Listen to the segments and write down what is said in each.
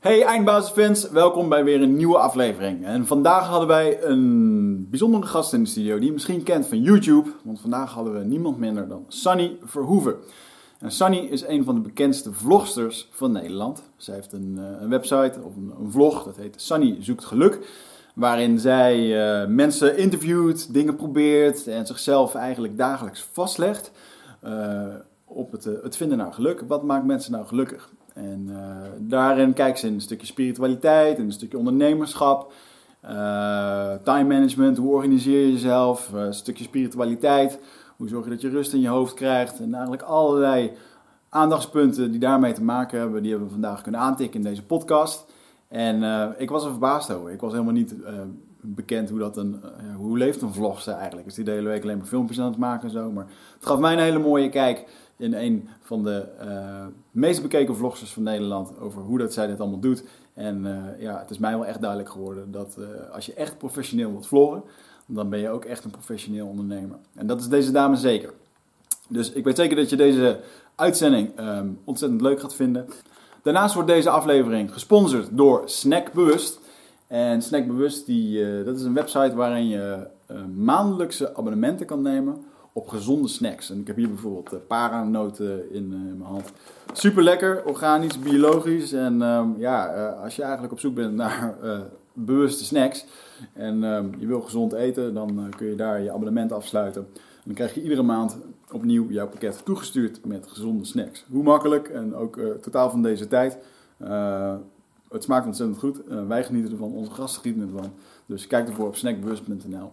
Hey eindbazenfans, welkom bij weer een nieuwe aflevering. En vandaag hadden wij een bijzondere gast in de studio die je misschien kent van YouTube. Want vandaag hadden we niemand minder dan Sunny Verhoeven. En Sunny is een van de bekendste vlogsters van Nederland. Zij heeft een, eh, een website of een, vlog, dat heet Sunny Zoekt Geluk. Waarin zij uh, mensen interviewt, dingen probeert en zichzelf eigenlijk dagelijks vastlegt uh, op het, het vinden naar geluk. Wat maakt mensen nou gelukkig? En uh, daarin kijkt ze in een stukje spiritualiteit, in een stukje ondernemerschap, time management, hoe organiseer je jezelf, een stukje spiritualiteit, hoe zorg je dat je rust in je hoofd krijgt en eigenlijk allerlei aandachtspunten die daarmee te maken hebben, die hebben we vandaag kunnen aantikken in deze podcast. En ik was er verbaasd over. Ik was helemaal niet bekend hoe dat een. Uh, hoe leeft een vlogster eigenlijk? Is die de hele week alleen maar filmpjes aan het maken en zo. Maar het gaf mij een hele mooie kijk in een van de meest bekeken vlogsters van Nederland. Over hoe dat zij dit allemaal doet. En ja, het is mij wel echt duidelijk geworden dat als je echt professioneel wilt vloggen, dan ben je ook echt een professioneel ondernemer. En dat is deze dame zeker. Dus ik weet zeker dat je deze uitzending um, ontzettend leuk gaat vinden. Daarnaast wordt deze aflevering gesponsord door Snackbewust. En Snackbewust, die, dat is een website waarin je maandelijkse abonnementen kan nemen op gezonde snacks. En ik heb hier bijvoorbeeld uh, paranoten in, in, mijn hand. Super lekker, organisch, biologisch. En um, ja, als je eigenlijk op zoek bent naar bewuste snacks en um, je wil gezond eten, dan kun je daar je abonnement afsluiten. En dan krijg je iedere maand opnieuw jouw pakket toegestuurd met gezonde snacks. Hoe makkelijk en ook totaal van deze tijd. Het smaakt ontzettend goed. Wij genieten ervan, onze gasten genieten ervan. Dus kijk ervoor op snackbewust.nl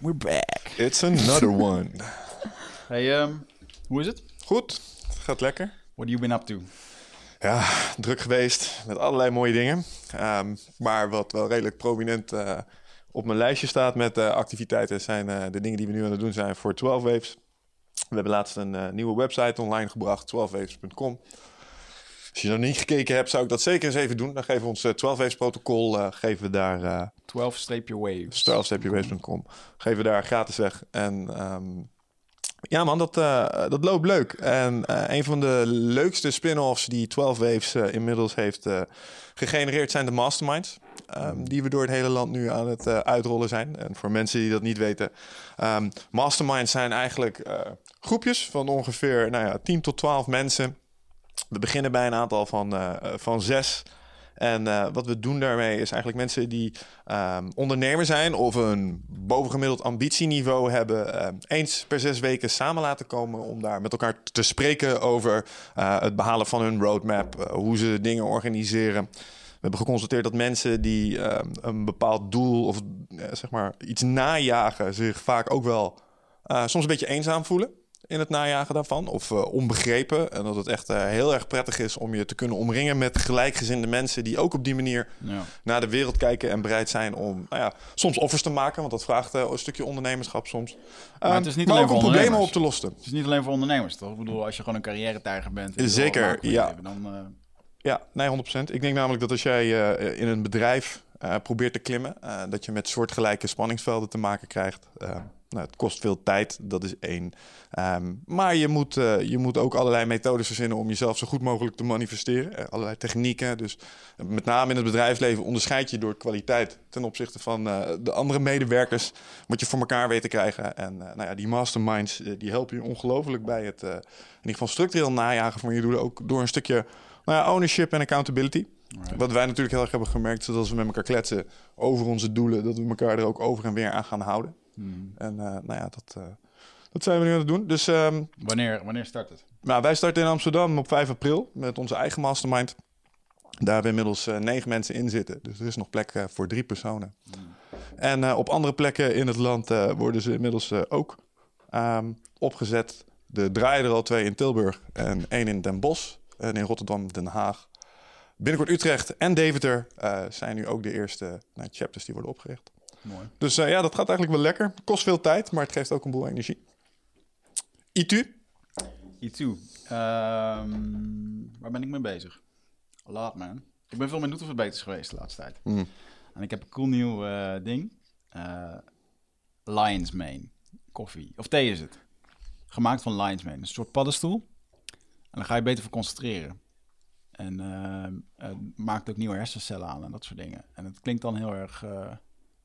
We're back. It's another one. Hey, um, hoe is het? Goed, het gaat lekker. What have you been up to? Ja, druk geweest met allerlei mooie dingen. Um, maar wat wel redelijk prominent uh, op mijn lijstje staat met uh, activiteiten... zijn uh, de dingen die we nu aan het doen zijn voor 12 Waves. We hebben laatst een nieuwe website online gebracht, 12waves.com. Als je nog niet gekeken hebt, zou ik dat zeker eens even doen. Dan geven we ons 12 Waves protocol, uh, geven we daar... Uh, 12-waves. 12-waves.com. Geven we daar gratis weg. En um, ja man, dat, dat loopt leuk. En een van de leukste spin-offs die 12 Waves inmiddels heeft gegenereerd zijn de masterminds. Um, die we door het hele land nu aan het uitrollen zijn. En voor mensen die dat niet weten. Um, masterminds zijn eigenlijk groepjes van ongeveer nou ja, 10 tot 12 mensen we beginnen bij een aantal van, uh, van zes. En uh, wat we doen daarmee is eigenlijk mensen die um, ondernemer zijn of een bovengemiddeld ambitieniveau hebben, eens per zes weken samen laten komen om daar met elkaar te spreken over het behalen van hun roadmap, hoe ze dingen organiseren. We hebben geconstateerd dat mensen die ehm, een bepaald doel of zeg maar iets najagen, zich vaak ook wel soms een beetje eenzaam voelen in het najagen daarvan. Of uh, onbegrepen. En dat het echt uh, heel erg prettig is om je te kunnen omringen met gelijkgezinde mensen die ook op die manier ja. naar de wereld kijken en bereid zijn om nou ja, soms offers te maken. Want dat vraagt uh, een stukje ondernemerschap soms. Maar het is niet alleen ook om problemen op te lossen. Het is niet alleen voor ondernemers, toch? Ik bedoel, als je gewoon een carrière-tijger bent. Zeker, ja. Leven, dan, ja, nee, 100%. Ik denk namelijk dat als jij in een bedrijf probeert te klimmen, dat je met soortgelijke spanningsvelden te maken krijgt. Nou, het kost veel tijd, dat is één. Um, maar je moet, uh, je moet ook allerlei methodes verzinnen om jezelf zo goed mogelijk te manifesteren. Uh, allerlei technieken. Dus uh, met name in het bedrijfsleven onderscheid je door kwaliteit ten opzichte van de andere medewerkers. Wat je voor elkaar weet te krijgen. En nou ja, die masterminds die helpen je ongelooflijk bij het in ieder geval structureel najagen van je doelen. Ook door een stukje nou ja, ownership en accountability. Wat wij natuurlijk heel erg hebben gemerkt, is dat als we met elkaar kletsen over onze doelen, dat we elkaar er ook over en weer aan gaan houden. Hmm. En eh, nou ja, dat, eh, dat zijn we nu aan het doen. Dus ehm, Wanneer, wanneer start het? nou, wij starten in Amsterdam op 5 april met onze eigen mastermind. Daar hebben inmiddels eh, negen mensen in zitten. Dus er is nog plek voor drie personen. En eh, op andere plekken in het land worden ze inmiddels ook ehm, opgezet. Er draaien er al twee in Tilburg en één in Den Bosch. En in Rotterdam, Den Haag. Binnenkort Utrecht en Deventer zijn nu ook de eerste nou, chapters die worden opgericht. Mooi. Dus eh, ja, dat gaat eigenlijk wel lekker. Kost veel tijd, maar het geeft ook een boel energie. ITU? E2. Ehm, waar ben ik mee bezig? Laat man. Ik ben veel met Nutelverbeters geweest de laatste tijd. Mm. En ik heb een cool nieuw eh, ding. Eh Lion's Mane. Koffie. Of thee is het. Gemaakt van Lion's Mane. Een soort paddenstoel. En dan ga je beter voor concentreren. En eh, het maakt ook nieuwe hersencellen aan en dat soort dingen. En het klinkt dan heel erg...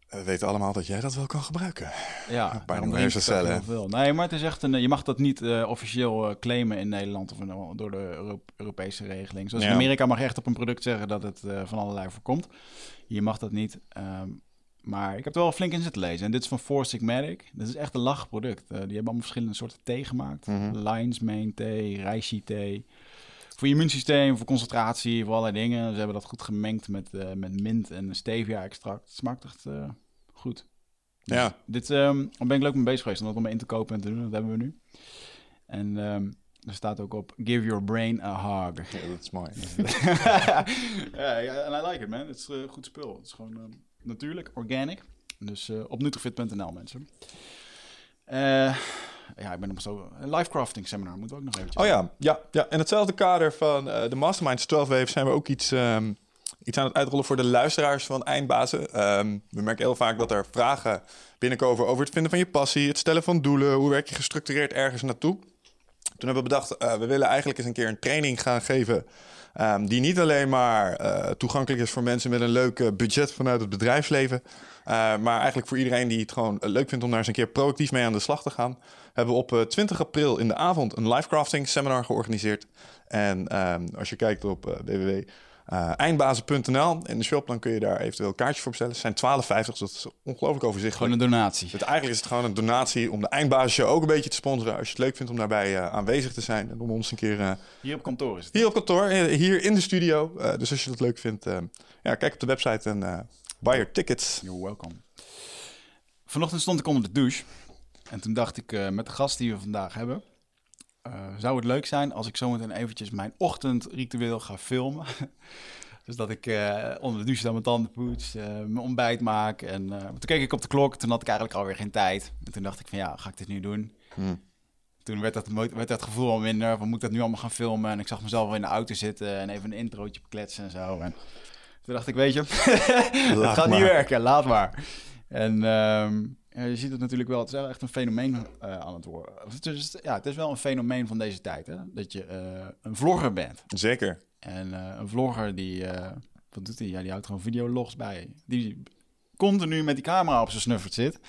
We weten allemaal dat jij dat wel kan gebruiken. ja, Bijna de hersencellen. Nee, maar het is echt een... Je mag dat niet eh, officieel eh, claimen in Nederland of in- door de Euro- Europese regeling. Zoals in. Amerika mag je echt op een product zeggen dat het eh, van allerlei voorkomt. Hier mag dat niet. Ehm, maar ik heb er wel flink in zitten lezen. En dit is van Four Sigmatic. Dit is echt een lachproduct. Die hebben allemaal verschillende soorten thee gemaakt. Mhm. Lion's Mane thee, reishi thee. Voor je immuunsysteem, voor concentratie, voor allerlei dingen. Ze hebben dat goed gemengd met, eh, met mint en stevia-extract. Het smaakt echt eh, goed. Dus Ja. Dit ehm, ben ik leuk mee bezig geweest om dat om in te kopen en te doen. Dat hebben we nu. En ehm, er staat ook op: Give your brain a hug. Ja, dat is mooi. ja, en I like it, man. Het is eh, goed spul. Het is gewoon ehm, natuurlijk, organic. Dus op nutrifit.nl, mensen. Eh, ja, ik ben nog zo... Een live crafting seminar moeten we ook nog eventjes Oh ja, ja, ja. in hetzelfde kader van eh, de Masterminds 12 Wave zijn we ook iets, ehm, iets aan het uitrollen voor de luisteraars van Eindbazen. Ehm, we merken heel vaak dat er vragen binnenkomen over het vinden van je passie, het stellen van doelen, hoe werk je gestructureerd ergens naartoe. Toen hebben we bedacht, eh, we willen eigenlijk eens een keer een training gaan geven. ehm, die niet alleen maar eh, toegankelijk is voor mensen met een leuk budget vanuit het bedrijfsleven. maar eigenlijk voor iedereen die het gewoon leuk vindt om daar eens een keer proactief mee aan de slag te gaan. Hebben we op eh, 20 april in de avond een live crafting seminar georganiseerd. En ehm, als je kijkt op eh www.eindbazen.nl in de shop, dan kun je daar eventueel een kaartje voor bestellen. Het zijn 12,50, dus dat is ongelooflijk overzichtelijk. Gewoon een donatie. Dus eigenlijk is het gewoon een donatie om de eindbasisshow ook een beetje te sponsoren. Als je het leuk vindt om daarbij eh, aanwezig te zijn. En om ons een keer eh, Hier op kantoor is het. hier op kantoor, eh, hier in de studio. eh, dus als je dat leuk vindt, eh, ja, kijk op de website en eh buy your tickets. You're welcome. Vanochtend stond ik onder de douche. En toen dacht ik, eh, met de gast die we vandaag hebben... eh, zou het leuk zijn als ik zometeen eventjes mijn ochtendritueel ga filmen. dus dat ik eh, onder de douche dan mijn tanden poets, mijn ontbijt maak. En toen keek ik op de klok, toen had ik eigenlijk alweer geen tijd. En toen dacht ik van ja, ga ik dit nu doen? Hmm. Toen werd dat, werd dat gevoel al minder, van moet ik dat nu allemaal gaan filmen? En ik zag mezelf wel in de auto zitten en even een introotje bekletsen en zo. En toen dacht ik, weet je, het gaat niet werken, laat maar. En ehm, ja, je ziet het natuurlijk wel, het is wel echt een fenomeen eh, aan het worden. Het is, ja, het is wel een fenomeen van deze tijd, hè? dat je eh, een vlogger bent. Zeker. En eh, een vlogger die, eh, wat doet hij? Ja, die houdt gewoon videologs bij. Die continu met die camera op zijn snuffert zit.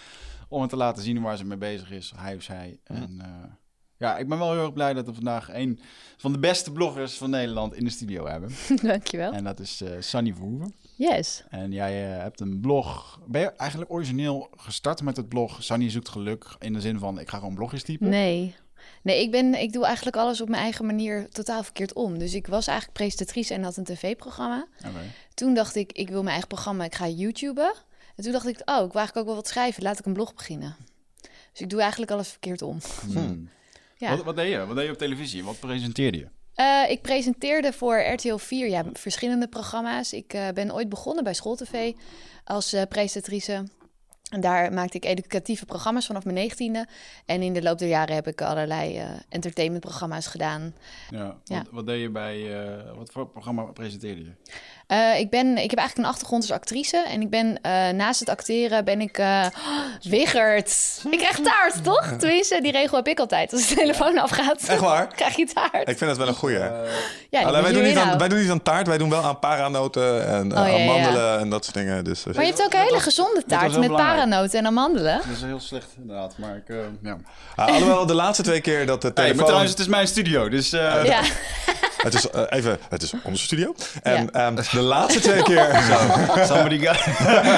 Om het te laten zien waar ze mee bezig is, hij of zij. En eh, ja, ik ben wel heel erg blij dat we vandaag een van de beste bloggers van Nederland in de studio hebben. Dankjewel. En dat is eh Sunny Verhoeven. Yes. En jij eh, hebt een blog. Ben je eigenlijk origineel gestart met het blog Sunny zoekt geluk? In de zin van, ik ga gewoon blogjes typen? Nee. Nee, ik, ben, ik doe eigenlijk alles op mijn eigen manier totaal verkeerd om. Dus ik was eigenlijk presentatrice en had een tv-programma. Oké. Toen dacht ik, ik wil mijn eigen programma, ik ga YouTuben. En toen dacht ik, oh, ik wil eigenlijk ook wel wat schrijven. Laat ik een blog beginnen. Dus ik doe eigenlijk alles verkeerd om. Hmm. Ja. Wat, wat deed je? Wat deed je op televisie? Wat presenteerde je? Eh, ik presenteerde voor RTL 4 ja, verschillende programma's. Ik eh, ben ooit begonnen bij SchoolTV als eh presentatrice. En daar maakte ik educatieve programma's vanaf mijn negentiende. En in de loop der jaren heb ik allerlei entertainmentprogramma's gedaan. Ja. Ja. Wat, wat deed je bij... wat voor programma presenteerde je? Eh, ik, ben, ik heb eigenlijk een achtergrond als actrice. En ik ben eh, naast het acteren ben ik... eh Wiggert! Ik krijg taart, toch? Tenminste, die regel heb ik altijd. Als de telefoon afgaat, Echt waar? krijg je taart. Ik vind het wel een goeie. Ja, moet wij, doen niet aan, wij doen niet aan taart, wij doen wel aan paranoten en Oh, ja, aan ja, ja. mandelen en dat soort dingen. Dus, Maar je hebt ook een hele gezonde taart met belangrijk. paranoten en amandelen. Dat is heel slecht inderdaad, maar ik... eh, ja. ah, alhoewel, de laatste twee keer dat de Hey, maar telefoon... trouwens, het is mijn studio, dus... eh, Ja, Het is eh, even, het is onze studio. En Ja. ehm, de laatste twee keer... Somebody got...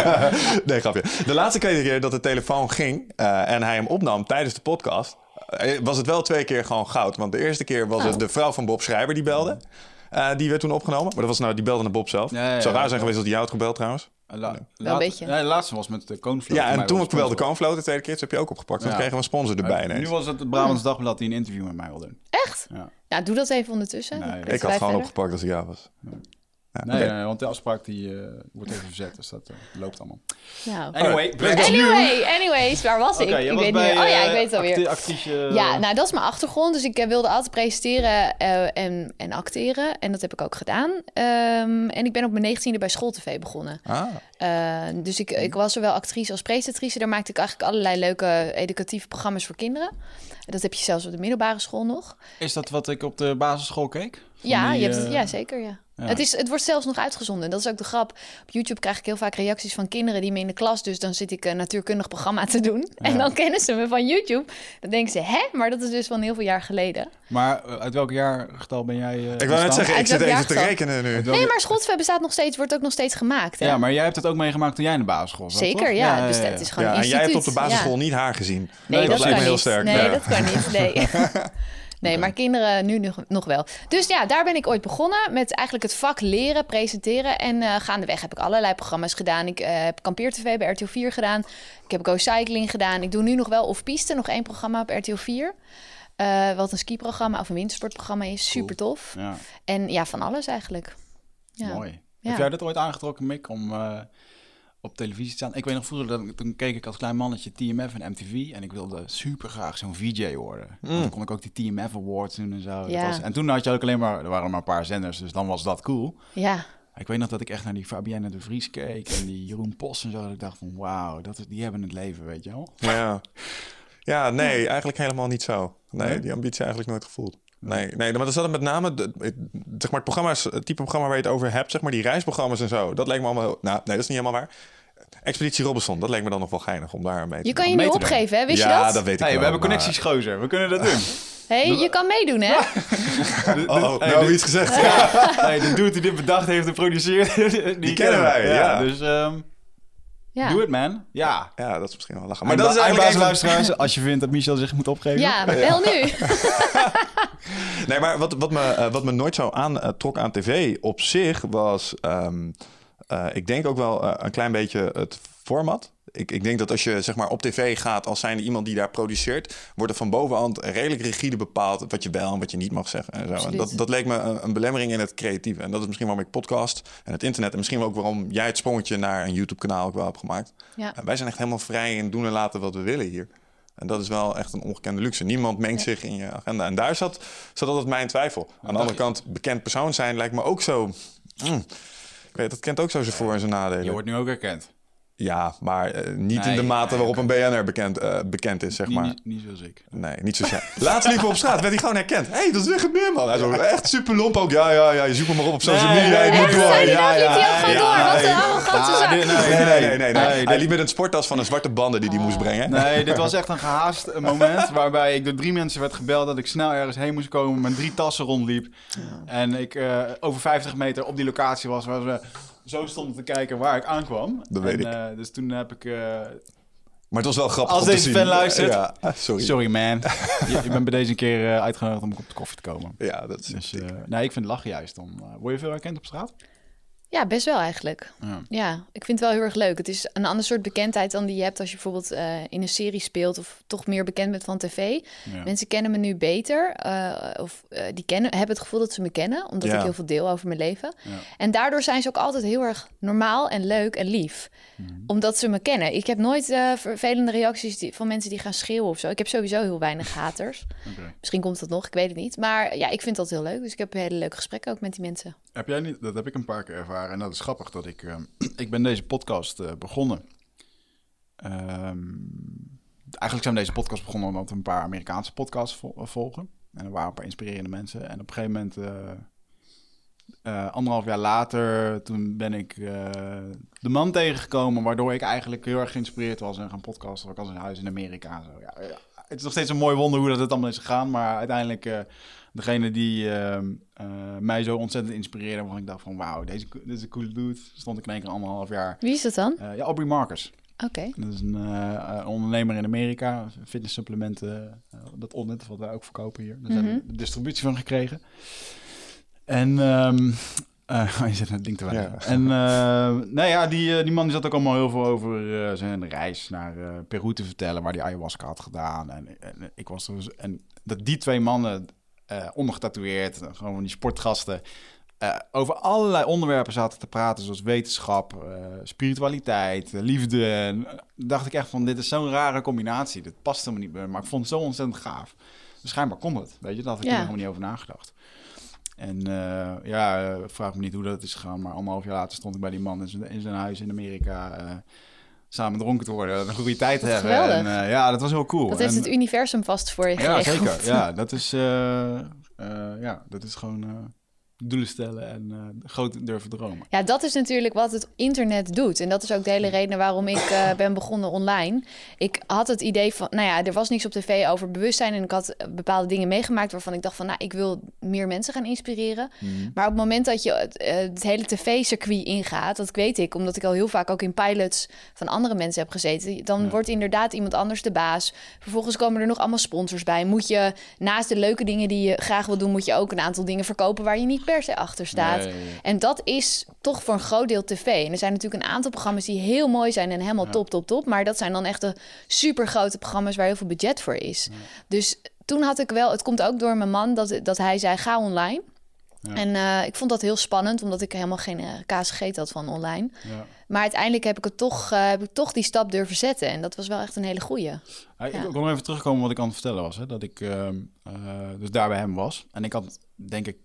nee, grapje. De laatste keer dat de telefoon ging eh, en hij hem opnam tijdens de podcast... eh, was het wel twee keer gewoon goud. Want de eerste keer was Oh. het de vrouw van Bob Schrijver die belde. Die werd toen opgenomen. Maar dat was nou, die belde naar Bob zelf. Ja, zou raar zijn geweest als die jou had gebeld trouwens. La, Wel een beetje. Nee, de laatste was met de Koonvloot. Ja, en toen was ik belde sponsor. Koonvloot de tweede keer. Toen heb je ook opgepakt. Want Ja. toen kregen we een sponsor erbij. Nu was het het Brabants Dagblad die een interview met mij wil doen. Echt? Ja. Ja, doe dat even ondertussen. Nee, Dan ik had gewoon verder. opgepakt als ik jou was. Ja, Nee, nee, want de afspraak die eh, wordt even verzet, dus dat eh, loopt allemaal. Nou. Anyway, Anyway, anyways, waar was ik? ik weet bij, niet. Oh ja, eh, ik weet het alweer. Ja, nou dat is mijn achtergrond. Dus ik eh, wilde altijd presenteren eh, en, en acteren. En dat heb ik ook gedaan. Ehm, en ik ben op mijn negentiende bij Schooltv begonnen. Ah, Eh, dus ik, ik was zowel actrice als presentatrice. Daar maakte ik eigenlijk allerlei leuke educatieve programma's voor kinderen. Dat heb je zelfs op de middelbare school nog. Is dat wat ik op de basisschool keek? Van Ja, die, je hebt het, eh, ja, zeker. Ja. Ja. Het, is, het wordt zelfs nog uitgezonden. Dat is ook de grap. Op YouTube krijg ik heel vaak reacties van kinderen die me in de klas... dus dan zit ik een natuurkundig programma te doen. En dan kennen ze me van YouTube. Dan denken ze, hè? Maar dat is dus van heel veel jaar geleden. Maar eh, uit welk jaargetal ben jij eh, ik wou net zeggen, ik zit even te rekenen nu. Nee, maar Schotve bestaat nog steeds, wordt ook nog steeds gemaakt. Hè? Ja, maar jij hebt het ook meegemaakt toen jij in de basisschool zat, Zeker, toch? ja. Dat is gewoon Ja, een en jij hebt op de basisschool Ja. niet haar gezien. Nee, dat dat, lijkt kan me heel niet. sterk, Nee, ja. dat kan niet. Nee. nee, maar kinderen nu nog, nog wel. Dus ja, daar ben ik ooit begonnen met eigenlijk het vak leren, presenteren. En eh, gaandeweg heb ik allerlei programma's gedaan. Ik eh, heb Kampeer TV bij RTL 4 gedaan. Ik heb Go Cycling gedaan. Ik doe nu nog wel Off Piste, nog één programma op RTL 4. Eh, wat een skiprogramma of een wintersportprogramma is. Super tof. Ja, En ja, van alles eigenlijk. Ja. mooi. Ja. Heb jij dat ooit aangetrokken, Mick, om op televisie te staan? Ik weet nog vroeger, dat, toen keek ik als klein mannetje TMF en MTV. En ik wilde super graag zo'n VJ worden. Want Dan kon ik ook die TMF Awards doen en zo. Ja. was, en toen had je ook alleen maar, er waren maar een paar zenders, dus dan was dat cool. Ja. Ik weet nog dat ik echt naar die Fabienne de Vries keek en die Jeroen Post en zo. Dat ik dacht van, wauw, dat die hebben het leven, weet je wel. Ja. ja, nee, eigenlijk helemaal niet zo. Nee? die ambitie eigenlijk nooit gevoeld. Nee, nee, maar dat zat met name, de, zeg maar, het programma is het type programma waar je het over hebt, zeg maar, die reisprogramma's en zo. Dat leek me allemaal, heel- nou, nee, dat is niet helemaal waar. Expeditie Robinson, dat leek me dan nog wel geinig om daar mee te Je kan je nu opgeven, hè? Wist ja, je dat? dat weet ik Hey, wel. we hebben maar- connecties gozer, we kunnen dat doen. hey, je kan meedoen, hè? Oh, oh, Hey, nou, iets gezegd. nee, de dude die dit bedacht heeft en produceert, die, kennen wij, ja. Dus ehm Ja. doe het, man. Ja. Ja, dat is misschien wel lachen. Maar Maar dat is eigenlijk luisteraars, als je vindt dat Michel zich moet opgeven. Ja, bel nu. Nee, maar wat, wat, me, eh, wat me nooit zo aantrok aan tv op zich was... ehm, eh, ik denk ook wel eh, een klein beetje het format. Ik, ik denk dat als je zeg maar, op tv gaat als zijnde iemand die daar produceert... wordt er van bovenhand redelijk rigide bepaald... wat je wel en wat je niet mag zeggen. En zo. En dat, dat leek me een, een belemmering in het creatieve. En dat is misschien waarom ik podcast en het internet... en misschien ook waarom jij het sprongetje naar een YouTube-kanaal ook wel hebt gemaakt. Ja. En wij zijn echt helemaal vrij in doen en laten wat we willen hier. En dat is wel echt een ongekende luxe. Niemand mengt zich in je agenda. En daar zat, zat altijd mijn twijfel. Aan de andere kant, bekend persoon zijn lijkt me ook zo... mm, ik weet, dat kent ook zo zijn voor- en zijn nadelen. Je wordt nu ook herkend. Ja, maar eh, niet Nee, in de mate nee, waarop een BNR bekend, eh, bekend is, zeg Niet, maar. niet, niet zoals ik. Nee, niet zo snel. Laatst liepen we op straat, werd hij gewoon herkend. Hé, hey, dat is weer gebeurd, man. Hij zo echt super lomp ook. Ja, ja, ja, je zoekt me maar op op social Nee, media. nee, je moet nee, door. nee, ja, liep hij ook gewoon ja, door. Wat nee. een arrogante Ah, Nee, nee, nee, Hij liep met een sporttas van een zwarte banden die hij moest brengen. Nee, dit was echt een gehaast eh, moment waarbij ik door drie mensen werd gebeld dat ik snel ergens heen moest komen, met drie tassen rondliep. En ik eh, over 50 meter op die locatie was waar ze zo stonden te kijken waar ik aankwam. Dat weet en, ik. eh, dus toen heb ik... eh, Maar het was wel grappig Als om te deze zien. fan luistert. Ja, sorry. sorry man, je, je bent bij deze een keer eh, uitgenodigd om op de koffie te komen. Ja, dat is... Dus eh, nee, ik vind lachen juist. Dan eh, word je veel herkend op straat. Ja, best wel eigenlijk. Ja. Ja, ik vind het wel heel erg leuk. Het is een ander soort bekendheid dan die je hebt als je bijvoorbeeld eh, in een serie speelt of toch meer bekend bent van tv. Ja. Mensen kennen me nu beter eh, of eh, die kennen, hebben het gevoel dat ze me kennen, omdat Ja. ik heel veel deel over mijn leven. Ja. En daardoor zijn ze ook altijd heel erg normaal en leuk en lief, Mhm. omdat ze me kennen. Ik heb nooit vervelende reacties die, van mensen die gaan schreeuwen of zo. Ik heb sowieso heel weinig haters. Misschien komt dat nog, ik weet het niet. Maar ja, ik vind dat heel leuk. Dus ik heb hele leuke gesprekken ook met die mensen. Heb jij niet, dat heb ik een paar keer ervaren. En dat is grappig dat ik, eh, ik ben deze podcast eh, begonnen. Ehm, eigenlijk zijn deze podcast begonnen omdat we een paar Amerikaanse podcasts eh, volgen. En er waren een paar inspirerende mensen. En op een gegeven moment, eh, anderhalf jaar later, toen ben ik de man tegengekomen. Waardoor ik eigenlijk heel erg geïnspireerd was en gaan podcasten. Ik was in huis in Amerika. Zo. Ja, het is nog steeds een mooi wonder hoe dat het allemaal is gegaan. Maar uiteindelijk, degene die ehm, eh, mij zo ontzettend inspireerde, waarvan ik dacht van wauw, deze dit is een coole dude. Stond ik in één keer anderhalf jaar. Wie is dat dan? ja, Aubrey Marcus. Oké. Dat is een ondernemer in Amerika, fitnesssupplementen, dat onnet wat wij ook verkopen hier. Daar hebben we mhm. distributie van gekregen. En um, uh, je zit het ding te wijzen. Ja. En uh, nou ja, die, die man zat ook allemaal heel veel over uh, zijn reis naar Peru te vertellen, waar hij ayahuasca had gedaan. En, en ik was er, dus, en dat die twee mannen, ondergetatoeëerd, gewoon die sportgasten, over allerlei onderwerpen zaten te praten, zoals wetenschap, spiritualiteit, liefde. En dacht ik echt van, dit is zo'n rare combinatie. Dit past helemaal niet meer, maar ik vond het zo ontzettend gaaf. Dus schijnbaar kon het, weet je, daar had ik ja. er helemaal niet over nagedacht. En uh, ja, uh, vraag me niet hoe dat is gegaan. Maar anderhalf jaar later stond ik bij die man in zijn, in zijn huis in Amerika. Samen dronken te worden. Een goede tijd te hebben. En, ja, dat was heel cool. Dat heeft het universum vast voor je geregeld. Ja, zeker. Ja, dat is, ja, dat is gewoon doelen stellen en uh, groot durven dromen. Ja, dat is natuurlijk wat het internet doet. En dat is ook de hele reden waarom ik uh, ben begonnen online. Ik had het idee van, nou ja, er was niks op tv over bewustzijn. En ik had bepaalde dingen meegemaakt waarvan ik dacht van, nou, ik wil meer mensen gaan inspireren. Mhm. Maar op het moment dat je het, het hele tv-circuit ingaat, dat weet ik, omdat ik al heel vaak ook in pilots van andere mensen heb gezeten, dan wordt inderdaad iemand anders de baas. Vervolgens komen er nog allemaal sponsors bij. Moet je naast de leuke dingen die je graag wil doen, moet je ook een aantal dingen verkopen waar je niet per se achter staat. En dat is toch voor een groot deel tv. En er zijn natuurlijk een aantal programma's die heel mooi zijn en helemaal top, top, top. Maar dat zijn dan echt de super grote programma's waar heel veel budget voor is. Dus toen had ik wel, het komt ook door mijn man, dat, dat hij zei: ga online. En uh, ik vond dat heel spannend, omdat ik helemaal geen uh, kaas gegeten had van online. Ja. Maar uiteindelijk heb ik het toch, uh, heb ik toch die stap durven zetten. En dat was wel echt een hele goeie. Ja, ik wil nog even terugkomen wat ik aan het vertellen was. Hè? Dat ik ehm, dus daar bij hem was. En ik had, denk ik,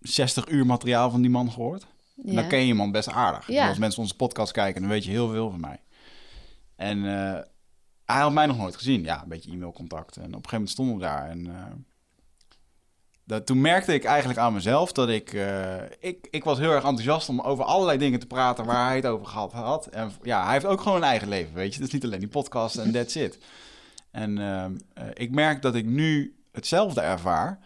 60 uur materiaal van die man gehoord. Ja. Dan ken je iemand best aardig. Ja. Als mensen onze podcast kijken, dan weet je heel veel van mij. En uh, hij had mij nog nooit gezien. Ja, een beetje e-mailcontact. En op een gegeven moment stonden we daar. En uh, dat, toen merkte ik eigenlijk aan mezelf dat ik, uh, ik... Ik was heel erg enthousiast om over allerlei dingen te praten waar hij het over gehad had. En ja, hij heeft ook gewoon een eigen leven, weet je. Het is niet alleen die podcast en that's it. En ik merk dat ik nu hetzelfde ervaar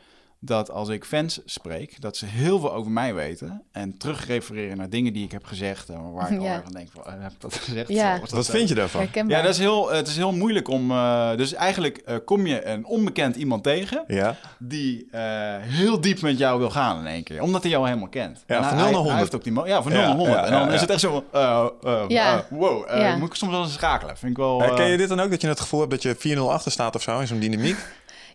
dat als ik fans spreek, dat ze heel veel over mij weten en terugrefereren naar dingen die ik heb gezegd en waar ik ja. al van denk van, eh, heb ik dat gezegd? Ja. Wat vind je daarvan? Ja, dat is heel, het is heel moeilijk om, uh, dus eigenlijk uh, kom je een onbekend iemand tegen ja. die heel diep met jou wil gaan in één keer, omdat hij jou helemaal kent. Ja, van 0 naar 100. Heeft ook die ja, van 0 naar 100. en dan is het echt zo, wow, moet ik soms wel eens schakelen. Vind ik wel. Ken je dit dan ook dat je het gevoel hebt dat je 4-0 achter staat of zo in zo'n dynamiek?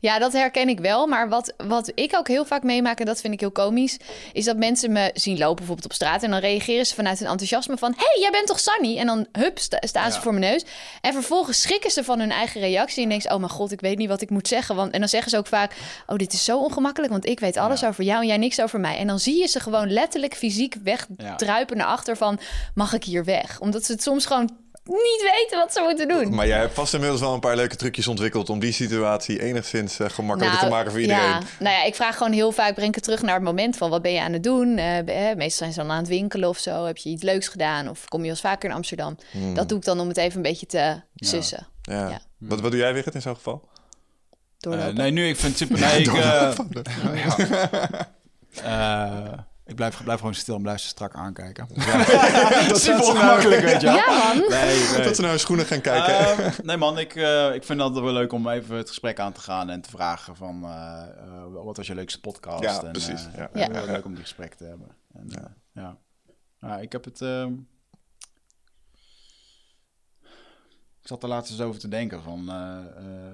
Ja, dat herken ik wel. Maar wat, wat ik ook heel vaak meemaak, en dat vind ik heel komisch, is dat mensen me zien lopen bijvoorbeeld op straat. En dan reageren ze vanuit hun enthousiasme van: hey, jij bent toch Sunny? En dan hup, staan ze voor mijn neus. En vervolgens schrikken ze van hun eigen reactie. En denken ze: oh mijn god, ik weet niet wat ik moet zeggen. Want, en dan zeggen ze ook vaak: oh, dit is zo ongemakkelijk, want ik weet alles over jou en jij niks over mij. En dan zie je ze gewoon letterlijk fysiek wegdruipen naar achter van: mag ik hier weg? Omdat ze het soms gewoon niet weten wat ze moeten doen. Maar jij hebt vast inmiddels wel een paar leuke trucjes ontwikkeld om die situatie enigszins uh, gemakkelijker te nou, maken voor iedereen. Ja, nou ja, ik vraag gewoon heel vaak, breng het terug naar het moment van wat ben je aan het doen? Uh, meestal zijn ze dan aan het winkelen of zo. Heb je iets leuks gedaan of kom je als vaker in Amsterdam? Hmm. Dat doe ik dan om het even een beetje te sussen. Ja. ja. Wat, wat doe jij, Wigert, in zo'n geval? Uh, nee, nu ik vind het super... Nee, ik, Ik blijf, blijf gewoon stil en blijf ze strak aankijken. dat is super ongemakkelijk, weet je Ja, man. Nee, nee. Dat ze naar hun schoenen gaan kijken. Uh, nee, man. Ik, uh, ik vind het wel leuk om even het gesprek aan te gaan en te vragen van... Uh, wat was je leukste podcast? Ja, en, precies. ja. ja. Heel leuk om die gesprek te hebben. En, ja. ja. Nou, ik heb het... Ehm, ik zat er laatst eens over te denken van...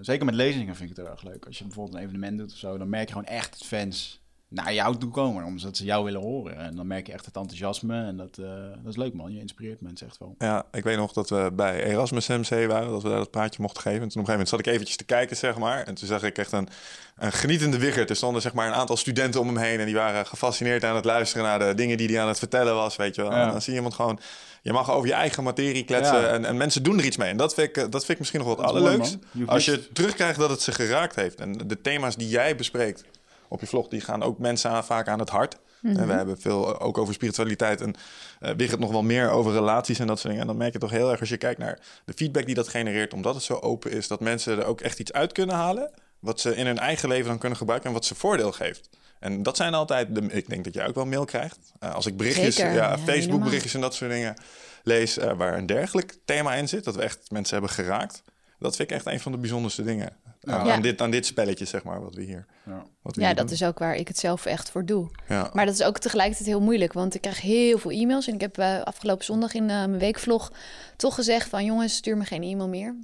zeker met lezingen vind ik het heel erg leuk. Als je bijvoorbeeld een evenement doet of zo... dan merk je gewoon echt fans naar jou toe komen, omdat ze jou willen horen. En dan merk je echt het enthousiasme en dat, uh, dat is leuk man, je inspireert mensen echt wel. Ja, ik weet nog dat we bij Erasmus MC waren, dat we daar dat praatje mochten geven. En toen op een gegeven moment zat ik eventjes te kijken, zeg maar. En toen zag ik echt een, een genietende Wiggert. Er stonden zeg maar een aantal studenten om hem heen en die waren gefascineerd aan het luisteren naar de dingen die hij aan het vertellen was, weet je wel. En dan zie je iemand gewoon je mag over je eigen materie kletsen en, en, mensen doen er iets mee. En dat vind ik, dat vind ik misschien nog wat allerleukst. Als je terugkrijgt dat het ze geraakt heeft. En de thema's die jij bespreekt, op je vlog, die gaan ook mensen aan, vaak aan het hart. Mhm. En we hebben veel ook over spiritualiteit en eh Wigert nog wel meer over relaties en dat soort dingen. En dan merk je toch heel erg als je kijkt naar de feedback die dat genereert, omdat het zo open is, dat mensen er ook echt iets uit kunnen halen, wat ze in hun eigen leven dan kunnen gebruiken en wat ze voordeel geeft. En dat zijn altijd, de, ik denk dat jij ook wel mail krijgt. Eh, als ik berichtjes, Zeker, ja, ja, Facebook berichtjes en dat soort dingen lees, eh, waar een dergelijk thema in zit, dat we echt mensen hebben geraakt. Dat vind ik echt een van de bijzonderste dingen. Aan, Ja. aan dit, aan dit spelletje, zeg maar, wat we hier, Ja. wat we Ja, hier dat doen. is ook waar ik het zelf echt voor doe. Ja. Maar dat is ook tegelijkertijd heel moeilijk, want ik krijg heel veel e-mails. En ik heb eh, afgelopen zondag in eh, mijn weekvlog toch gezegd van... jongens, stuur me geen e-mail meer.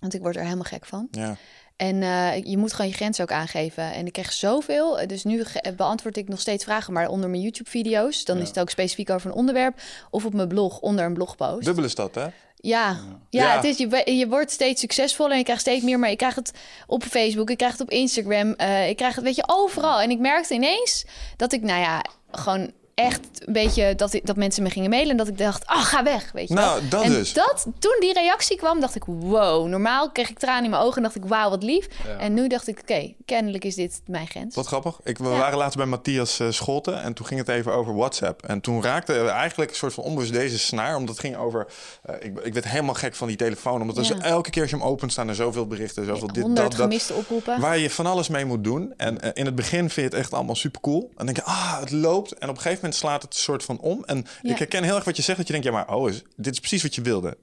Want ik word er helemaal gek van. ja. En eh, je moet gewoon je grens ook aangeven. En ik kreeg zoveel. Dus nu beantwoord ik nog steeds vragen, maar onder mijn YouTube-video's. Dan Ja. is het ook specifiek over een onderwerp. Of op mijn blog, onder een blogpost. Dubbele stad, hè? Ja, ja, Ja. Het is, je, je wordt steeds succesvoller en je krijgt steeds meer. Maar ik krijg het op Facebook, ik krijg het op Instagram. eh, ik krijg het, weet je, overal. En ik merkte ineens dat ik, nou ja, gewoon echt een beetje... dat, ik, dat mensen me gingen mailen en dat ik dacht, ah, ga weg, weet je wel. Nou, dat en dus. dat, toen die reactie kwam, dacht ik, wow. Normaal kreeg ik tranen in mijn ogen en dacht ik, wauw, wat lief. Ja. En nu dacht ik, oké, kennelijk is dit mijn grens. Wat grappig. Ik, we Ja. waren laatst bij Matthias eh, Scholten en toen ging het even over WhatsApp. En toen raakte eigenlijk een soort van onbewust deze snaar, omdat het ging over... eh, ik, ik werd helemaal gek van die telefoon, omdat Ja. zo- elke keer als je hem opent staan er zoveel berichten, zoveel dit, dat, dat. gemiste oproepen. Waar je van alles mee moet doen. En eh, in het begin vind je het echt allemaal super cool. En dan denk je, ah, het loopt. En op een gegeven moment slaat het een soort van om. En Ja. ik herken heel erg wat je zegt, dat je denkt, ja, maar oh, is, dit is precies wat je wilde.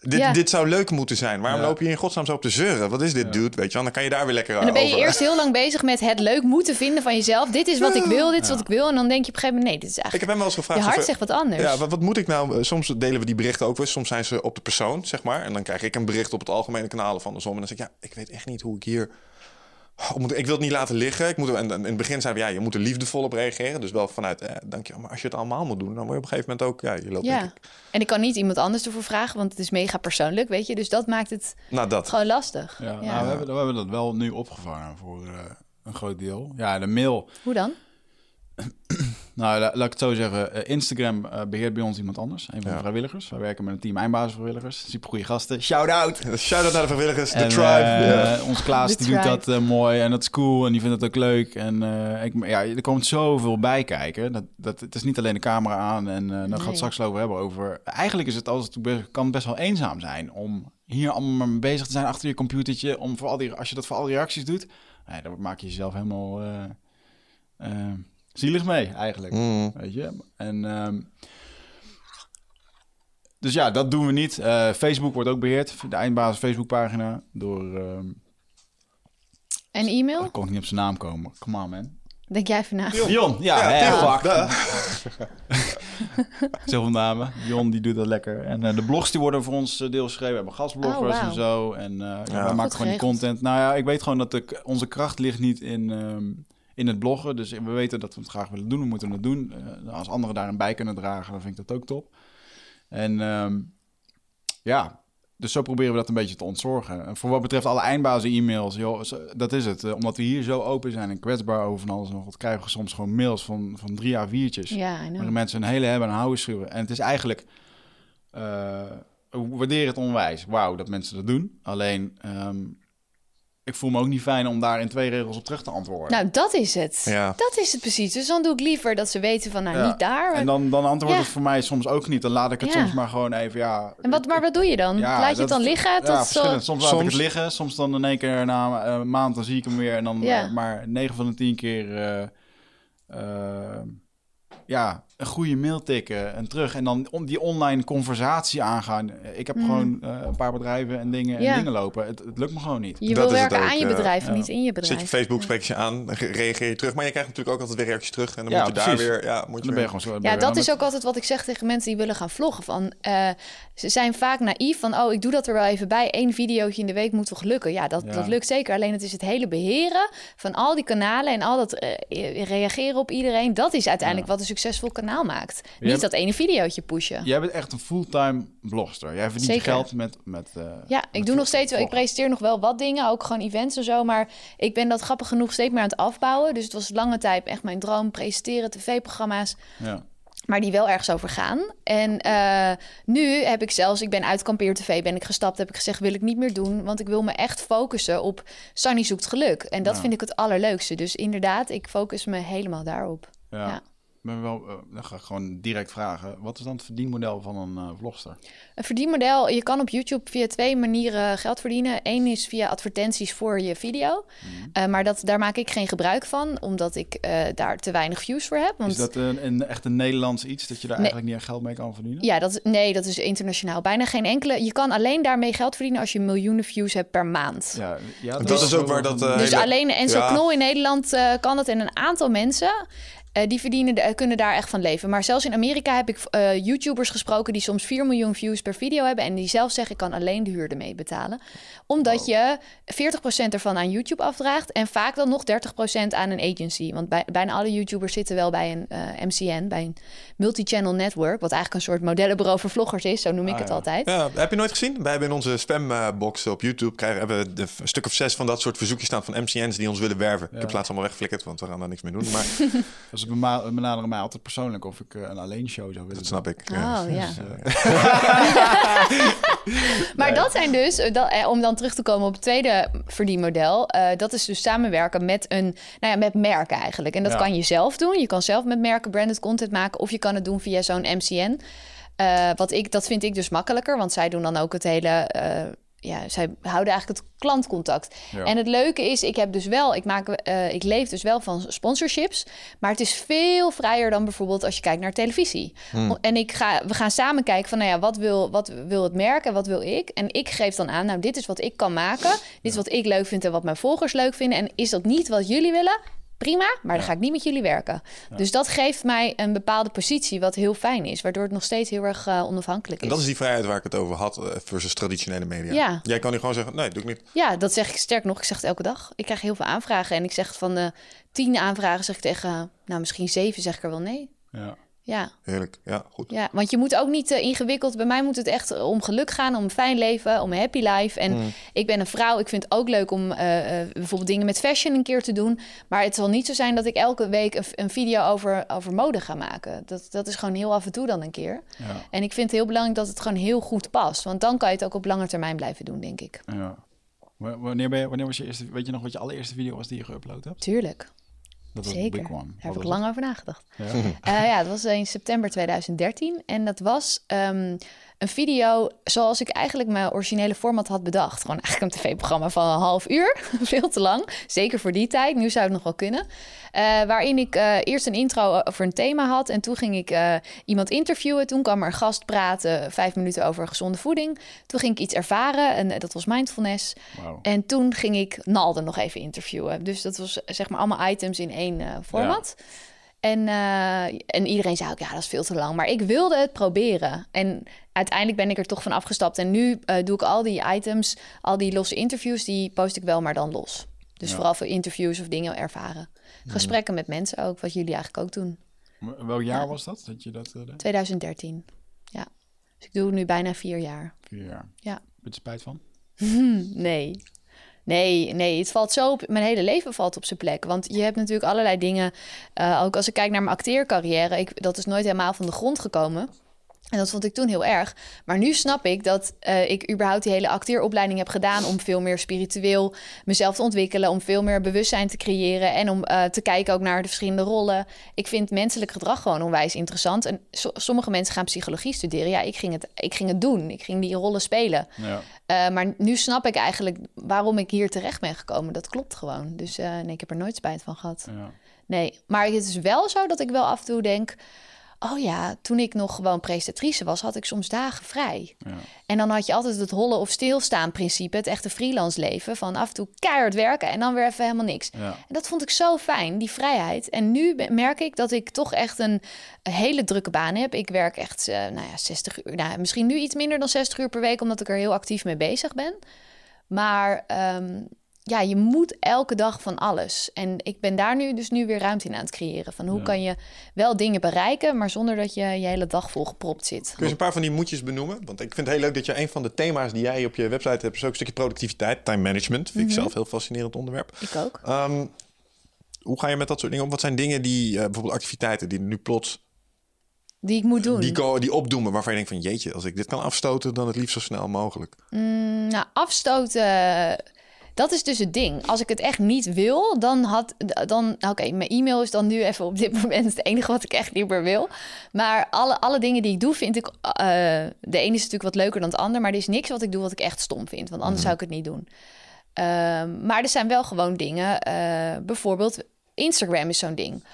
Dit, Ja. dit zou leuk moeten zijn. Waarom Ja. loop je hier in godsnaam zo op te zeuren? Wat is dit, dude? Weet je wel? Dan kan je daar weer lekker En dan ben je over. eerst heel lang bezig met het leuk moeten vinden van jezelf. Dit is wat ik wil, dit is wat ik wil. En dan denk je op een gegeven moment, nee, dit is Ik eigenlijk... heb hem wel eens gevraagd. Je hart of- zegt wat anders. Ja, wat, wat moet ik nou? eh, Soms delen we die berichten ook weer. Soms zijn ze op de persoon, zeg maar. En dan krijg ik een bericht op het algemene kanaal of andersom. En dan zeg ik, ja, ik weet echt niet hoe ik hier... Oh, moet- ik wil het niet laten liggen. Ik moet, en, en in het begin zeiden we, ja, je moet er liefdevol op reageren. Dus wel vanuit, eh, dank je. Maar als je het allemaal moet doen, dan word je op een gegeven moment ook... Ja, je loopt Ja. ik... En ik kan niet iemand anders ervoor vragen, want het is mega persoonlijk, weet je. Dus dat maakt het Nou, dat. gewoon lastig. Ja, Ja. Nou, we, hebben, we hebben dat wel nu opgevangen voor eh, een groot deel. Ja, de mail. Hoe dan? Nou, la- laat ik het zo zeggen. eh, Instagram eh, beheert bij ons iemand anders. Een van Ja. de vrijwilligers. Wij werken met een team eindbasisvrijwilligers. Super goede gasten. Shout-out! Shout-out naar de vrijwilligers, de En, tribe. eh, ja. Ons Klaas die doet dat eh, mooi en dat is cool en die vindt het ook leuk. En eh, ik, ja, er komt zoveel bij kijken. Dat, dat, het is niet alleen de camera aan en eh daar we Nee. het straks over hebben. Over, eigenlijk is het als het kan best wel eenzaam zijn om hier allemaal maar mee bezig te zijn achter je computertje. Om voor al die, als je dat voor al die reacties doet, nee, dan maak je jezelf helemaal zielig mee eigenlijk. Mm. Weet je? En, ehm, dus ja, dat doen we niet. Eh, Facebook wordt ook beheerd. De eindbasis Facebookpagina door... ehm En e-mail? ik kon niet op zijn naam komen. Come on, man. Denk jij even na. Dion, ja, Ja, hè, Dion, fuck. Zoveel namen. Dion, die doet dat lekker. En eh, de blogs die worden voor ons eh, deels geschreven. We hebben gastbloggers Oh, en zo. En eh, ja, we maken gewoon die content. Nou ja, ik weet gewoon dat de, onze kracht ligt niet in, ehm, in het bloggen. Dus we weten dat we het graag willen doen. We moeten het doen. Eh, als anderen daarin bij kunnen dragen, dan vind ik dat ook top. En ehm, ja, dus zo proberen we dat een beetje te ontzorgen. En voor wat betreft alle eindbazen e-mails, joh, dat is het. Eh, omdat we hier zo open zijn en kwetsbaar over van alles en nog wat, krijgen we soms gewoon mails van, van drie A4'tjes. Ja, I know. Waar mensen een hele hebben en houden schreeuwen. En het is eigenlijk... eh ik waardeer het onwijs. Wauw, dat mensen dat doen. Alleen, ehm, ik voel me ook niet fijn om daar in twee regels op terug te antwoorden. Nou, dat is het. Ja. Dat is het precies. Dus dan doe ik liever dat ze weten van, nou, Ja. niet daar. En dan, dan antwoordt Ja. het voor mij soms ook niet. Dan laat ik het Ja. soms maar gewoon even, ja... En wat, maar wat doe je dan? Ja, Laat je het dan liggen? Ja, Tot zo... verschillend. Soms laat ik Soms- het liggen. Soms dan in één keer na een maand, dan zie ik hem weer. En dan Ja. eh, maar 9 van de 10 keer... eh, eh, ja, een goede mail tikken en terug. En dan om die online conversatie aangaan. Ik heb Mhm. gewoon eh, een paar bedrijven en dingen, Ja. en dingen lopen. Het, het lukt me gewoon niet. Je Dat wil werken aan je ja. bedrijf en Ja. niet in je bedrijf. Zet je Facebook, spreek je aan, reageer je terug. Maar je krijgt natuurlijk ook altijd weer reacties terug. En dan Ja, moet je daar weer... Ja, moet je Dan ben je weer... gewoon zo. Ja, je dat is ook altijd wat ik zeg tegen mensen die willen gaan vloggen. Van, eh, ze zijn vaak naïef van, oh, ik doe dat er wel even bij. Eén videootje in de week moet toch lukken? Ja, dat, Ja. dat lukt zeker. Alleen het is het hele beheren van al die kanalen en al dat eh, reageren op iedereen. Dat is uiteindelijk Ja. wat een succesvol kanaal maakt. Niet dat ene videootje pushen. Jij bent echt een fulltime blogster. Jij verdient Zeker. geld met... met eh, Ja, ik doe nog steeds. Ik presenteer nog wel wat dingen, ook gewoon events en zo. Maar ik ben dat grappig genoeg steeds meer aan het afbouwen. Dus het was lange tijd echt mijn droom: presenteren, tv-programma's. Ja. maar die wel ergens over gaan. En eh, nu heb ik zelfs, ik ben uit Kampeer TV, ben ik gestapt, heb ik gezegd, wil ik niet meer doen, want ik wil me echt focussen op Sunny zoekt geluk. En dat Ja. vind ik het allerleukste. Dus inderdaad, ik focus me helemaal daarop. Ja. Ja. Ben wel, uh, dan ga ik gewoon direct vragen. Wat is dan het verdienmodel van een uh, vlogster? Een verdienmodel, je kan op YouTube via twee manieren geld verdienen. Eén is via advertenties voor je video. Mm. Uh, maar dat, daar maak ik geen gebruik van, omdat ik daar te weinig views voor heb. Want... Is dat een, een, echt een Nederlands iets, dat je daar nee. eigenlijk niet echt geld mee kan verdienen? Ja, dat, nee, dat is internationaal. Bijna geen enkele. Je kan alleen daarmee geld verdienen als je miljoenen views hebt per maand. Ja, ja dat, is ook waar dat... dus hele... alleen Enzo ja. Knol in Nederland kan dat en een aantal mensen... Uh, die verdienen, kunnen daar echt van leven. Maar zelfs in Amerika heb ik uh, YouTubers gesproken die soms 4 miljoen views per video hebben. En die zelf zeggen: ik kan alleen de huur ermee betalen. Omdat je 40% ervan aan YouTube afdraagt. En vaak dan nog 30% aan een agency. Want bij, bijna alle YouTubers zitten wel bij een uh, MCN, bij een multi-channel network. Wat eigenlijk een soort modellenbureau voor vloggers is. Zo noem ik ah, het altijd. Ja, heb je nooit gezien? Wij hebben in onze spambox op YouTube krijgen, hebben we een stuk of zes van dat soort verzoekjes staan van MCN's die ons willen werven. Ja. Ik heb laatst allemaal weggeflikkerd, want we gaan daar niks mee doen. Maar ze benaderen mij altijd persoonlijk of ik uh, een alleen show zou willen. Dat snap ik. Oh ja. Dus, maar nee. dat zijn dus, dat, eh, om dan terug te komen op het tweede verdienmodel, uh, dat is dus samenwerken met een, nou ja, met merken eigenlijk. En dat ja. kan je zelf doen. Je kan zelf met merken branded content maken of je kan het doen via zo'n MCN. Uh, wat ik, dat vind ik dus makkelijker, want zij doen dan ook het hele ja, zij houden eigenlijk het klantcontact. Ja. En het leuke is, ik heb dus wel, ik maak, uh, ik leef dus wel van sponsorships, maar het is veel vrijer dan bijvoorbeeld als je kijkt naar televisie. Hmm. En ik ga, we gaan samen kijken van, nou ja, wat wil, wat wil het merk en wat wil ik? En ik geef dan aan, nou, dit is wat ik kan maken, dit is wat ik leuk vind en wat mijn volgers leuk vinden. En is dat niet wat jullie willen? Prima, maar dan ga ik niet met jullie werken. Dus dat geeft mij een bepaalde positie, wat heel fijn is, waardoor het nog steeds heel erg uh, onafhankelijk is. En dat is die vrijheid waar ik het over had, uh, versus traditionele media. Ja. Jij kan nu gewoon zeggen, nee, doe ik niet. Ja, dat zeg ik sterk nog. Ik zeg het elke dag. Ik krijg heel veel aanvragen en ik zeg van de tien aanvragen zeg ik tegen, nou misschien zeven zeg ik er wel nee. Ja. Ja. Heerlijk. Ja, goed. Ja, want je moet ook niet uh, ingewikkeld. Bij mij moet het echt om geluk gaan, om een fijn leven, om een happy life. En mm. ik ben een vrouw. Ik vind het ook leuk om uh, uh, bijvoorbeeld dingen met fashion een keer te doen. Maar het zal niet zo zijn dat ik elke week een, een video over, over mode ga maken. Dat, dat is gewoon heel af en toe dan een keer. Ja. En ik vind het heel belangrijk dat het gewoon heel goed past. Want dan kan je het ook op lange termijn blijven doen, denk ik. Ja. Wanneer, ben je, wanneer was je eerste, weet je nog wat je allereerste video was die je geüpload hebt? Tuurlijk. Dat was Zeker. Big one. Daar heb ik lang over nagedacht. Ja. Uh, ja, dat was in september 2013. En dat was um, een video zoals ik eigenlijk mijn originele format had bedacht. Gewoon eigenlijk een tv-programma van een half uur. Veel te lang. Zeker voor die tijd. Nu zou het nog wel kunnen. Uh, waarin ik uh, eerst een intro over een thema had. En toen ging ik uh, iemand interviewen. Toen kwam er een gast praten. Vijf minuten over gezonde voeding. Toen ging ik iets ervaren. En dat was mindfulness. Wow. En toen ging ik Nalde nog even interviewen. Dus dat was zeg maar allemaal items in één format. Ja. En, uh, en iedereen zei ook, ja, dat is veel te lang. Maar ik wilde het proberen. En uiteindelijk ben ik er toch van afgestapt. En nu uh, doe ik al die items, al die losse interviews, die post ik wel, maar dan los. Dus ja. vooral voor interviews of dingen ervaren. Gesprekken met mensen ook, wat jullie eigenlijk ook doen. Welk jaar ja. was dat? dat, je dat uh, 2013, ja. Dus ik doe het nu bijna vier jaar. Vier jaar. Ja. Heb je spijt van? nee. Nee, nee, het valt zo op. Mijn hele leven valt op zijn plek. Want je hebt natuurlijk allerlei dingen. Uh, ook als ik kijk naar mijn acteercarrière, ik, dat is nooit helemaal van de grond gekomen. En dat vond ik toen heel erg. Maar nu snap ik dat uh, ik überhaupt die hele acteeropleiding heb gedaan om veel meer spiritueel mezelf te ontwikkelen, om veel meer bewustzijn te creëren en om uh, te kijken ook naar de verschillende rollen. Ik vind menselijk gedrag gewoon onwijs interessant. En so sommige mensen gaan psychologie studeren. Ja, ik ging het, ik ging het doen. Ik ging die rollen spelen. Ja. Uh, maar nu snap ik eigenlijk waarom ik hier terecht ben gekomen. Dat klopt gewoon. Dus nee, ik heb er nooit spijt van gehad. Ja. Nee, maar het is wel zo dat ik wel af en toe denk oh ja, toen ik nog gewoon presentatrice was, had ik soms dagen vrij. Ja. En dan had je altijd het hollen of stilstaan principe, het echte freelance leven, van af en toe keihard werken en dan weer even helemaal niks. Ja. En dat vond ik zo fijn, die vrijheid. En nu merk ik dat ik toch echt een, een hele drukke baan heb. Ik werk echt, uh, nou ja, 60 uur, nou, misschien nu iets minder dan 60 uur per week, omdat ik er heel actief mee bezig ben. Maar um, ja, je moet elke dag van alles. En ik ben daar nu dus nu weer ruimte in aan het creëren. Van hoe ja. kan je wel dingen bereiken, maar zonder dat je je hele dag vol gepropt zit. Kun je een paar van die moedjes benoemen? Want ik vind het heel leuk dat je een van de thema's die jij op je website hebt, is ook een stukje productiviteit, time management. Vind mm -hmm. ik zelf heel fascinerend onderwerp. Ik ook. Um, hoe ga je met dat soort dingen om? Wat zijn dingen die, uh, bijvoorbeeld activiteiten, die nu plots die ik moet doen. Die, die opdoemen waarvan je denkt van jeetje, als ik dit kan afstoten, dan het liefst zo snel mogelijk. Mm, nou, afstoten dat is dus het ding. Als ik het echt niet wil, dan had... dan Oké, mijn e-mail is dan nu even op dit moment het enige wat ik echt niet meer wil. Maar alle, alle dingen die ik doe, vind ik... eh, de ene is natuurlijk wat leuker dan het ander... maar er is niks wat ik doe wat ik echt stom vind. Want anders zou ik het niet doen. Ehm, maar er zijn wel gewoon dingen. eh, bijvoorbeeld, Instagram is zo'n ding.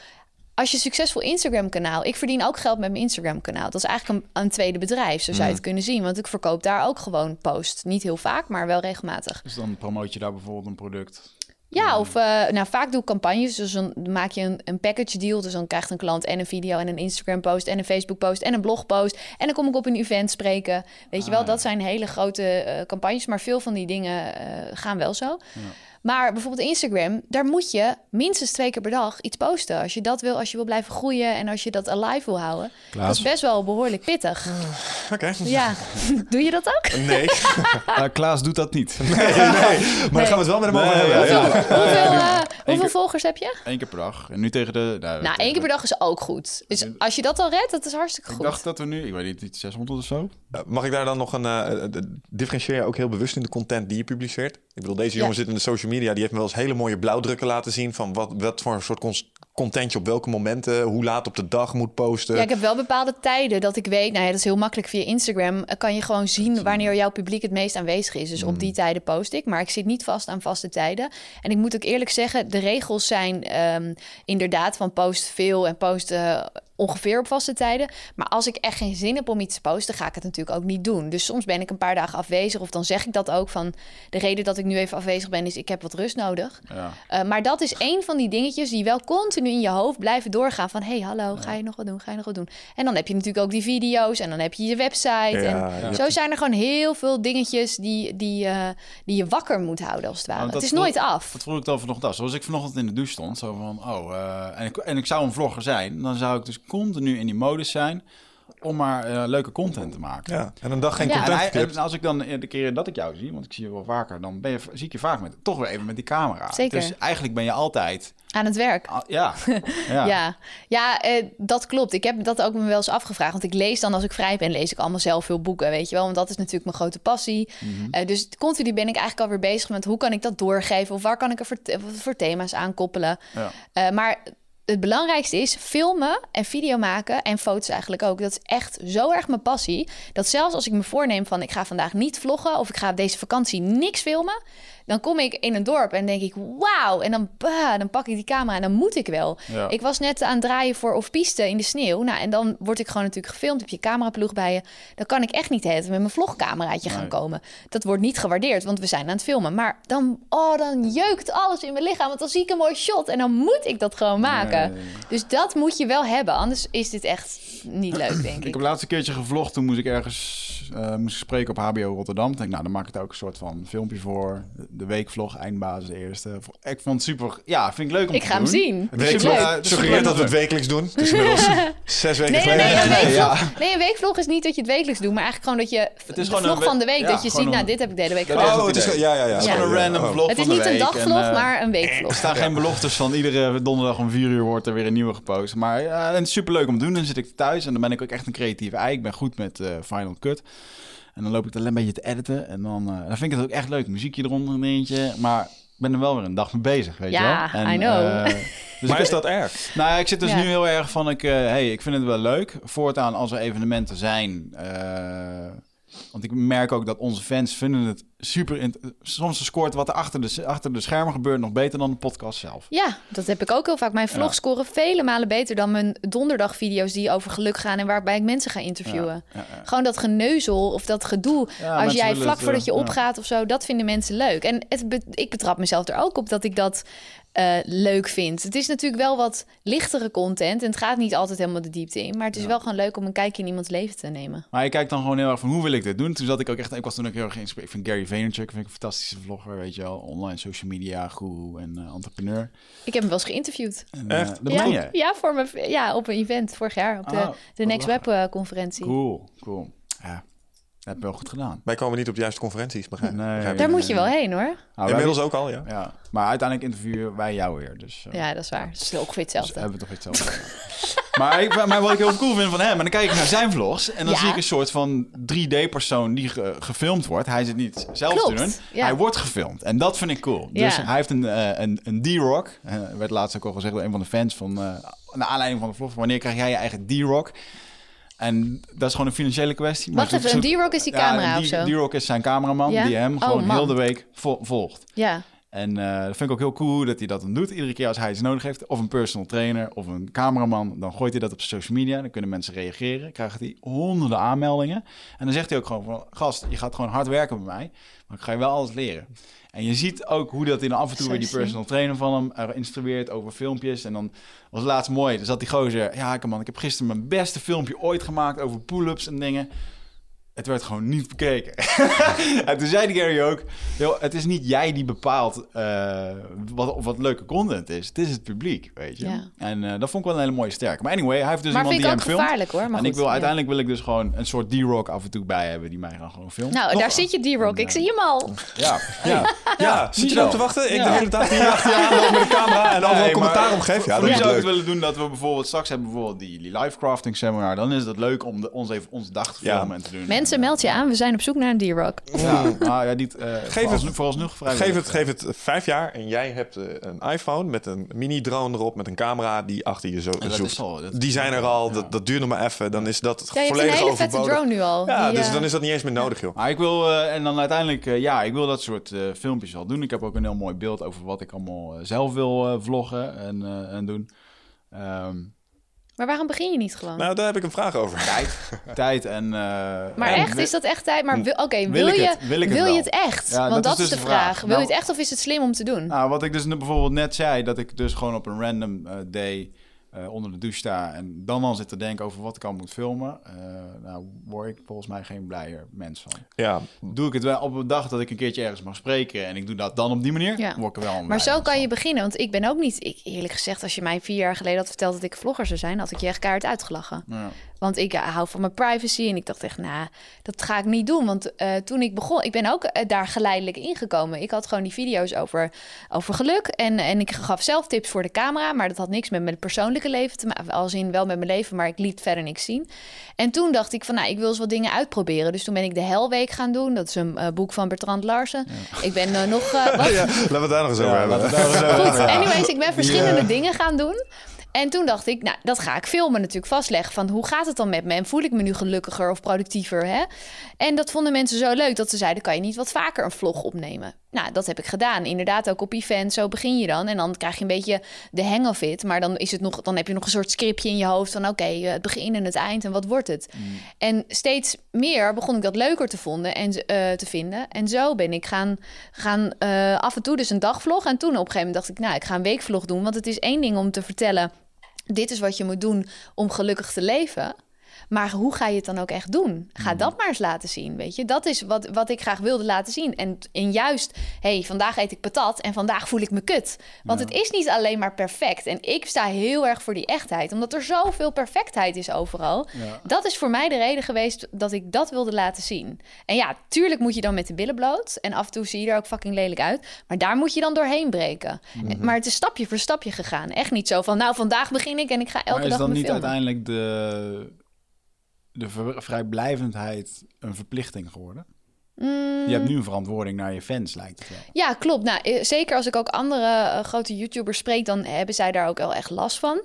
Als je succesvol Instagram-kanaal... Ik verdien ook geld met mijn Instagram-kanaal. Dat is eigenlijk een, een tweede bedrijf, zo zou je het kunnen zien. Want ik verkoop daar ook gewoon post. Niet heel vaak, maar wel regelmatig. Dus dan promoot je daar bijvoorbeeld een product. Ja, of eh, nou, vaak doe ik campagnes. Dus dan maak je een, een package deal. Dus dan krijgt een klant en een video en een Instagram post en een Facebook post en een blog post. En dan kom ik op een event spreken. Weet je wel, dat zijn hele grote eh, campagnes. Maar veel van die dingen eh, gaan wel zo. Maar bijvoorbeeld Instagram, daar moet je minstens twee keer per dag iets posten. Als je dat wil, als je wil blijven groeien en als je dat alive wil houden. Dat is best wel behoorlijk pittig. Oké. Ja, doe je dat ook? Nee. Uh, Klaas doet dat niet. nee, nee. Maar daar gaan we het wel met hem over Nee, hebben. ja. Hoeveel, hoeveel, eh, hoeveel keer- volgers heb je? Eén keer per dag. En nu tegen de... Nou, één keer per dag is ook goed. Dus als je dat al redt, dat is hartstikke Ik goed. dacht dat we nu, ik weet niet, iets 600 of zo. Uh, Mag ik daar dan nog een... eh, eh, differentieer je ook heel bewust in de content die je publiceert? Ik bedoel, deze jongen Ja. zit in de social media. Die heeft me wel eens hele mooie blauwdrukken laten zien... van wat, wat voor een soort content je op welke momenten... hoe laat op de dag moet posten. Ja, ik heb wel bepaalde tijden dat ik weet, nou ja, dat is heel makkelijk via Instagram. eh, Kan je gewoon zien wanneer jouw publiek het meest aanwezig is. Dus op die tijden post ik, maar ik zit niet vast aan vaste tijden. En ik moet ook eerlijk zeggen, de regels zijn ehm, inderdaad van post veel en post eh, ongeveer op vaste tijden. Maar als ik echt geen zin heb om iets te posten, ga ik het natuurlijk ook niet doen. Dus soms ben ik een paar dagen afwezig of dan zeg ik dat ook van de reden dat ik nu even afwezig ben is ik heb wat rust nodig. Ja. Uh, maar dat is een van die dingetjes die wel continu in je hoofd blijven doorgaan. Van, hey, hallo, ga je nog wat doen? Ga je nog wat doen? En dan heb je natuurlijk ook die video's en dan heb je je website. Ja, en ja. zo zijn er gewoon heel veel dingetjes die, die, uh, die je wakker moet houden, als het ware. Het is nooit af. Dat vroeg ik dan vanochtend af. Zoals ik vanochtend in de douche stond. Zo van, oh, uh, en, ik, en ik zou een vlogger zijn. Dan zou ik dus continu in die modus zijn om maar uh, leuke content te maken. Ja, en een dag geen Ja. En, content geklipt. en als ik dan de keren dat ik jou zie, want ik zie je wel vaker, dan ben je, zie ik je vaak met, toch weer even met die camera. Zeker. Dus eigenlijk ben je altijd, Aan het werk. ah, ja, ja. Ja, ja eh, dat klopt. Ik heb dat ook me wel eens afgevraagd. Want ik lees dan als ik vrij ben, lees ik allemaal zelf veel boeken, weet je wel. Want dat is natuurlijk mijn grote passie. Mhm. Eh, dus continu ben ik eigenlijk alweer bezig met hoe kan ik dat doorgeven? Of waar kan ik er voor, voor thema's aankoppelen? Ja. Eh, maar het belangrijkste is filmen en video maken en foto's eigenlijk ook. Dat is echt zo erg mijn passie. Dat zelfs als ik me voorneem van ik ga vandaag niet vloggen... of ik ga deze vakantie niks filmen... dan kom ik in een dorp en denk ik wauw. En dan, bah, dan pak ik die camera en dan moet ik wel. Ja. Ik was net aan het draaien voor Of Piste in de sneeuw. Nou, en dan word ik gewoon natuurlijk gefilmd. Heb je cameraploeg bij je. Dan kan ik echt niet het met mijn vlogcameraatje gaan komen. Dat wordt niet gewaardeerd, want we zijn aan het filmen. Maar dan, oh, dan jeukt alles in mijn lichaam. Want dan zie ik een mooi shot en dan moet ik dat gewoon maken. Nee. Dus dat moet je wel hebben. Anders is dit echt niet leuk, denk Ik ik. heb laatst een keertje gevlogd. Toen moest ik ergens eh, moest ik spreken op HBO Rotterdam. Ik denk, nou, dan maak ik daar ook een soort van filmpje voor. De weekvlog, eindbasis, de eerste. Ik vond het super. Ja, vind ik leuk om Ik te ga hem doen. zien. Het is Week, super- leuk. eh, het is suggereert super dat we het leuk. wekelijks doen. Het is inmiddels zes weken Nee, nee, geleden. nee, een Nee, weekvlog, ja. nee, een weekvlog is niet dat je het wekelijks doet, maar eigenlijk gewoon dat je Het is de gewoon vlog een van de we- week, ja, dat je ziet, nou, dit heb ik de hele week gedaan. Oh, het is, ja, ja, ja. Het is Ja. gewoon een random Oh. vlog Het is niet een dagvlog, eh, maar een Er weekvlog. staan geen beloftes van iedere donderdag om vier uur wordt er weer een nieuwe gepost. Maar ja, en het is superleuk om te doen. Dan zit ik thuis en dan ben ik ook echt een creatieve ei. Ik ben goed met eh, Final Cut. En dan loop ik er een beetje te editen. En dan, eh, dan vind ik het ook echt leuk. Muziekje eronder een eentje. Maar ik ben er wel weer een dag mee bezig, weet Ja, je wel. I know. eh, dus Maar ik- is dat erg? nou ja, ik zit dus Ja. nu heel erg van, ik, eh, hey, ik vind het wel leuk. Voortaan als er evenementen zijn. Want ik merk ook dat onze fans vinden het super... Soms scoort wat er achter de, achter de schermen gebeurt nog beter dan de podcast zelf. Ja, dat heb ik ook heel vaak. Mijn vlogs Ja. scoren vele malen beter dan mijn donderdagvideo's die over geluk gaan en waarbij ik mensen ga interviewen. Ja, ja. Gewoon dat geneuzel of dat gedoe. Als jij vlak het, voordat je eh, ja. opgaat of zo, dat vinden mensen leuk. En het ik betrap mezelf er ook op dat ik dat eh, leuk vind. Het is natuurlijk wel wat lichtere content en het gaat niet altijd helemaal de diepte in. Maar het is wel gewoon leuk om een kijkje in iemands leven te nemen. Maar ik kijk dan gewoon heel erg van, hoe wil ik dit doen? Toen zat ik ook echt... Ik was toen ook heel erg geïnspireerd. Vind Gary Vaynerchuk vind ik een fantastische vlogger, weet je wel. Online social media guru en eh, entrepreneur. Ik heb hem wel eens geïnterviewd. En, Echt? eh, dat ja, meen je? ja, voor mijn, ja, op een event vorig jaar op de, Oh, de Next. Web conferentie. Cool, cool. Ja, dat heb je wel goed gedaan. Wij komen niet op de juiste conferenties, begrijp Nee. Daar moet je wel heen hoor. Nou, Inmiddels wij- ook al, ja. Ja, maar uiteindelijk interviewen wij jou weer. Dus, eh, Ja, dat is waar. Het is ongeveer dus hetzelfde. hebben we toch iets hetzelfde. Maar, ik, maar wat ik heel cool vind van hem, en dan kijk ik naar zijn vlogs en dan Ja. zie ik een soort van 3D-persoon die ge- gefilmd wordt. Hij zit niet zelf te doen, ja. hij wordt gefilmd. En dat vind ik cool. Dus Ja. hij heeft een, eh, een, een D-Rock, eh, werd laatst ook al gezegd door een van de fans van, eh naar aanleiding van de vlog, wanneer krijg jij je eigen D-Rock? En dat is gewoon een financiële kwestie. maar Wacht zo'n- even, een D-Rock is die camera of zo? D-Rock is zijn cameraman Ja? die hem Oh, gewoon man. heel de week vo- volgt. Ja. En eh, dat vind ik ook heel cool dat hij dat dan doet. Iedere keer als hij iets nodig heeft, of een personal trainer of een cameraman, dan gooit hij dat op social media. Dan kunnen mensen reageren. Krijgt hij honderden aanmeldingen. En dan zegt hij ook gewoon van, gast, je gaat gewoon hard werken bij mij, maar ik ga je wel alles leren. En je ziet ook hoe dat dan af en toe weer die personal trainer van hem eh, instrueert over filmpjes. En dan was het laatst mooi. Dan zat die gozer, ja man, ik heb gisteren mijn beste filmpje ooit gemaakt over pull-ups en dingen. Het werd gewoon niet bekeken. en toen zei die Gary ook... Joh, het is niet jij die bepaalt eh, wat, wat leuke content is. Het is het publiek, weet je. Ja. En eh, dat vond ik wel een hele mooie sterk. Maar anyway, hij heeft dus maar iemand vind ik die ook hem filmt. gevaarlijk hoor. En ik wil ja. uiteindelijk wil ik dus gewoon een soort D-Rock af en toe bij hebben... die mij dan gewoon filmt. Nou, Nog- daar zit je D-Rock. Ik zie hem al. Ja, ja. Ja, zit je erop te zo. wachten? Ik hele dag hier achter je met de camera en overal Nee, commentaar maar om geef. Ja, dat is zou ik het willen doen dat we bijvoorbeeld straks hebben bijvoorbeeld die, die live crafting seminar. Dan is het leuk om de, ons even onze dag te Ja. filmen en te doen. Mensen, meld je aan. We zijn op zoek naar een D-Rock. Ja, ah, ja niet, eh Geef het- vooralsnog. Geef het, geef het vijf jaar en jij hebt eh, een iPhone met een mini-drone erop met een camera die achter je zo dat zoekt. is al- dat- die zijn er al, Ja. dat, dat duurt nog maar even. Dan is dat Ja, je hebt een volledig hele vette overbodig. drone nu al. Ja, Die, dus eh, dan is dat niet eens meer nodig, joh. Maar ik wil, eh, en dan uiteindelijk, eh, ja, ik wil dat soort eh, filmpjes wel doen. Ik heb ook een heel mooi beeld over wat ik allemaal zelf wil eh, vloggen en, eh, en doen. Ehm, Maar waarom begin je niet gewoon? Nou, daar heb ik een vraag over. tijd, tijd en... eh, maar en echt, is dat echt tijd? Maar wil- oké, Wil wil, ik je, het? Wil ik het wil je het echt? Ja, Want dat dat, is dus de de vraag. vraag. Wil Nou- je het echt of is het slim om te doen? Nou, wat ik dus net- bijvoorbeeld net zei, dat ik dus gewoon op een random eh, day eh, onder de douche sta en dan al zit te denken over wat ik al moet filmen. eh, nou, word ik volgens mij geen blijer mens van. Ja, Doe ik het wel op een dag dat ik een keertje ergens mag spreken en ik doe dat dan op die manier, Ja. word ik er wel een Maar zo kan van. je beginnen. Want ik ben ook niet... Ik, eerlijk gezegd, als je mij vier jaar geleden had verteld dat ik vlogger zou zijn... had ik je echt keihard uitgelachen. Ja. Want ik eh, hou van mijn privacy. En ik dacht echt, nou, dat ga ik niet doen. Want eh, toen ik begon, ik ben ook eh, daar geleidelijk ingekomen. Ik had gewoon die video's over, over geluk. En, en ik gaf zelf tips voor de camera. Maar dat had niks met mijn persoonlijke leven te maken. Als in wel met mijn leven, maar ik liet verder niks zien. En toen dacht ik van, nou, ik wil eens wat dingen uitproberen. Dus toen ben ik de Helweek gaan doen. Dat is een boek van Bertrand Larsen. Ik ben nog... wat, ja, laten we het daar nog eens over Ja, hebben. Goed, anyways, ik ben verschillende dingen gaan doen. En toen dacht ik, nou, dat ga ik filmen natuurlijk vastleggen. Van hoe gaat het dan met me? En voel ik me nu gelukkiger of productiever? Hè? En dat vonden mensen zo leuk dat ze zeiden: kan je niet wat vaker een vlog opnemen? Nou, dat heb ik gedaan. Inderdaad, ook op event. Zo begin je dan. En dan krijg je een beetje de hang of it. Maar dan, is het nog, dan heb je nog een soort scriptje in je hoofd van: oké, eh, het begin en het eind en wat wordt het? En steeds meer begon ik dat leuker te, vonden en, eh, te vinden. En zo ben ik gaan, gaan eh, af en toe dus een dagvlog. En toen op een gegeven moment dacht ik: nou, ik ga een weekvlog doen. Want het is één ding om te vertellen dit is wat je moet doen om gelukkig te leven. Maar hoe ga je het dan ook echt doen? Ga dat maar eens laten zien, weet je. Dat is wat, wat ik graag wilde laten zien. En, en juist, hey, vandaag eet ik patat en vandaag voel ik me kut. Want het is niet alleen maar perfect. En ik sta heel erg voor die echtheid. Omdat er zoveel perfectheid is overal. Ja. Dat is voor mij de reden geweest dat ik dat wilde laten zien. En ja, tuurlijk moet je dan met de billen bloot. En af en toe zie je er ook fucking lelijk uit. Maar daar moet je dan doorheen breken. En- Maar het is stapje voor stapje gegaan. Echt niet zo van, nou, vandaag begin ik en ik ga elke Maar is dag dan me niet filmen. uiteindelijk de, de ver- vrijblijvendheid een verplichting geworden? Mm. Je hebt nu een verantwoording naar je fans, lijkt het wel. Ja, klopt. Nou, eh, zeker als ik ook andere eh, grote YouTubers spreek, dan hebben zij daar ook wel echt last van.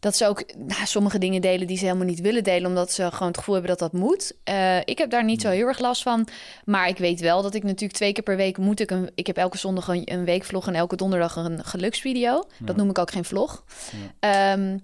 Dat ze ook nou, sommige dingen delen die ze helemaal niet willen delen, omdat ze gewoon het gevoel hebben dat dat moet. Eh, ik heb daar niet zo heel erg last van. Maar ik weet wel dat ik natuurlijk twee keer per week moet ik een. Ik heb elke zondag een, een weekvlog en elke donderdag een geluksvideo. Dat noem ik ook geen vlog. Ehm,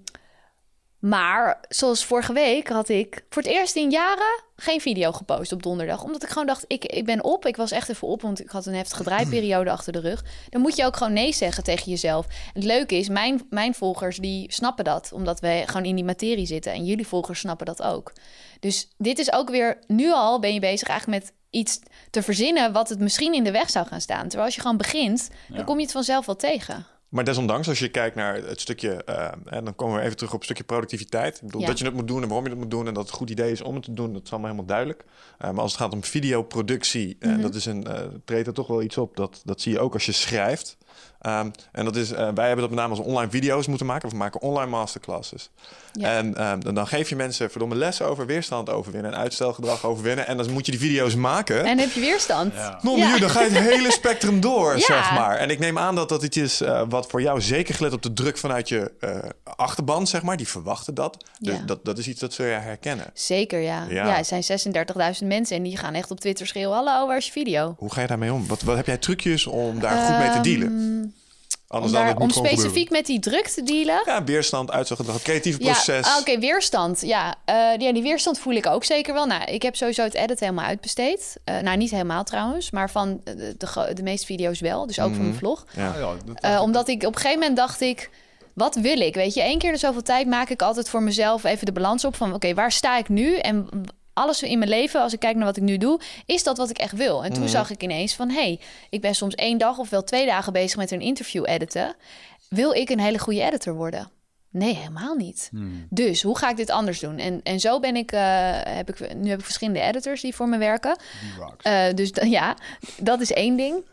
maar zoals vorige week had ik voor het eerst in jaren geen video gepost op donderdag. Omdat ik gewoon dacht, ik, ik ben op. Ik was echt even op, want ik had een heftige draaiperiode achter de rug. Dan moet je ook gewoon nee zeggen tegen jezelf. Het leuke is, mijn, mijn volgers die snappen dat. Omdat wij gewoon in die materie zitten. En jullie volgers snappen dat ook. Dus dit is ook weer, nu al ben je bezig eigenlijk met iets te verzinnen... wat het misschien in de weg zou gaan staan. Terwijl als je gewoon begint, Ja. dan kom je het vanzelf wel tegen. Maar desondanks, als je kijkt naar het stukje, eh, en dan komen we even terug op het stukje productiviteit. Ik bedoel, Ja. dat je het moet doen en waarom je het moet doen en dat het een goed idee is om het te doen, dat is allemaal helemaal duidelijk. Eh, maar als het gaat om videoproductie, en Mhm. dat is een, eh treedt er toch wel iets op. Dat, dat zie je ook als je schrijft. Ehm, en dat is, eh, wij hebben dat met name als online video's moeten maken. We maken online masterclasses. Ja. En ehm, dan, dan geef je mensen verdomme lessen over weerstand overwinnen en uitstelgedrag overwinnen. En dan moet je die video's maken. En heb je weerstand? Ja. Non, Ja. uur, dan ga je het hele spectrum door, Ja. zeg maar. En ik neem aan dat dat iets is eh, wat voor jou zeker gelet op de druk vanuit je eh, achterban, zeg maar. Die verwachten dat. Dus Ja. dat, dat is iets dat ze herkennen. Zeker, ja. Ja. ja. het zijn 36.000 mensen en die gaan echt op Twitter schreeuwen... hallo, waar is je video? Hoe ga je daarmee om? Wat, wat heb jij trucjes om daar goed mee te dealen? Anders om daar, om specifiek met die druk te dealen... Ja, weerstand, uitstelgedrag, het creatieve proces. Ja, ah, oké, weerstand. Ja, eh, ja, die weerstand voel ik ook zeker wel. Nou, ik heb sowieso het editen helemaal uitbesteed. Eh, nou, niet helemaal trouwens, maar van de, de, de meeste video's wel. Dus ook van mijn vlog. Ja. Ja, dat- Eh, omdat ik op een gegeven moment dacht ik... Wat wil ik? Weet je, één keer in zoveel tijd maak ik altijd voor mezelf even de balans op van... oké, waar sta ik nu? En alles in mijn leven, als ik kijk naar wat ik nu doe... is dat wat ik echt wil? En toen zag ik ineens van... hé, hey, ik ben soms één dag of wel twee dagen bezig met een interview editen. Wil ik een hele goede editor worden? Nee, helemaal niet. Dus hoe ga ik dit anders doen? En, en zo ben ik, eh, heb ik, nu heb ik verschillende editors die voor me werken. Eh, dus ja, dat is één ding.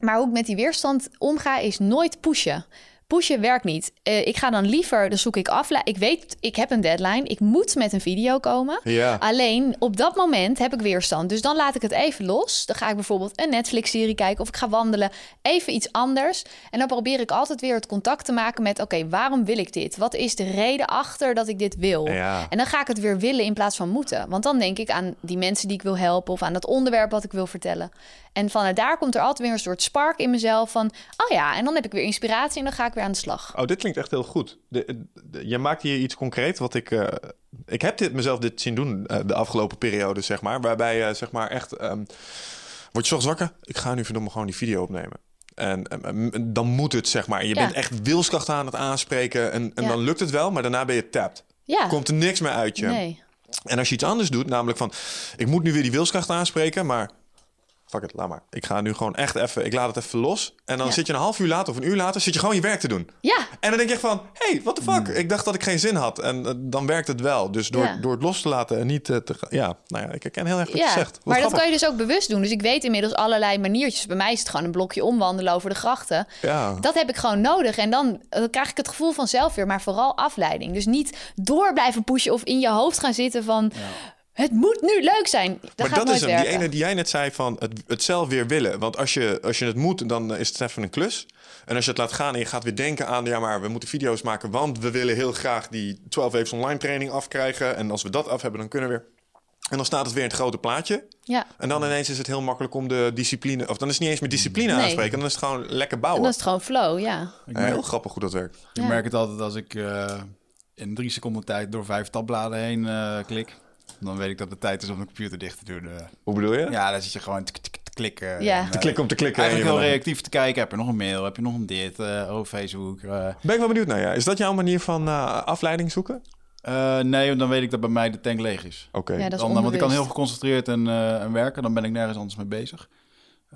Maar hoe ik met die weerstand omga, is nooit pushen. Pushen werkt niet. Eh, ik ga dan liever, dan zoek ik af. Ik weet, ik heb een deadline. Ik moet met een video komen. Ja. Alleen op dat moment heb ik weerstand. Dus dan laat ik het even los. Dan ga ik bijvoorbeeld een Netflix-serie kijken of ik ga wandelen. Even iets anders. En dan probeer ik altijd weer het contact te maken met: oké, waarom wil ik dit? Wat is de reden achter dat ik dit wil? Ja. En dan ga ik het weer willen in plaats van moeten. Want dan denk ik aan die mensen die ik wil helpen of aan dat onderwerp wat ik wil vertellen. En vanuit daar komt er altijd weer een soort spark in mezelf van: oh ja, en dan heb ik weer inspiratie en dan ga ik weer aan de slag. Oh, dit klinkt echt heel goed. De, de- je maakt hier iets concreet wat ik... eh, ik heb dit mezelf dit zien doen eh, de afgelopen periode, zeg maar. Waarbij, eh, zeg maar, echt... ehm word je zo wakker? Ik ga nu verdomme gewoon die video opnemen. En, en- en dan moet het, zeg maar. Je Ja. bent echt wilskracht aan het aanspreken. En, en Ja. dan lukt het wel, maar daarna ben je tapped. Ja, Komt er niks meer uit je. nee. En als je iets anders doet, namelijk van... ik moet nu weer die wilskracht aanspreken, maar... Fuck it, laat maar. Ik ga nu gewoon echt even... Ik laat het even los. En dan Ja. zit je een half uur later of een uur later... zit je gewoon je werk te doen. Ja, En dan denk je echt van... hey, what the fuck? Ik dacht dat ik geen zin had. En eh, dan werkt het wel. Dus door, Ja. door het los te laten en niet eh, te... Ja, nou ja, ik herken heel erg wat ja. je zegt. Wat maar dat kan je dus ook bewust doen. Dus ik weet inmiddels allerlei maniertjes. Bij mij is het gewoon een blokje omwandelen over de grachten. Ja. Dat heb ik gewoon nodig. En dan, dan krijg ik het gevoel van zelf weer, maar vooral afleiding. Dus niet door blijven pushen of in je hoofd gaan zitten van... Het moet nu leuk zijn. Dat maar gaat dat nooit is hem. Die ene die jij net zei van het, het zelf weer willen. Want als je, als je het moet, dan is het even een klus. En als je het laat gaan en je gaat weer denken aan... ja, maar we moeten video's maken... want we willen heel graag die 12 Waves online training afkrijgen. En als we dat af hebben, dan kunnen we weer... En dan staat het weer in het grote plaatje. Ja, En dan ineens is het heel makkelijk om de discipline... of dan is het niet eens meer discipline Nee. aanspreken... dan is het gewoon lekker en bouwen. dan is het gewoon flow, ja. Ik heel merk, grappig hoe dat werkt. ik Ja. merk het altijd als ik eh, in drie seconden tijd door vijf tabbladen heen eh, klik. Dan weet ik dat het tijd is om de computer dicht te doen. eh. Hoe bedoel je? Ja, dan zit je gewoon te klikken. Ja. En, eh, Te klikken om te klikken. Eigenlijk en heel reactief te kijken. Heb je nog een mail? Heb je nog een dit? eh, oh, Facebook. eh. Ben ik wel benieuwd naar, ja. Is dat jouw manier van eh, afleiding zoeken? Eh, nee, want dan weet ik dat bij mij de tank leeg is. Oké. Ja, dat is Dan, want ik kan heel geconcentreerd en, eh, en werken. Dan ben ik nergens anders mee bezig.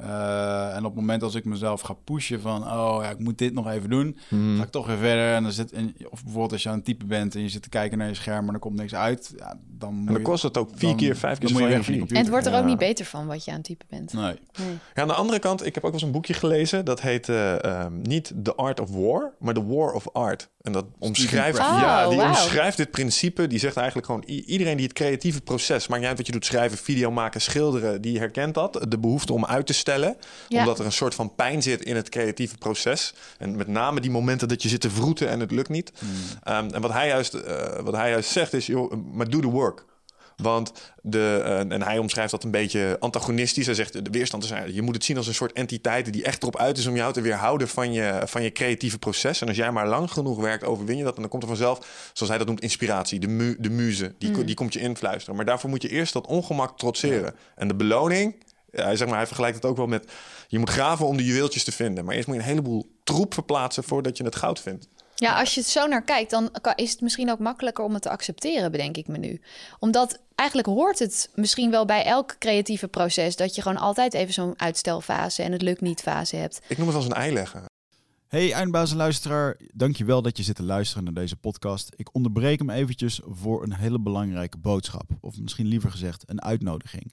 Eh, en op het moment als ik mezelf ga pushen van... oh ja, ik moet dit nog even doen... Mhm. ga ik toch weer verder. En dan zit, en, of bijvoorbeeld als je aan het typen bent... en je zit te kijken naar je scherm... maar er komt niks uit. Ja, dan moet En dan je- kost het ook vier dan- keer, vijf keer zoveel energie. En het wordt er ook niet beter van wat je aan het typen bent. Nee. Nee. Ja, aan de andere kant, ik heb ook wel eens een boekje gelezen. Dat heet eh, ehm, niet The Art of War, maar The War of Art. En dat omschrijft, ja, Oh, die omschrijft dit principe. Die zegt eigenlijk gewoon, iedereen die het creatieve proces, maakt niet uit wat je doet, schrijven, video maken, schilderen, die herkent dat. De behoefte om uit te stellen. Ja. Omdat er een soort van pijn zit in het creatieve proces. En met name die momenten dat je zit te vroeten en het lukt niet. Ehm, en wat hij, juist, eh, wat hij juist zegt is, joh, maar do the work. Want de, eh, en hij omschrijft dat een beetje antagonistisch. Hij zegt, de weerstand is eigenlijk, je moet het zien als een soort entiteit die echt erop uit is om jou te weerhouden van je, van je creatieve proces. En als jij maar lang genoeg werkt, overwin je dat. En dan komt er vanzelf, zoals hij dat noemt, inspiratie. De, mu, de muze, die, ko- die komt je influisteren. Maar daarvoor moet je eerst dat ongemak trotseren. En de beloning, hij, zeg maar, hij vergelijkt het ook wel met, je moet graven om de juweeltjes te vinden. Maar eerst moet je een heleboel troep verplaatsen voordat je het goud vindt. Ja, als je het zo naar kijkt, dan is het misschien ook makkelijker om het te accepteren, bedenk ik me nu. Omdat eigenlijk hoort het misschien wel bij elk creatieve proces dat je gewoon altijd even zo'n uitstelfase en het lukt niet fase hebt. Ik noem het als een ei leggen. Hey eindbazen luisteraar, dankjewel dat je zit te luisteren naar deze podcast. Ik onderbreek hem eventjes voor een hele belangrijke boodschap. Of misschien liever gezegd een uitnodiging.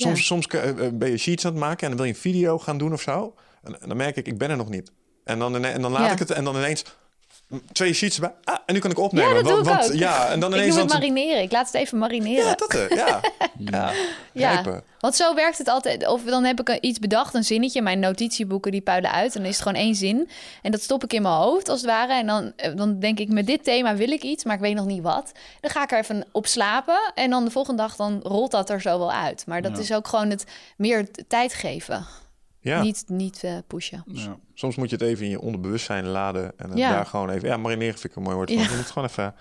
Soms, soms eh, ben je sheets aan het maken en dan wil je een video gaan doen of zo. En, dan merk ik, ik ben er nog niet. En dan, en dan laat ik het en dan ineens twee sheets bij. Ah, en nu kan ik opnemen. Ja, dat doe want, ik ook. Ja, en dan ineens ik doe het dan... marineren. Ik laat het even marineren. Ja, dat er. Ja. ja. ja. Want zo werkt het altijd. Of dan heb ik iets bedacht, een zinnetje. Mijn notitieboeken die puilen uit. En dan is het gewoon één zin. En dat stop ik in mijn hoofd als het ware. En dan, eh, dan denk ik, met dit thema wil ik iets, maar ik weet nog niet wat. Dan ga ik er even op slapen. En dan de volgende dag dan rolt dat er zo wel uit. Maar dat is ook gewoon het meer tijd geven. Ja. Niet, niet uh, pushen. Ja. Soms moet je het even in je onderbewustzijn laden. En ja. daar gewoon even... Ja, marineren vind ik een mooi woord. Ja. Je moet gewoon even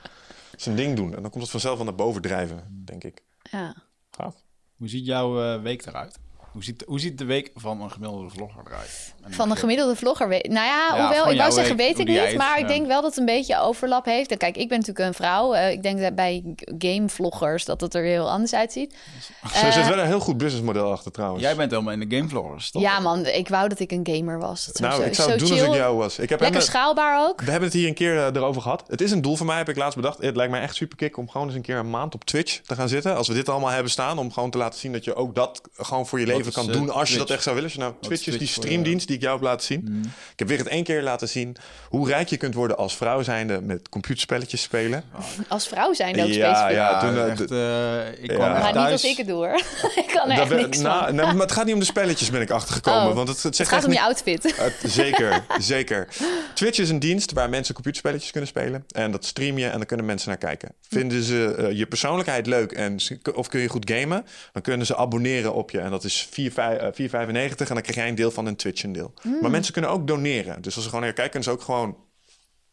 zijn ding doen. En dan komt het vanzelf aan naar boven drijven, denk ik. Ja. Gaaf. Hoe ziet jouw uh, week eruit? Hoe ziet, hoe ziet de week van een gemiddelde vlogger eruit? Van een gemiddelde vlogger? Nou ja, hoewel, ik wou zeggen, weet ik niet. Maar ik denk wel dat het een beetje overlap heeft. En kijk, ik ben natuurlijk een vrouw. Uh, ik denk dat bij gamevloggers dat het er heel anders uitziet. Er uh, zit wel een heel goed businessmodel achter trouwens. Jij bent helemaal in de gamevloggers, toch? Ja man, ik wou dat ik een gamer was. nou, zo, ik zou het doen chill. als ik jou was. Ik heb Lekker schaalbaar ook. We hebben het hier een keer uh, erover gehad. Het is een doel voor mij, heb ik laatst bedacht. Het lijkt mij echt super kick om gewoon eens een keer een maand op Twitch te gaan zitten. Als we dit allemaal hebben staan, om gewoon te laten zien dat je ook dat gewoon voor je leven kan doen als je dat echt zou willen. Als je nou Twitch is die streamdienst die ik jou heb laten zien. Mm. Ik heb weer het één keer laten zien hoe rijk je kunt worden als vrouw zijnde met computerspelletjes spelen. Als vrouw zijnde ook ja, specifiek. Ja, toen, echt, uh, ik kwam ja. niet als ik het doe hoor. ik kan er echt niks nou, nou, maar het gaat niet om de spelletjes ben ik achtergekomen. Oh, want het, het, zegt het gaat om niet, je outfit. Uh, zeker, zeker. Twitch is een dienst waar mensen computerspelletjes kunnen spelen. En dat stream je en dan kunnen mensen naar kijken. Vinden ze uh, je persoonlijkheid leuk en of kun je goed gamen, dan kunnen ze abonneren op je. En dat is 4,95 en dan krijg jij een deel van een Twitch een deel. Mm. Maar mensen kunnen ook doneren. Dus als ze gewoon naar kijken, kunnen ze ook gewoon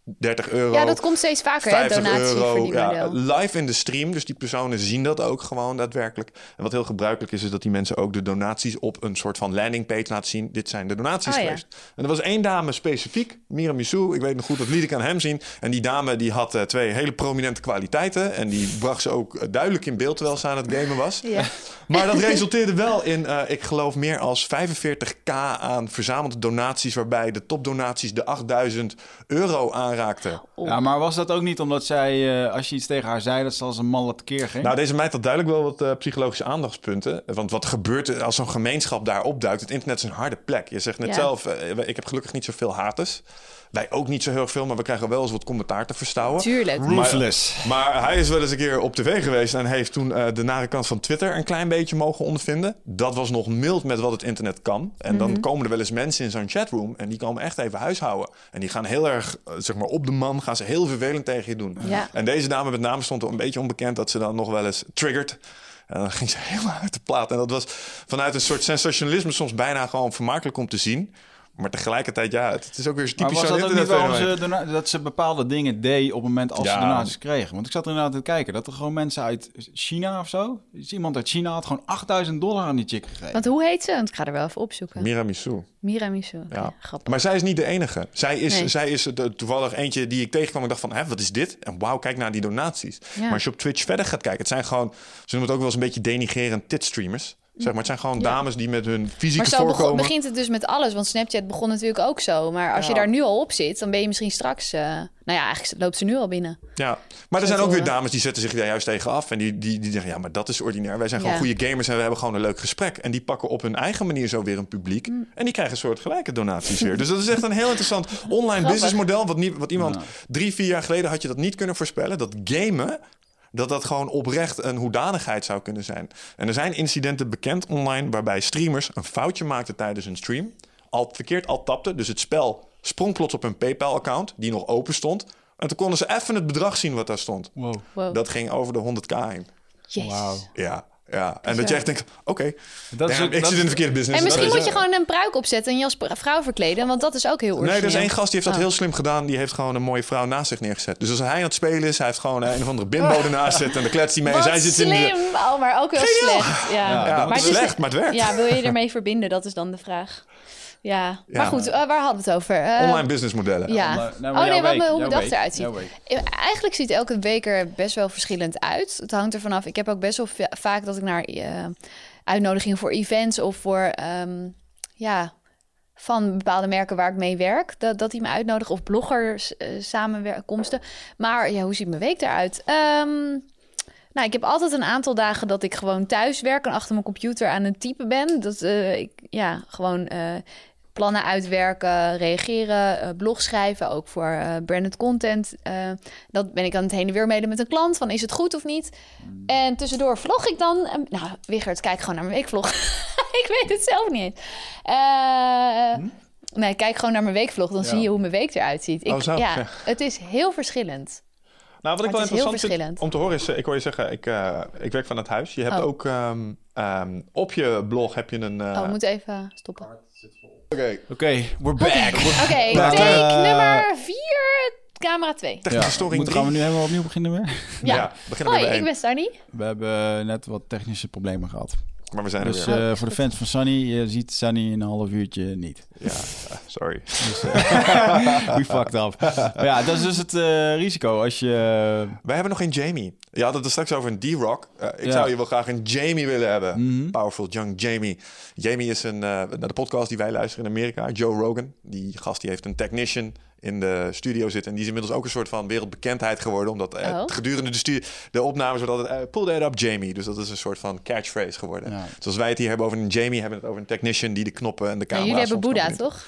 30 euro. Ja, dat komt steeds vaker, hè, donatie euro, voor die ja, Live in de stream, dus die personen zien dat ook gewoon daadwerkelijk. En wat heel gebruikelijk is, is dat die mensen ook de donaties op een soort van landingpage laten zien. Dit zijn de donaties oh, geweest. Ja. En er was één dame specifiek, Mira Missou. Ik weet nog goed, dat liet ik aan hem zien. En die dame die had uh, twee hele prominente kwaliteiten. En die bracht ze ook uh, duidelijk in beeld terwijl ze aan het gamen was. Ja. Maar dat resulteerde wel in, uh, ik geloof, meer als 45k aan verzamelde donaties. Waarbij de topdonaties de 8000 euro aan aanraakte. Ja, maar was dat ook niet omdat zij, uh, als je iets tegen haar zei, dat ze als een man keer ging? Nou, deze meid had duidelijk wel wat uh, psychologische aandachtspunten. Want wat gebeurt als zo'n gemeenschap daar opduikt? Het internet is een harde plek. Je zegt net ja. zelf, uh, ik heb gelukkig niet zoveel haters. Wij ook niet zo heel veel, maar we krijgen wel eens wat commentaar te verstouwen. Tuurlijk. Ruthless. Maar, maar, hij is wel eens een keer op tv geweest en heeft toen uh, de nare kant van Twitter een klein beetje mogen ondervinden. Dat was nog mild met wat het internet kan. En mm -hmm. dan Mhm. komen er wel eens mensen in zo'n chatroom en die komen echt even huishouden. En die gaan heel erg, uh, zeg maar, op de man, gaan ze heel vervelend tegen je doen. Ja. En deze dame met name stond een beetje onbekend dat ze dan nog wel eens triggert. En dan ging ze helemaal uit de plaat. En dat was vanuit een soort sensationalisme soms bijna gewoon vermakelijk om te zien. Maar tegelijkertijd, ja, het is ook weer typisch maar was dat ook niet waarom ze, dat ze bepaalde dingen deed op het moment als ja. ze donaties kregen? Want ik zat er inderdaad te kijken dat er gewoon mensen uit China of zo... Dus iemand uit China had gewoon 8000 dollar aan die chick gegeven. Want hoe heet ze? Want ik ga er wel even opzoeken. Miramisu. Miramisu, okay. ja. grappig. Maar zij is niet de enige. Zij is, nee. zij is de, toevallig eentje die ik tegenkwam. Ik dacht van, hè, wat is dit? En wauw, kijk naar die donaties. Ja. Maar als je op Twitch verder gaat kijken... het zijn gewoon, ze noemen het ook wel eens een beetje denigerend titstreamers... Zeg maar, het zijn gewoon Ja. dames die met hun fysieke Maar zo voorkomen... begint het dus met alles. Want Snapchat begon natuurlijk ook zo. Maar als je daar nu al op zit, dan ben je misschien straks... eh, nou ja, eigenlijk loopt ze nu al binnen. Ja, maar er zijn ook weer horen. dames die zetten zich daar juist tegen af. En die, die, die zeggen, ja, maar dat is ordinair. Wij zijn gewoon Ja. goede gamers en we hebben gewoon een leuk gesprek. En die pakken op hun eigen manier zo weer een publiek. Mm. En die krijgen een soort gelijke donaties weer. Dus dat is echt een heel interessant online businessmodel. Wat, niet, wat iemand Ja. drie, vier jaar geleden had je dat niet kunnen voorspellen. Dat gamen, dat dat gewoon oprecht een hoedanigheid zou kunnen zijn. En er zijn incidenten bekend online waarbij streamers een foutje maakten tijdens een stream. Al verkeerd al tapten. Dus het spel sprong plots op hun PayPal-account, die nog open stond. En toen konden ze even het bedrag zien wat daar stond. Wow. Wow. Dat ging over de 100k heen. Jezus. Wauw. Ja, ja. En dat je echt denkt, oké, Dat is damn, ook- ik dat zit in de verkeerde business. En misschien Dat is, moet je gewoon een pruik opzetten en je als vrouw verkleden. Want dat is ook heel origineel. Nee, er is één gast die heeft dat Oh. heel slim gedaan. Die heeft gewoon een mooie vrouw naast zich neergezet. Dus als hij aan het spelen is, hij heeft gewoon een of andere bimbo ernaast zitten. En dan kletst hij mee. En Wat zij zit slim. in de... Oh, maar ook heel slecht. Ja, Ja, Ja, Maar is slecht, maar het werkt. ja, wil je ermee verbinden? Dat is dan de vraag. Ja, Ja. maar goed, eh, waar hadden we het over? Eh, Online businessmodellen. Ja. Nou, nou, oh nee, wat hoe jouw mijn dag week, eruit ziet. Eigenlijk ziet elke week er best wel verschillend uit. Het hangt er vanaf. Ik heb ook best wel va- vaak dat ik naar eh, uitnodigingen voor events of voor ehm, ja, van bepaalde merken waar ik mee werk, dat, dat die me uitnodigen of bloggers eh, samenkomsten. Maar ja, hoe ziet mijn week eruit? Ehm, nou, ik heb altijd een aantal dagen dat ik gewoon thuis werk en achter mijn computer aan het typen ben. Dat eh, ik ja, gewoon eh, plannen uitwerken, reageren, eh, blog schrijven, ook voor eh, branded content. Eh, dat ben ik aan het heen en weer mailen met een klant van is het goed of niet. En tussendoor vlog ik dan. Nou, Wigert, kijk gewoon naar mijn weekvlog. ik weet het zelf niet. Eh, Nee, kijk gewoon naar mijn weekvlog, dan Ja. zie je hoe mijn week eruit ziet. Ik, Oh, zo, ja, het is heel verschillend. Nou, wat ik wel het is heel interessant vind verschillend. om te horen is... Ik hoor je zeggen, ik, eh, ik werk van het huis. Je hebt Oh. ook ehm, ehm, op je blog heb je een... eh, oh, we moeten even stoppen. Oké, Oké, we're back. Oké, take nummer 4, camera 2. technische Ja, storing moeten, gaan we nu helemaal opnieuw beginnen weer? Ja. Ja, beginnen we Hoi, bij ik één. ben Sunny. We hebben net wat technische problemen gehad. Maar we zijn er Dus weer. eh, voor de fans van Sunny, je ziet Sunny in een half uurtje niet. Ja, sorry. Dus, eh, we fucked up. Maar ja, dat is dus het eh, risico als je... Wij hebben nog geen Jamie. Je had het er straks over een D-Rock. Ik Ja. zou je wel graag een Jamie willen hebben. Mhm. Powerful Young Jamie. Jamie is een, de podcast die wij luisteren in Amerika. Joe Rogan. Die gast die heeft een technician in de studio zitten. En die is inmiddels ook een soort van wereldbekendheid geworden. Omdat eh, Oh. gedurende de, stu- de opnames wordt altijd... eh, pull that up, Jamie. Dus dat is een soort van catchphrase geworden. Ja. Zoals wij het hier hebben over een Jamie... hebben we het over een technician die de knoppen en de camera's... jullie hebben Boeddha, toch?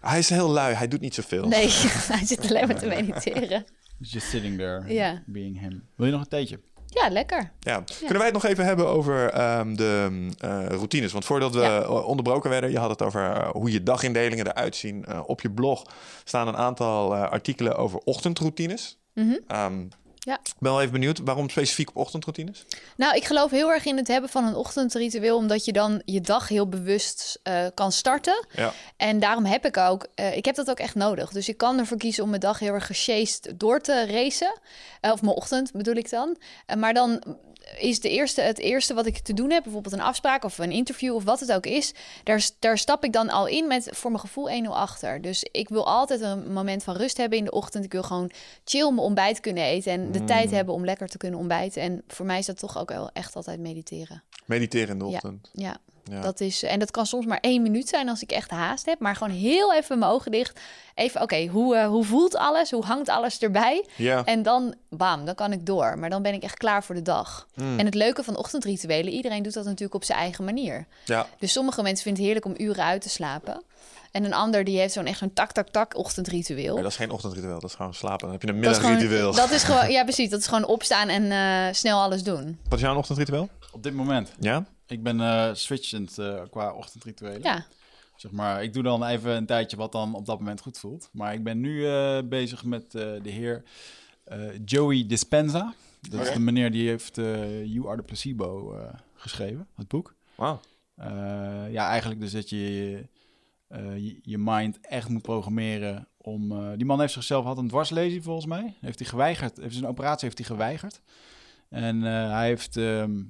Hij is heel lui. Hij doet niet zoveel. Nee, hij zit alleen maar te mediteren. He's just sitting there, Ja. being him. Wil je nog een theetje? Ja, lekker. Ja. Kunnen wij het nog even hebben over ehm, de eh, routines? Want voordat we Ja. eh, onderbroken werden, je had het over eh, hoe je dagindelingen eruit zien. Op je blog staan een aantal artikelen over ochtendroutines. Ehm, Ja. Ik ben wel even benieuwd, waarom specifiek op ochtendroutines? Nou, ik geloof heel erg in het hebben van een ochtendritueel, omdat je dan je dag heel bewust eh, kan starten. Ja. En daarom heb ik ook, eh, ik heb dat ook echt nodig. Dus ik kan ervoor kiezen om mijn dag heel erg gesjeest door te racen. Eh, of mijn ochtend bedoel ik dan. Maar dan is de eerste, het eerste wat ik te doen heb, bijvoorbeeld een afspraak of een interview of wat het ook is, daar, daar stap ik dan al in met voor mijn gevoel 1-0 achter. Dus ik wil altijd een moment van rust hebben in de ochtend. Ik wil gewoon chill mijn ontbijt kunnen eten en de tijd hebben om lekker te kunnen ontbijten. En voor mij is dat toch ook wel echt altijd mediteren. Mediteren in de ochtend. Ja, Ja. Dat is, en dat kan soms maar één minuut zijn als ik echt haast heb. Maar gewoon heel even mijn ogen dicht. Even, oké, hoe, eh, hoe voelt alles? Hoe hangt alles erbij? Ja. En dan, bam, dan kan ik door. Maar dan ben ik echt klaar voor de dag. Hmm. En het leuke van ochtendrituelen, iedereen doet dat natuurlijk op zijn eigen manier. ja. Dus sommige mensen vinden het heerlijk om uren uit te slapen. En een ander die heeft zo'n echt zo'n tak, tak, tak ochtendritueel. Maar dat is geen ochtendritueel, dat is gewoon slapen. Dan heb je een Dat is gewoon- middagritueel. Dat is gewoon, ja precies, dat is gewoon opstaan en eh, snel alles doen. Wat is jouw ochtendritueel? Op dit moment. Ja? Ik ben eh switchend eh, qua ochtendrituelen. Ja, Zeg maar, ik doe dan even een tijdje wat dan op dat moment goed voelt. Maar ik ben nu eh, bezig met eh, de heer eh, Joey Dispenza. Dat is de meneer die heeft eh, You Are the Placebo eh, geschreven, het boek. Wauw. Eh, ja, eigenlijk dus dat je eh, je, je mind echt moet programmeren om... eh, die man heeft zichzelf had een dwarslesie volgens mij. Heeft hij geweigerd, heeft zijn operatie heeft hij geweigerd. En eh, hij heeft... ehm,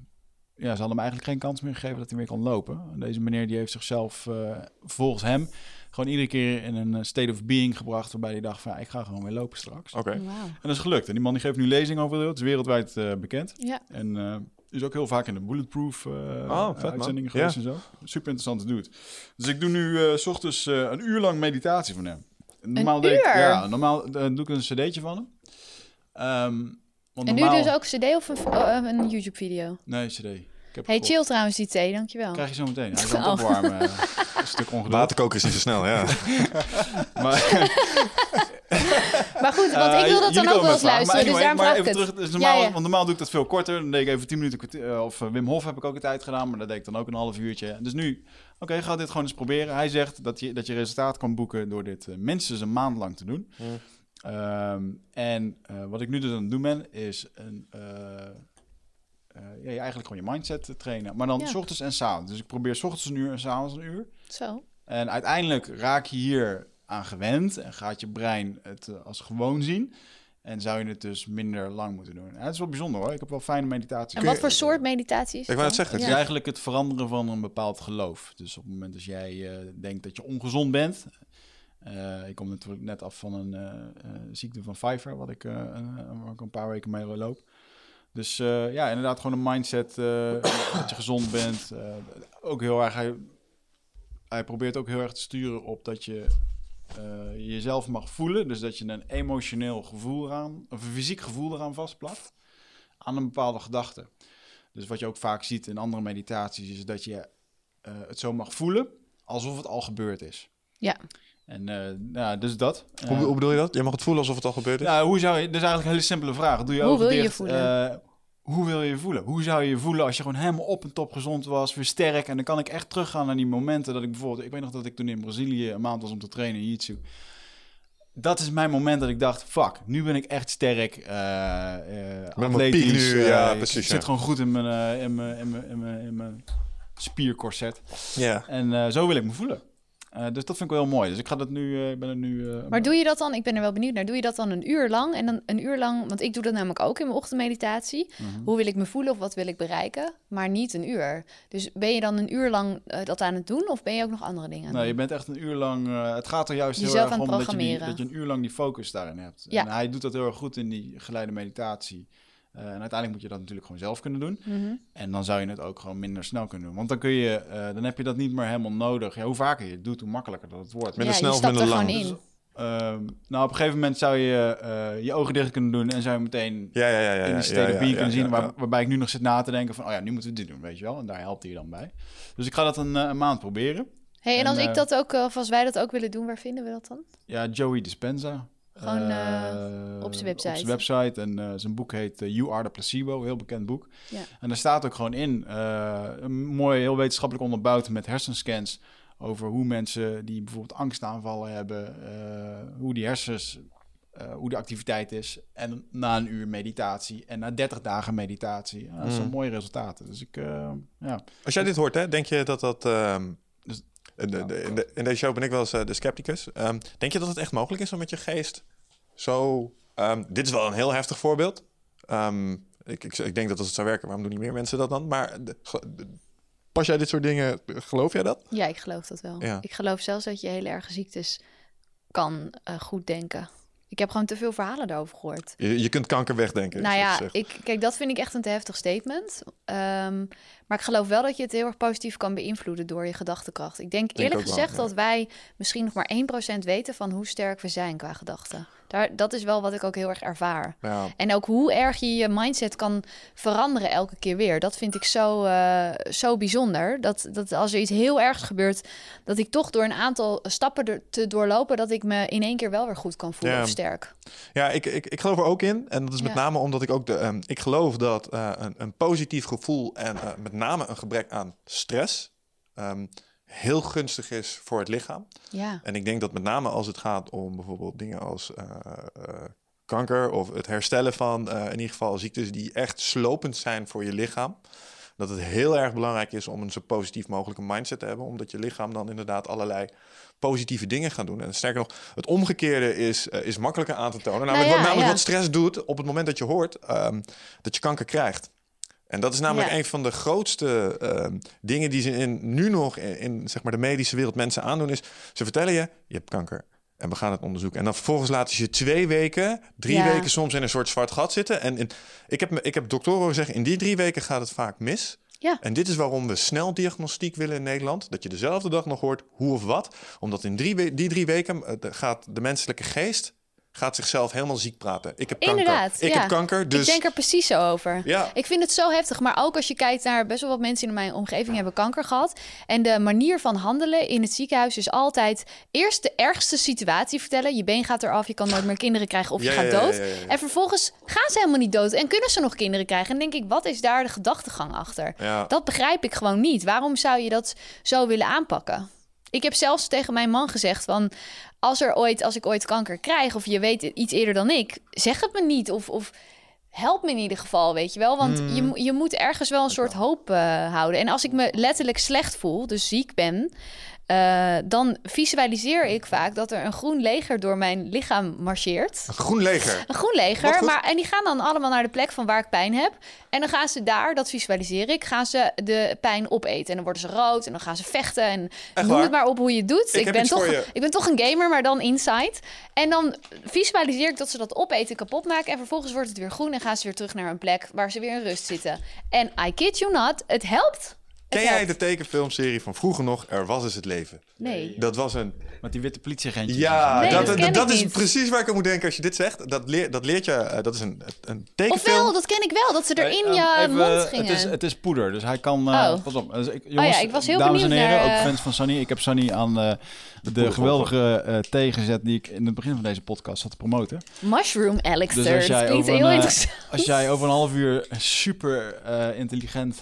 ja, ze hadden hem eigenlijk geen kans meer gegeven dat hij weer kon lopen. En deze meneer die heeft zichzelf eh, volgens hem gewoon iedere keer in een eh, state of being gebracht... waarbij hij dacht van, ja, ik ga gewoon weer lopen straks. Oké. En dat is gelukt. En die man die geeft nu lezingen over de wereld. Het is wereldwijd eh, bekend. Ja, En eh, Is ook heel vaak in de Bulletproof uh, oh, vet, uitzendingen geweest ja. en zo. Super interessant doet. Dus ik doe nu uh, s ochtends uh, een uur lang meditatie van hem. Normaal deed ik, ja, normaal doe ik een cd'tje van hem. Um, want en normaal... nu dus ook cd of een, uh, een YouTube-video? Nee, cd. Hey, chill trouwens die thee, dankjewel. Krijg je zo meteen. Hij kan oh. opwarmen. een stuk ongeduld. Waterkoker is niet zo snel, ja. maar, maar goed, want ik wil dat uh, dan ook wel eens luisteren, dus daarom vraag ik het. Terug, dus normaal, ja, ja. Want normaal doe ik dat veel korter. Dan deed ik even 10 minuten, of uh, Wim Hof heb ik ook een tijd gedaan, maar dat deed ik dan ook een half uurtje. Dus nu, oké, okay, ga dit gewoon eens proberen. Hij zegt dat je, dat je resultaat kan boeken door dit uh, minstens een maand lang te doen. Hmm. Um, en wat ik nu dus aan het doen ben, is een... Uh, ja, je eigenlijk gewoon je mindset te trainen. Maar dan ja. s ochtends en s avonds. Dus ik probeer s ochtends een uur en s avonds een uur. Zo. En uiteindelijk raak je hier aan gewend en gaat je brein het uh, als gewoon zien. En zou je het dus minder lang moeten doen. Ja, het is wel bijzonder hoor. Ik heb wel fijne meditaties. En wat voor soort meditatie is Ik wou het zeggen. Het is eigenlijk het veranderen van een bepaald geloof. Dus op het moment dat jij uh, denkt dat je ongezond bent. Uh, ik kom natuurlijk net af van een ziekte van Pfeiffer, wat ik, een paar weken mee loop. Dus ja, inderdaad gewoon een mindset dat je gezond bent. Ook heel erg, hij, hij probeert ook heel erg te sturen op dat je jezelf mag voelen. Dus dat je een emotioneel gevoel eraan, of een fysiek gevoel eraan vastplakt. Aan een bepaalde gedachte. Dus wat je ook vaak ziet in andere meditaties is dat je het zo mag voelen alsof het al gebeurd is. Ja. En nou, dus dat. Hoe, hoe, bedoel je dat? Je mag het voelen alsof het al gebeurd is? Nou, hoe zou je... Dat is eigenlijk een hele simpele vraag. Doe je hoe wil dicht, je voelen? Uh, hoe wil je je voelen? Hoe zou je je voelen als je gewoon helemaal op en top gezond was, weer sterk? En dan kan ik echt teruggaan naar die momenten dat ik bijvoorbeeld... Ik weet nog dat ik toen in Brazilië een maand was om te trainen in jiu Dat is mijn moment dat ik dacht, fuck, nu ben ik echt sterk. Uh, uh, atletisch. Nu, ja, precies. Ik zit gewoon goed in mijn, in mijn, in mijn, in mijn, in mijn spiercorset. Ja. En zo wil ik me voelen. Uh, dus dat vind ik wel heel mooi. Dus ik ga dat nu, uh, ben er nu. Uh, maar doe je dat dan? Ik ben er wel benieuwd naar. Doe je dat dan een uur lang? En dan een uur lang, want ik doe dat namelijk ook in mijn ochtendmeditatie. -hmm. Hoe wil ik me voelen of wat wil ik bereiken? Maar niet een uur. Dus ben je dan een uur lang dat aan het doen? Of ben je ook nog andere dingen aan Nee, doen? je bent echt een uur lang. het gaat er juist Jezelf heel erg om dat je, die, dat je een uur lang die focus daarin hebt. Ja. En hij doet dat heel erg goed in die geleide meditatie. Uh, en uiteindelijk moet je dat natuurlijk gewoon zelf kunnen doen. Mm -hmm. En dan zou je het ook gewoon minder snel kunnen doen. Want dan kun je, uh, dan heb je dat niet meer helemaal nodig. Ja, hoe vaker je het doet, hoe makkelijker dat het wordt. Minder ja, snel of minder lang. in. Dus, uh, nou, op een gegeven moment zou je uh, je ogen dicht kunnen doen en zou je meteen ja, ja, ja, ja, in being ja, kunnen zien. ja, Waar, waarbij ik nu nog zit na te denken van, oh ja, nu moeten we dit doen, weet je wel. En daar helpt hij je dan bij. Dus ik ga dat een, een maand proberen. Hey, en als ik dat ook, of als wij dat ook willen doen, waar vinden we dat dan? Ja, Joey Dispenza. Gewoon, uh, Uh, op zijn website. Op zijn website. En uh, zijn boek heet uh, You Are the Placebo, heel bekend boek. Ja. En daar staat ook gewoon in, uh, een mooi, heel wetenschappelijk onderbouwd met hersenscans over hoe mensen die bijvoorbeeld angstaanvallen hebben, uh, hoe die hersens, uh, hoe de activiteit is. En na een uur meditatie en na 30 dagen meditatie. Dat zijn Mm. mooie resultaten. Dus ik, uh, ja. Als jij dit hoort, hè, denk je dat dat... In, de, de, in, de, in, deze show ben ik wel eens uh, de scepticus. Um, denk je dat het echt mogelijk is om met je geest zo... Um, dit is wel een heel heftig voorbeeld. Ik, ik, ik, denk dat als het zou werken, waarom doen niet meer mensen dat dan? Maar pas jij dit soort dingen, geloof jij dat? Ja, ik geloof dat wel. Ja. Ik geloof zelfs dat je hele erge ziektes kan uh, goed denken. Ik heb gewoon te veel verhalen daarover gehoord. Je, je kunt kanker wegdenken. Nou ja, ik, kijk, dat vind ik echt een te heftig statement. Um, maar ik geloof wel dat je het heel erg positief kan beïnvloeden door je gedachtekracht. Ik denk, denk eerlijk gezegd wel, ja. dat wij misschien nog maar 1% weten van hoe sterk we zijn qua gedachten. Daar, dat is wel wat ik ook heel erg ervaar. Ja. En ook hoe erg je je mindset kan veranderen elke keer weer. Dat vind ik zo, uh, zo bijzonder. Dat, dat als er iets heel ergs gebeurt, dat ik toch door een aantal stappen te doorlopen, dat ik me in één keer wel weer goed kan voelen ja. of sterk. Ja, ik, ik, ik geloof er ook in. En dat is met Ja. name omdat ik ook de. Um, ik geloof dat uh, een, een positief gevoel en uh, met name een gebrek aan stress. Um, heel gunstig is voor het lichaam. Ja. En ik denk dat met name als het gaat om bijvoorbeeld dingen als uh, uh, kanker of het herstellen van uh, in ieder geval ziektes die echt slopend zijn voor je lichaam. Dat het heel erg belangrijk is om een zo positief mogelijke mindset te hebben, omdat je lichaam dan inderdaad allerlei positieve dingen gaat doen. En sterker nog, het omgekeerde is, uh, is makkelijker aan te tonen. Namelijk, nou ja, wat, namelijk ja. wat stress doet op het moment dat je hoort um, dat je kanker krijgt. En dat is namelijk Ja. een van de grootste uh, dingen die ze in, nu nog in, in, zeg maar de medische wereld mensen aandoen. Is ze vertellen je, je hebt kanker. En we gaan het onderzoeken. En dan vervolgens laten ze je twee weken, drie Ja. weken soms in een soort zwart gat zitten. En in, ik, heb, ik heb doktoren zeggen, in die drie weken gaat het vaak mis. Ja. En dit is waarom we snel diagnostiek willen in Nederland. Dat je dezelfde dag nog hoort hoe of wat. Omdat in drie die drie weken eh, gaat de menselijke geest gaat zichzelf helemaal ziek praten. Ik heb kanker. Inderdaad, Ik ja. heb kanker, dus... Ik denk er precies zo over. Ja. Ik vind het zo heftig. Maar ook als je kijkt naar best wel wat mensen in mijn omgeving hebben kanker gehad. En de manier van handelen in het ziekenhuis is altijd eerst de ergste situatie vertellen. Je been gaat eraf, je kan nooit meer kinderen krijgen of je Ja, gaat dood. En vervolgens gaan ze helemaal niet dood en kunnen ze nog kinderen krijgen. En denk ik, wat is daar de gedachtegang achter? Dat begrijp ik gewoon niet. Waarom zou je dat zo willen aanpakken? Ik heb zelfs tegen mijn man gezegd van... als, er ooit, als ik ooit kanker krijg of je weet iets eerder dan ik... zeg het me niet of, of help me in ieder geval, weet je wel. Want je, mo- je moet ergens wel een soort hoop eh, houden. En als ik me letterlijk slecht voel, dus ziek ben... eh, dan visualiseer ik vaak dat er een groen leger door mijn lichaam marcheert. Een groen leger. Een groen leger. Maar, en die gaan dan allemaal naar de plek van waar ik pijn heb. En dan gaan ze daar, dat visualiseer ik, gaan ze de pijn opeten. En dan worden ze rood en dan gaan ze vechten. En noem waar? het maar op hoe je het doet. Ik ben toch, ik ben toch een gamer, maar dan inside. En dan visualiseer ik dat ze dat opeten, kapot maken. En vervolgens wordt het weer groen en gaan ze weer terug naar een plek waar ze weer in rust zitten. En I kid you not, het helpt. Ken jij de tekenfilmserie van vroeger nog? Er was eens het leven. Nee. Dat was een Met die witte politieagentjes. Ja, Nee, dat, dat is niet. precies waar ik aan moet denken als je dit zegt. Dat, leer, dat leert je, eh, dat is een, een tekenfilm. Ofwel, dat ken ik wel, dat ze er in Hey, je ehm, even, mond eh, gingen. Het is, het is poeder, dus hij kan... eh, Oh. Pas op. Dus ik, jongens, ja, ik was heel dames en heren, naar, ook fans van Sunny. Ik heb Sunny aan eh, de geweldige eh thee gezet die ik in het begin van deze podcast had te promoten. Mushroom elixir. Dus als jij, over een, heel interessant. als jij over een half uur super eh, intelligent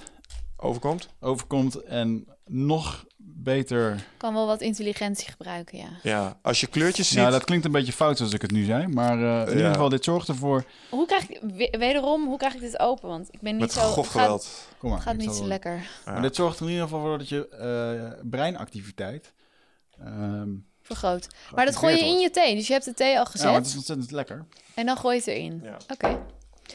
Overkomt. overkomt en nog beter... kan wel wat intelligentie gebruiken, ja. Ja, als je kleurtjes ziet. Nou, dat klinkt een beetje fout zoals ik het nu zei, maar eh, in ieder Ja. geval, dit zorgt ervoor... Hoe krijg ik, we- wederom, hoe krijg ik dit open? Want ik ben niet met zo... grof het gaat. Kom maar. gaat niet zo wel- lekker. Maar dit zorgt er in ieder geval voor dat je eh, breinactiviteit... ehm, Vergroot. Maar dat gooi je in je thee. Dus je hebt de thee al gezet. ja, maar het is ontzettend lekker. En dan gooi je het erin. Ja. Oké.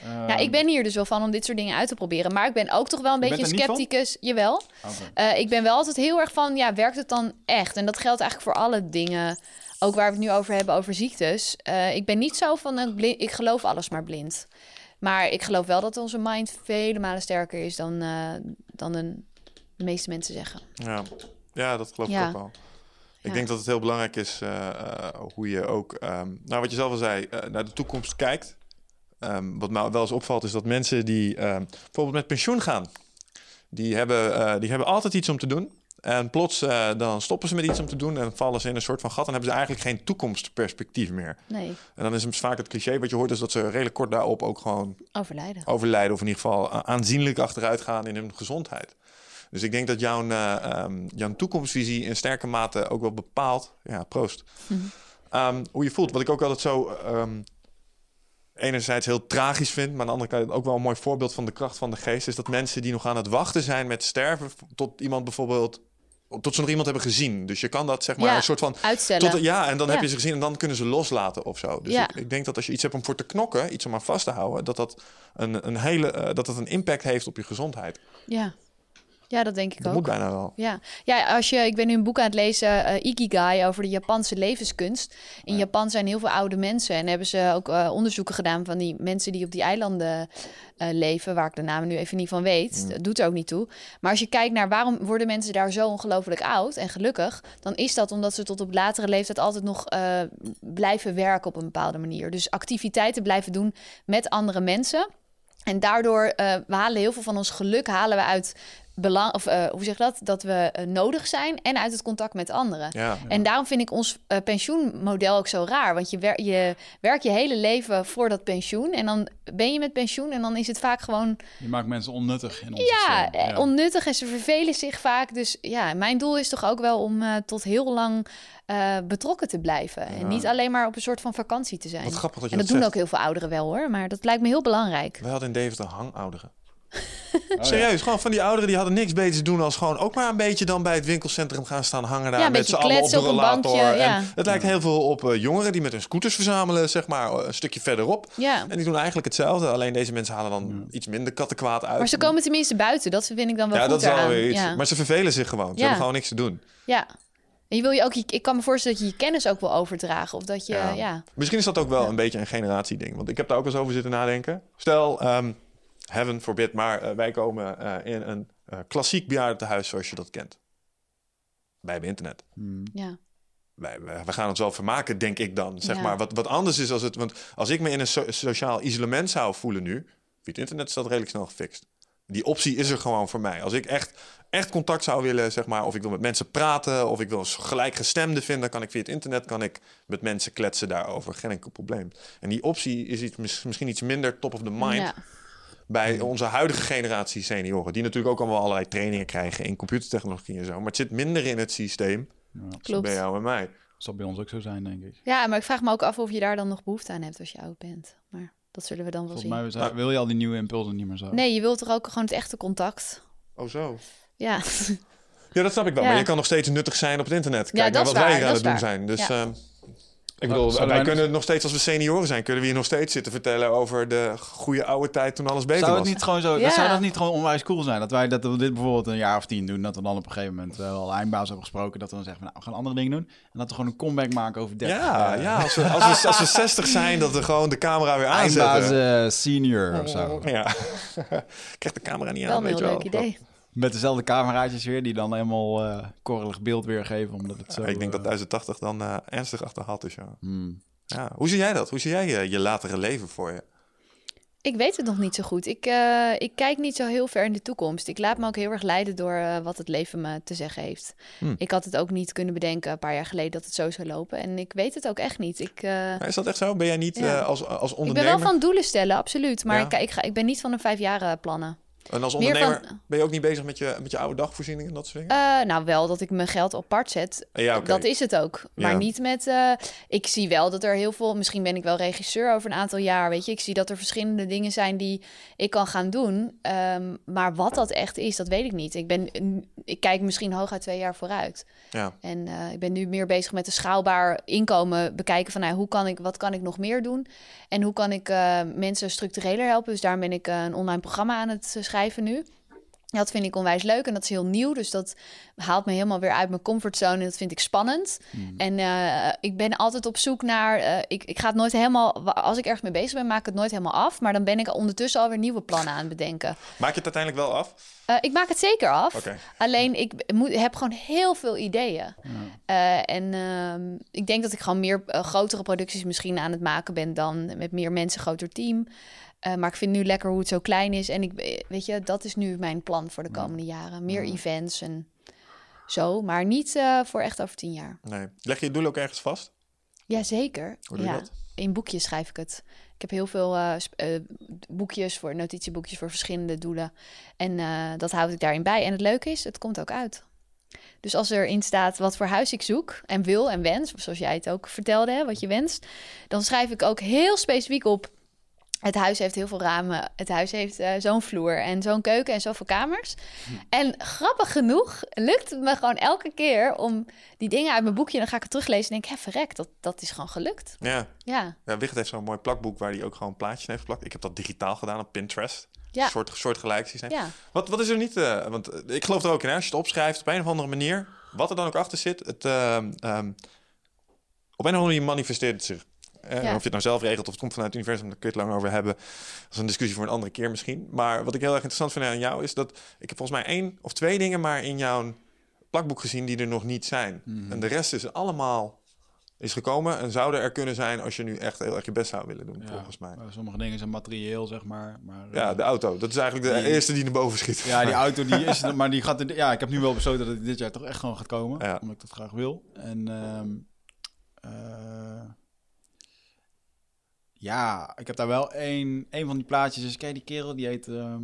Ehm, Nou, ik ben hier dus wel van om dit soort dingen uit te proberen. Maar ik ben ook toch wel een Je beetje scepticus. Jawel. oké. Eh, ik ben wel altijd heel erg van, ja, werkt het dan echt? En dat geldt eigenlijk voor alle dingen. Ook waar we het nu over hebben, over ziektes. Eh, ik ben niet zo van, een blind, ik geloof alles maar blind. Maar ik geloof wel dat onze mind vele malen sterker is dan, eh, dan een, de meeste mensen zeggen. Ja. ja, dat geloof Ja. ik ook wel. Ik Ja. denk dat het heel belangrijk is eh, eh, hoe je ook, ehm, nou wat je zelf al zei, naar de toekomst kijkt. Ehm, wat mij wel eens opvalt is dat mensen die ehm, bijvoorbeeld met pensioen gaan, die hebben, eh, die hebben altijd iets om te doen. En plots eh, dan stoppen ze met iets om te doen en vallen ze in een soort van gat. En hebben ze eigenlijk geen toekomstperspectief meer. Nee, En dan is het vaak het cliché wat je hoort, is dat ze redelijk kort daarop ook gewoon overlijden. overlijden. Of in ieder geval a- aanzienlijk achteruit gaan in hun gezondheid. Dus ik denk dat jouw, eh, ehm, jouw toekomstvisie in sterke mate ook wel bepaalt. Ja, proost. Ehm, hoe je voelt. Wat ik ook altijd zo. Enerzijds heel tragisch vind, maar aan de andere kant ook wel een mooi voorbeeld van de kracht van de geest. Is dat mensen die nog aan het wachten zijn met sterven. tot iemand bijvoorbeeld. tot ze nog iemand hebben gezien. Dus je kan dat zeg maar Ja, een soort van. Uitstellen. Tot, ja, en dan heb je ze gezien en dan kunnen ze loslaten of zo. Dus Ja. ik, ik denk dat als je iets hebt om voor te knokken, iets om aan vast te houden, dat dat een, een hele, eh, dat dat een impact heeft op je gezondheid. Ja. Ja, dat denk ik Dat ook. moet bijna wel. Ja. ja, als je, ik ben nu een boek aan het lezen, eh, Ikigai, over de Japanse levenskunst. In Japan zijn heel veel oude mensen en hebben ze ook eh, onderzoeken gedaan van die mensen die op die eilanden eh, leven, waar ik de namen nu even niet van weet. Dat doet er ook niet toe. Maar als je kijkt naar waarom worden mensen daar zo ongelooflijk oud en gelukkig, dan is dat omdat ze tot op latere leeftijd altijd nog blijven werken op een bepaalde manier. Dus activiteiten blijven doen met andere mensen. En daardoor eh we halen heel veel van ons geluk halen we uit belang of eh, hoe zeg je dat dat we eh, nodig zijn en uit het contact met anderen. Ja. En daarom vind ik ons eh, pensioenmodel ook zo raar. Want je, wer je werkt je hele leven voor dat pensioen. En dan ben je met pensioen. En dan is het vaak gewoon Je maakt mensen onnuttig in ons ja, systeem. eh, onnuttig. En ze vervelen zich vaak. Dus ja, mijn doel is toch ook wel om eh, tot heel lang eh, betrokken te blijven. En niet alleen maar op een soort van vakantie te zijn. Wat grappig dat je en dat dat doen zegt. ook heel veel ouderen wel hoor. Maar dat lijkt me heel belangrijk. We hadden in Deventer hangouderen. Oh, Serieus, gewoon van die ouderen die hadden niks beter te doen als gewoon ook maar een beetje dan bij het winkelcentrum gaan staan hangen daar Ja, met beetje z'n allen op de bankje, ja. En het lijkt heel veel op eh, jongeren die met hun scooters verzamelen, zeg maar, een stukje verderop. Ja. En die doen eigenlijk hetzelfde, alleen deze mensen halen dan iets minder kattenkwaad uit. Maar ze komen tenminste buiten. Dat vind ik dan wel ja, goed dat is wel iets. Ja. Maar ze vervelen zich gewoon. Ze Ja. hebben gewoon niks te doen. ja. En je wil je ook, ik kan me voorstellen dat je je kennis ook wil overdragen. Of dat je, Ja. ja. Misschien is dat ook wel Ja. een beetje een generatieding. Want ik heb daar ook eens over zitten nadenken. Stel, ehm, heaven forbid, maar eh, wij komen eh, in een eh, klassiek bejaardentehuis zoals je dat kent. Wij hebben internet. Hmm. ja. Wij, wij, wij gaan ons wel vermaken, denk ik dan. Zeg Ja. maar. Wat, wat anders is als het... Want als ik me in een so- sociaal isolement zou voelen nu... Via het internet is dat redelijk snel gefixt. Die optie is er gewoon voor mij. Als ik echt, echt contact zou willen, zeg maar... of ik wil met mensen praten... of ik wil een gelijkgestemde vinden... dan kan ik via het internet kan ik met mensen kletsen daarover. Geen enkel probleem. En die optie is iets, mis- misschien iets minder top of the mind... Ja. Bij onze huidige generatie senioren... die natuurlijk ook allemaal allerlei trainingen krijgen... in computertechnologie en zo. Maar het zit minder in het systeem... Ja, Klopt. bij jou en mij. dat zal bij ons ook zo zijn, denk ik. ja, maar ik vraag me ook af of je daar dan nog behoefte aan hebt als je oud bent. Maar dat zullen we dan wel Volgens zien. mij zijn- wil je al die nieuwe impulsen niet meer zo. Nee, je wilt toch ook gewoon het echte contact? Oh zo. Ja, Ja, dat snap ik wel. Ja. Maar je kan nog steeds nuttig zijn op het internet. Kijk Ja, naar wat is wij aan het doen waar. zijn. Dus Ja. ehm, ik bedoel, wij wij kunnen nog steeds, als we senioren zijn, kunnen we hier nog steeds zitten vertellen over de goede oude tijd toen alles beter Zou was. het niet gewoon zo, Ja. zou dat niet gewoon onwijs cool zijn? Dat wij dat we dit bijvoorbeeld een jaar of tien doen, dat we dan op een gegeven moment wel al eindbaas hebben gesproken, dat we dan zeggen, van, nou, we gaan andere dingen doen. En dat we gewoon een comeback maken over 30 Ja, eh, ja als, we, als, we, als we 60 zijn, dat we gewoon de camera weer eindbaas aanzetten. eh, senior of zo. Ja. Krijg de camera niet wel aan, een weet heel je leuk wel. idee. Met dezelfde cameraatjes weer, die dan helemaal eh korrelig beeld weergeven, omdat het zo... ik denk dat eh, 1080 dan eh, ernstig achterhaald is, ja. hmm. ja. Hoe zie jij dat? Hoe zie jij je, je latere leven voor je? Ik weet het nog niet zo goed. Ik, eh, ik kijk niet zo heel ver in de toekomst. Ik laat me ook heel erg leiden door eh, wat het leven me te zeggen heeft. Hmm. Ik had het ook niet kunnen bedenken een paar jaar geleden dat het zo zou lopen. En ik weet het ook echt niet. Ik, eh, Is dat echt zo? Ben jij niet Ja. eh, als, als ik ondernemer... ben wel van doelen stellen, absoluut. Maar Ja. ik, ik, ga, ik ben niet van een vijf jaren plannen. En als ondernemer van- ben je ook niet bezig met je, met je oude dagvoorziening en dat soort dingen? Eh, nou, wel dat ik mijn geld apart zet. ja, oké. Dat is het ook. Maar Ja. niet met. eh, ik zie wel dat er heel veel. Misschien ben ik wel regisseur over een aantal jaar. Weet je, ik zie dat er verschillende dingen zijn die ik kan gaan doen. Ehm, maar wat dat echt is, dat weet ik niet. Ik, ben, ik kijk misschien hooguit twee jaar vooruit. Ja. En eh, ik ben nu meer bezig met een schaalbaar inkomen bekijken van nou, hoe kan ik, wat kan ik nog meer doen? En hoe kan ik eh, mensen structureler helpen? Dus daarom ben ik eh, een online programma aan het eh, schrijven nu. Dat vind ik onwijs leuk en dat is heel nieuw. Dus dat haalt me helemaal weer uit mijn comfortzone en dat vind ik spannend. En eh, ik ben altijd op zoek naar... eh, ik, ik ga het nooit helemaal... Als ik ergens mee bezig ben, maak ik het nooit helemaal af. Maar dan ben ik ondertussen alweer nieuwe plannen aan het bedenken. Maak je het uiteindelijk wel af? Eh, ik maak het zeker af. Alleen ik moet, heb gewoon heel veel ideeën. En ehm, ik denk dat ik gewoon meer grotere producties misschien aan het maken ben dan met meer mensen, groter team. Eh, maar ik vind nu lekker hoe het zo klein is. En ik, eh, weet je, dat is nu mijn plan voor de komende jaren. Meer events en zo, maar niet eh, voor echt over tien jaar. Nee. Leg je je doel ook ergens vast? Jazeker. Hoe doe je ja. dat? In boekjes schrijf ik het. Ik heb heel veel boekjes voor notitieboekjes voor verschillende doelen. En dat houd ik daarin bij. En het leuke is, het komt ook uit. Dus als erin staat wat voor huis ik zoek en wil en wens, zoals jij het ook vertelde, hè, wat je wenst, dan schrijf ik ook heel specifiek op. Het huis heeft heel veel ramen. Het huis heeft eh, zo'n vloer en zo'n keuken en zoveel kamers. En grappig genoeg lukt het me gewoon elke keer om die dingen uit mijn boekje... dan ga ik het teruglezen en denk hè, verrek, dat, dat is gewoon gelukt. Ja. Ja, ja Wicht heeft zo'n mooi plakboek waar hij ook gewoon plaatjes in heeft geplakt. Ik heb dat digitaal gedaan op Pinterest. Ja. Een soort, soort gelijk zijn. ja. Wat, wat is er niet... eh, want eh, ik geloof er ook in, hè, als je het opschrijft op een of andere manier... wat er dan ook achter zit, het, ehm, ehm, op een of andere manier manifesteert het zich. Eh, Ja. Of je het nou zelf regelt of het komt vanuit het universum, daar kun je het lang over hebben. Dat is een discussie voor een andere keer misschien. Maar wat ik heel erg interessant vind aan jou is dat... ik heb volgens mij één of twee dingen maar in jouw plakboek gezien die er nog niet zijn. En de rest is allemaal is gekomen en zouden er kunnen zijn als je nu echt heel erg je best zou willen doen, Ja, volgens mij. Sommige dingen zijn materieel, zeg maar. maar Ja, eh, de auto. Dat is eigenlijk de Die- eerste die naar boven schiet. Ja, die auto die is er, maar die gaat er, ja, ik heb nu wel besloten dat het dit jaar toch echt gewoon gaat komen, Ja. omdat ik dat graag wil. En ehm, eh, ja, ik heb daar wel één, één van die plaatjes. Dus kijk die kerel die heet ehm,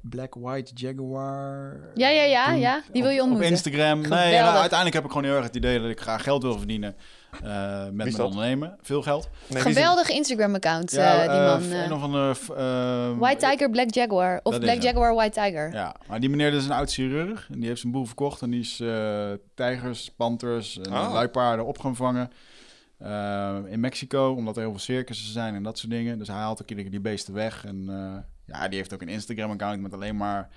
Black White Jaguar. Ja, ja, ja, ja. Die wil je ontmoeten. Op Instagram. Nee, nou, uiteindelijk heb ik gewoon heel erg het idee dat ik graag geld wil verdienen eh, met mijn dat? ondernemen. Veel geld. Nee, Geweldig Instagram-account, Ja, eh, die eh, man. eh. een ehm, White Tiger, Black Jaguar. Of Black. Jaguar, White Tiger. Ja, maar die meneer is een oud chirurg. En die heeft zijn boel verkocht. En die is eh, tijgers, panters en Ah. luipaarden op gaan vangen. Eh, in Mexico, omdat er heel veel circussen zijn en dat soort dingen. Dus hij haalt ook iedere keer die beesten weg. En eh, ja, die heeft ook een Instagram-account met alleen maar...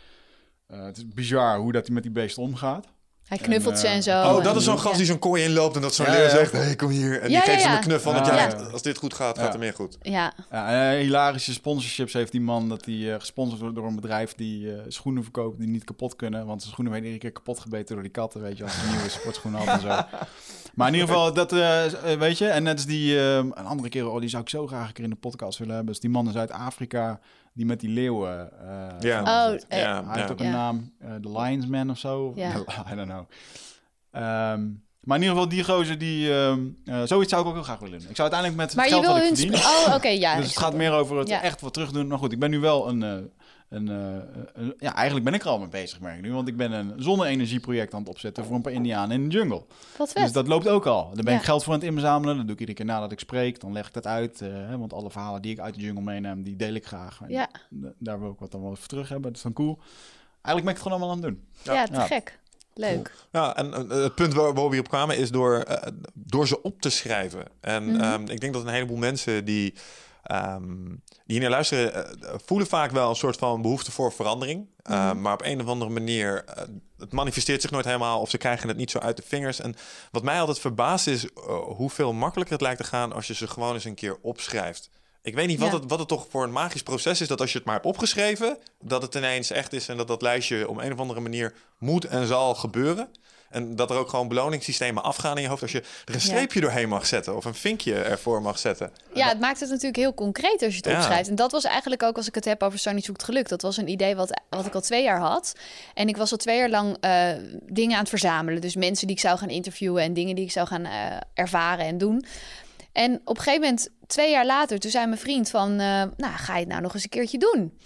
eh, het is bizar hoe dat hij met die beesten omgaat. Hij knuffelt En, ze en zo. Oh, dat en- is zo'n ja. gast die zo'n kooi inloopt en dat zo'n Ja, leeuw ja. zegt, hey, kom hier. En Ja, die geeft ja, hem een knuffel, want Ja, als dit goed gaat, Ja. gaat het meer goed. Ja, Ja, hilarische sponsorships heeft die man dat hij gesponsord wordt door een bedrijf die eh, schoenen verkoopt die niet kapot kunnen. Want zijn schoenen werden iedere keer kapot gebeten door die katten, weet je, als ze nieuwe sportschoenen hadden en zo. Maar in ieder geval, dat eh, eh, weet je, en net is die, eh, een andere keer, oh, die zou ik zo graag een keer in de podcast willen hebben, is die man in Zuid-Afrika die met die leeuwen. eh, Ja. van Oh, Hij heeft ook een naam, The Lionsman of zo. Ja. I don't know. Ehm, maar in ieder geval, die gozer, die, ehm, eh, zoiets zou ik ook heel graag willen doen. Ik zou uiteindelijk met het maar je wil wat ik hun... verdien... sp- Oh, oké, ja. dus het gaat meer over het Ja. echt wat terug doen. Maar goed, ik ben nu wel een... eh, een, eh, een- ja, eigenlijk ben ik er al mee bezig, merk ik nu. Want ik ben een zonne-energieproject aan het opzetten voor een paar indianen in de jungle. Wat vet. Dus dat loopt ook al. Daar ben Ja. ik geld voor aan het inzamelen. Dat doe ik iedere keer nadat ik spreek. Dan leg ik dat uit. eh, hè, want alle verhalen die ik uit de jungle meeneem, die deel ik graag. Ja. Daar wil ik wat dan wel voor terug hebben. Dat is dan cool. Eigenlijk ben ik het gewoon allemaal aan het doen. ja, te Ja. gek. Leuk. Ja, en eh, het punt waar, waar we hierop kwamen is door, door ze op te schrijven. En Mhm. ehm, ik denk dat een heleboel mensen die, ehm, die hier naar luisteren, eh, voelen vaak wel een soort van behoefte voor verandering. Eh, Mhm. Maar op een of andere manier, eh, het manifesteert zich nooit helemaal of ze krijgen het niet zo uit de vingers. En wat mij altijd verbaast is eh, hoeveel makkelijker het lijkt te gaan als je ze gewoon eens een keer opschrijft. Ik weet niet wat, Ja. het, wat het toch voor een magisch proces is dat als je het maar hebt opgeschreven, dat het ineens echt is en dat dat lijstje op een of andere manier moet en zal gebeuren. En dat er ook gewoon beloningssystemen afgaan in je hoofd als je er een streepje doorheen mag zetten of een vinkje ervoor mag zetten. Ja, het maakt het natuurlijk heel concreet als je het Ja. opschrijft. En dat was eigenlijk ook, als ik het heb over Sunny zoekt geluk. Dat was een idee wat, wat ik al twee jaar had. En ik was al twee jaar lang eh, dingen aan het verzamelen. Dus mensen die ik zou gaan interviewen en dingen die ik zou gaan eh, ervaren en doen. En op een gegeven moment, twee jaar later, toen zei mijn vriend van... eh, nou, ga je het nou nog eens een keertje doen?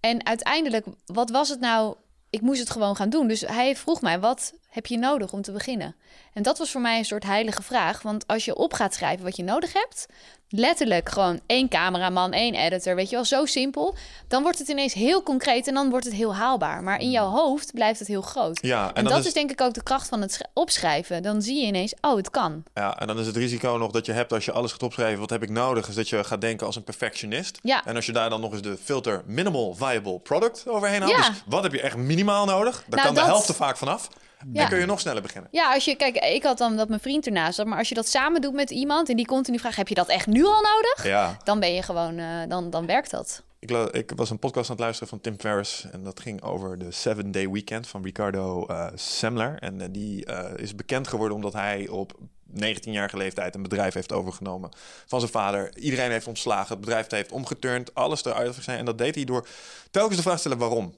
En uiteindelijk, wat was het nou? Ik moest het gewoon gaan doen. Dus hij vroeg mij, wat heb je nodig om te beginnen? En dat was voor mij een soort heilige vraag. Want als je op gaat schrijven wat je nodig hebt... letterlijk gewoon één cameraman, één editor, weet je wel, zo simpel... dan wordt het ineens heel concreet en dan wordt het heel haalbaar. Maar in jouw hoofd blijft het heel groot. Ja, En, dat is, is denk ik ook de kracht van het sch- opschrijven. Dan zie je ineens, oh, het kan. ja, en dan is het risico nog dat je hebt als je alles gaat opschrijven, wat heb ik nodig, is dat je gaat denken als een perfectionist. Ja. En als je daar dan nog eens de filter minimal viable product overheen haalt, Ja. dus wat heb je echt minimaal nodig, daar Nou, kan de helft er vaak vanaf. Ja. Dan kun je nog sneller beginnen. Ja, als je, kijk, ik had dan dat mijn vriend ernaast zat, maar als je dat samen doet met iemand en die continu vraagt, heb je dat echt nu al nodig? Ja, Dan ben je gewoon, eh, dan, dan werkt dat. Ik, ik was een podcast aan het luisteren van Tim Ferriss. En dat ging over de Seven Day Weekend van Ricardo eh Semler. En eh, die is bekend geworden omdat hij op 19-jarige leeftijd een bedrijf heeft overgenomen van zijn vader. Iedereen heeft ontslagen. Het bedrijf heeft omgeturnd. Alles eruit zijn. En dat deed hij door telkens de vraag te stellen waarom.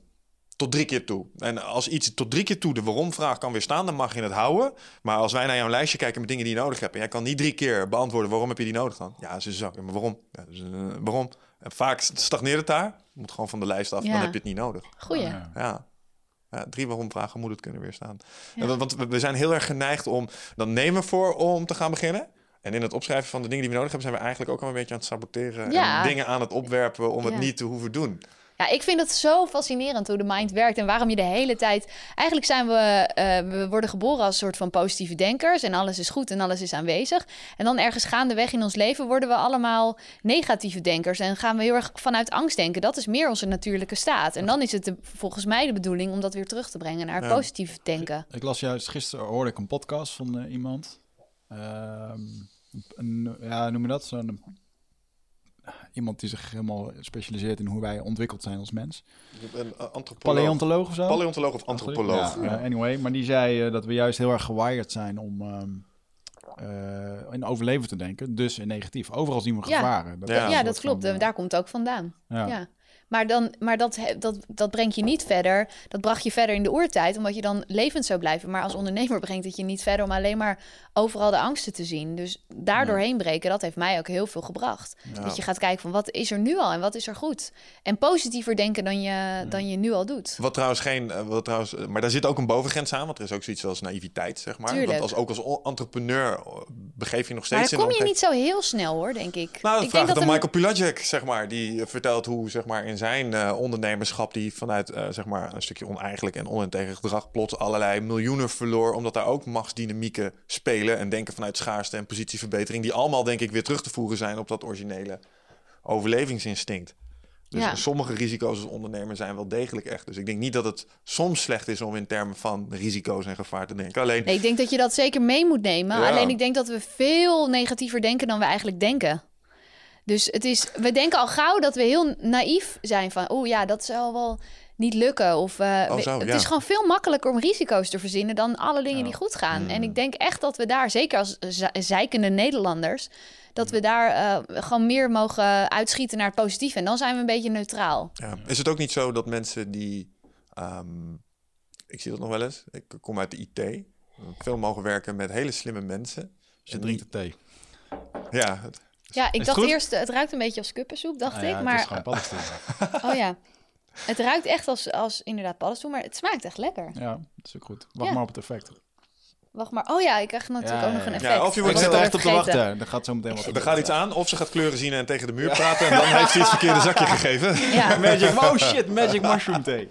Tot drie keer toe. En als iets tot drie keer toe de waarom-vraag kan weerstaan, dan mag je het houden. Maar als wij naar jouw lijstje kijken met dingen die je nodig hebt... en jij kan niet drie keer beantwoorden waarom heb je die nodig dan? Ja, ze zo. Maar waarom? Ja, dus, eh, waarom? En vaak stagneert het daar. Je moet gewoon van de lijst af, Ja. dan heb je het niet nodig. Goeie. Ja. Ja. Ja, drie waarom-vragen moet het kunnen weerstaan. Ja. En wa- Want we- we zijn heel erg geneigd om... Dan nemen we voor om te gaan beginnen... En in het opschrijven van de dingen die we nodig hebben... zijn we eigenlijk ook al een beetje aan het saboteren. Ja. En dingen aan het opwerpen om het Ja. niet te hoeven doen. Ja, ik vind het zo fascinerend hoe de mind werkt en waarom je de hele tijd. Eigenlijk zijn we, eh, we worden geboren als soort van positieve denkers en alles is goed en alles is aanwezig. En dan ergens gaandeweg in ons leven worden we allemaal negatieve denkers en gaan we heel erg vanuit angst denken. Dat is meer onze natuurlijke staat. En dan is het de, volgens mij de bedoeling om dat weer terug te brengen naar Ja. positief denken. Ik las juist gisteren, hoorde ik een podcast van eh, iemand. Een, ja, noem je dat? Zo'n, iemand die zich helemaal specialiseert in hoe wij ontwikkeld zijn als mens. Een antropoloog. Paleontoloog of zo? Paleontoloog of antropoloog. Ja, eh, anyway, maar die zei eh, dat we juist heel erg gewired zijn om ehm, eh, in overleven te denken. Dus in negatief. Overal zien we Ja. gevaren. Dat Ja. een Ja, dat klopt. van, eh, Daar komt het ook vandaan. ja. Maar, dan, maar dat, dat, dat brengt je niet verder. Dat bracht je verder in de oertijd, omdat je dan levend zou blijven. Maar als ondernemer brengt het je niet verder om alleen maar overal de angsten te zien. Dus daardoor heen breken, dat heeft mij ook heel veel gebracht. Ja. Dat je gaat kijken van wat is er nu al en wat is er goed. En positiever denken dan je, dan je nu al doet. Wat trouwens geen, eh, wat trouwens, eh, maar daar zit ook een bovengrens aan, want er is ook zoiets als naïviteit, zeg maar. Tuurlijk. Want als, ook als entrepreneur eh, begeef je nog Maar steeds in kom je niet zo heel snel hoor, denk ik. Nou, dat ik vraag ik dan een- Michael Pilacic, zeg maar. Die vertelt hoe, zeg maar, in zijn eh, ondernemerschap... die vanuit, eh, zeg maar, een stukje oneigenlijk en oninteger gedrag... plots allerlei miljoenen verloor... omdat daar ook machtsdynamieken spelen... en denken vanuit schaarste en positieverbetering... die allemaal, denk ik, weer terug te voeren zijn... op dat originele overlevingsinstinct. Dus Ja. sommige risico's als ondernemer zijn wel degelijk echt. Dus ik denk niet dat het soms slecht is om in termen van risico's en gevaar te denken. Alleen, Nee, ik denk dat je dat zeker mee moet nemen. Ja. Alleen ik denk dat we veel negatiever denken dan we eigenlijk denken. Dus het is, we denken al gauw dat we heel naïef zijn van, oh ja, dat zal wel niet lukken. Of eh, Oh, we- het ja. is gewoon veel makkelijker om risico's te verzinnen dan alle dingen Ja. die goed gaan. Hmm. En ik denk echt dat we daar, zeker als ze- zeikende Nederlanders, dat we daar eh, gewoon meer mogen uitschieten naar het positieve. En dan zijn we een beetje neutraal. ja, is het ook niet zo dat mensen die... ehm, ik zie dat nog wel eens. Ik kom uit de IT. Veel mogen werken met hele slimme mensen. Je En drinkt die- de thee. Ja, het- Ja, ik het dacht goed? eerst, het ruikt een beetje als kuppensoep, dacht Ah ja, ik. Het Maar is gewoon paddenstoel. Oh ja. Het ruikt echt als, als inderdaad paddenstoel, maar het smaakt echt lekker. ja, dat is ook goed. Wacht Ja. maar op het effect. Wacht maar. Oh ja, ik krijg natuurlijk Ja, ook nog een effect. Ja, of je Ik wordt zit er echt op te wachten. Er gaat zo meteen wat er gaat iets aan. Of ze gaat kleuren zien en tegen de muur praten. En dan heeft ze iets verkeerde zakje gegeven. Ja, Magic, oh shit, magic mushroom thee.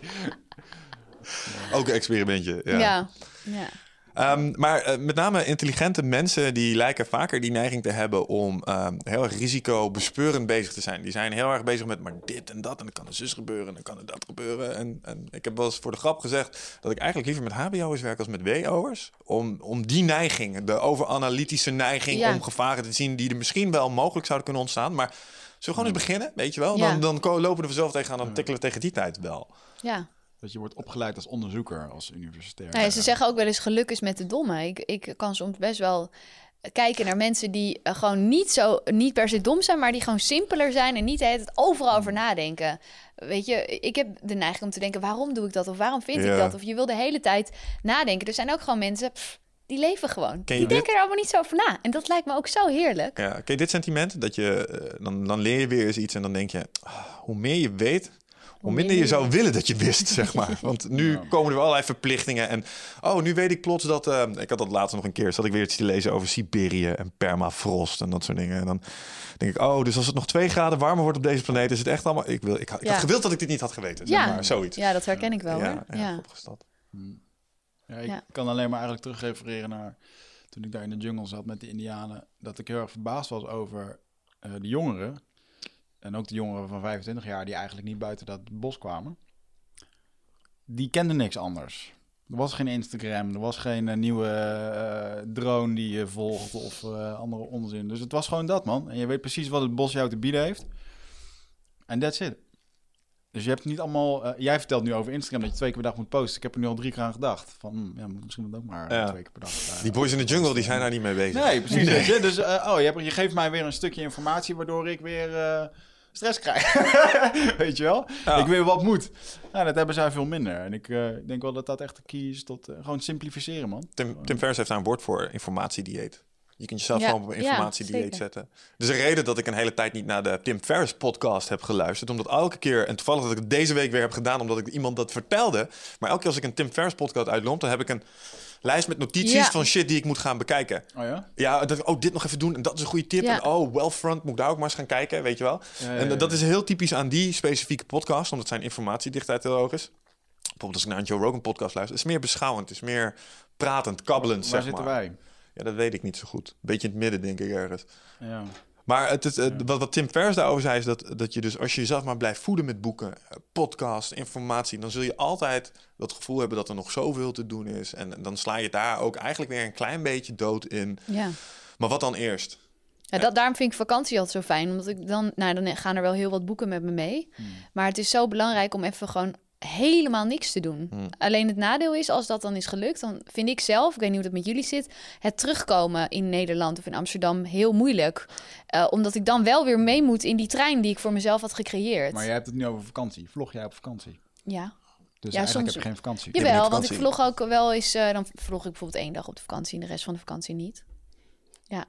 Ook een experimentje. Ja. ja. Ehm, maar eh, met name intelligente mensen die lijken vaker die neiging te hebben om ehm, heel erg risicobespeurend bezig te zijn. Die zijn heel erg bezig met maar dit en dat en dan kan er zus gebeuren en dan kan er dat gebeuren. En, en ik heb wel eens voor de grap gezegd dat ik eigenlijk liever met hbo'ers werk als met WO'ers. Om, om die neiging, de overanalytische neiging Ja. om gevaren te zien die er misschien wel mogelijk zouden kunnen ontstaan. Maar zullen we gewoon eens beginnen, weet je wel? Ja. Dan, dan lopen we er vanzelf tegenaan, dan tikkelen we tegen die tijd wel. ja. Dat je wordt opgeleid als onderzoeker, als universitair. Nou ja, ze zeggen ook wel eens geluk is met de domme. Ik, ik kan soms best wel kijken naar mensen die eh, gewoon niet zo, niet per se dom zijn, maar die gewoon simpeler zijn en niet de hele tijd overal over nadenken. Weet je, ik heb de neiging om te denken, waarom doe ik dat? Of waarom vind Ja. ik dat? Of je wil de hele tijd nadenken. Er zijn ook gewoon mensen, pff, die leven gewoon. Die dit? denken er allemaal niet zo over na. En dat lijkt me ook zo heerlijk. Ja, ken je dit sentiment? Dat je, eh, dan, dan leer je weer eens iets en dan denk je, ah, hoe meer je weet, hoe minder je zou willen dat je wist, zeg maar. Want nu Ja. komen er weer allerlei verplichtingen. En oh, nu weet ik plots dat... eh, ik had dat laatst nog een keer, zat ik weer iets te lezen over Siberië en permafrost en dat soort dingen. En dan denk ik, oh, dus als het nog twee graden warmer wordt op deze planeet, is het echt allemaal... Ik, wil, ik, had- ik Ja. had gewild dat ik dit niet had geweten, zeg Ja. maar, zoiets. Ja, dat herken ik wel ja, hoor. ja, Ja. Ja, ik Ja. kan alleen maar eigenlijk terugrefereren naar toen ik daar in de jungle zat met de Indianen. Dat ik heel erg verbaasd was over eh, de jongeren. En ook de jongeren van 25 jaar die eigenlijk niet buiten dat bos kwamen. Die kenden niks anders. Er was geen Instagram, er was geen eh, nieuwe eh, drone die je volgt of eh, andere onzin. Dus het was gewoon dat, man. En je weet precies wat het bos jou te bieden heeft. En that's it. Dus je hebt niet allemaal... jij vertelt nu over Instagram dat je twee keer per dag moet posten. Ik heb er nu al drie keer aan gedacht. Van, hm, ja, moet misschien moet ook maar Ja. twee keer per dag. Die boys in de jungle, die zijn daar niet mee bezig. Nee, precies. Dus oh, je, hebt, je geeft mij weer een stukje informatie waardoor ik weer stress krijg. weet je wel? Ja. Ik weer wat moet. Nou, dat hebben zij veel minder. En ik eh, denk wel dat dat echt de key is tot eh, gewoon simplificeren, man. Tim, Tim Ferriss heeft daar een woord voor, informatiedieet. Je kunt jezelf Ja, gewoon op een informatiedieet zetten. Dus een reden dat ik een hele tijd niet naar de Tim Ferriss podcast heb geluisterd. Omdat elke keer, en toevallig dat ik het deze week weer heb gedaan, omdat ik iemand dat vertelde. Maar elke keer als ik een Tim Ferriss podcast uitlomp, dan heb ik een lijst met notities Ja. van shit die ik moet gaan bekijken. Oh ja? Ja, dat, oh, dit nog even doen en dat is een goede tip. Ja. En oh, Wealthfront, moet ik daar ook maar eens gaan kijken, weet je wel. Ja, ja, En ja. dat is heel typisch aan die specifieke podcast, omdat zijn informatiedichtheid heel hoog is. Bijvoorbeeld als ik naar een Joe Rogan podcast luister, het is meer beschouwend, het is meer pratend, kabbelend, Waar zeg zitten maar. wij? Ja, dat weet ik niet zo goed. Beetje in het midden, denk ik ergens. Ja. Maar het, het- wat, wat Tim Ferriss daarover zei, is dat, dat je dus als je jezelf maar blijft voeden met boeken, eh, podcast, informatie, dan zul je altijd dat gevoel hebben dat er nog zoveel te doen is. En dan sla je daar ook eigenlijk weer een klein beetje dood in. Ja. Maar wat dan eerst? Ja, dat, daarom vind ik vakantie altijd zo fijn. Omdat ik dan, nou, dan gaan er wel heel wat boeken met me mee. Maar het is zo belangrijk om even gewoon helemaal niks te doen. Hmm. Alleen het nadeel is, als dat dan is gelukt, dan vind ik zelf, ik weet niet hoe dat met jullie zit, het terugkomen in Nederland of in Amsterdam heel moeilijk. Eh, omdat ik dan wel weer mee moet in die trein die ik voor mezelf had gecreëerd. Maar jij hebt het nu over vakantie. Vlog jij op vakantie? Ja. Dus Ja, eigenlijk soms- heb je geen vakantie. Jawel, geen want ik vakantie. vlog ook wel eens, eh, dan vlog ik bijvoorbeeld één dag op de vakantie en de rest van de vakantie niet. Ja.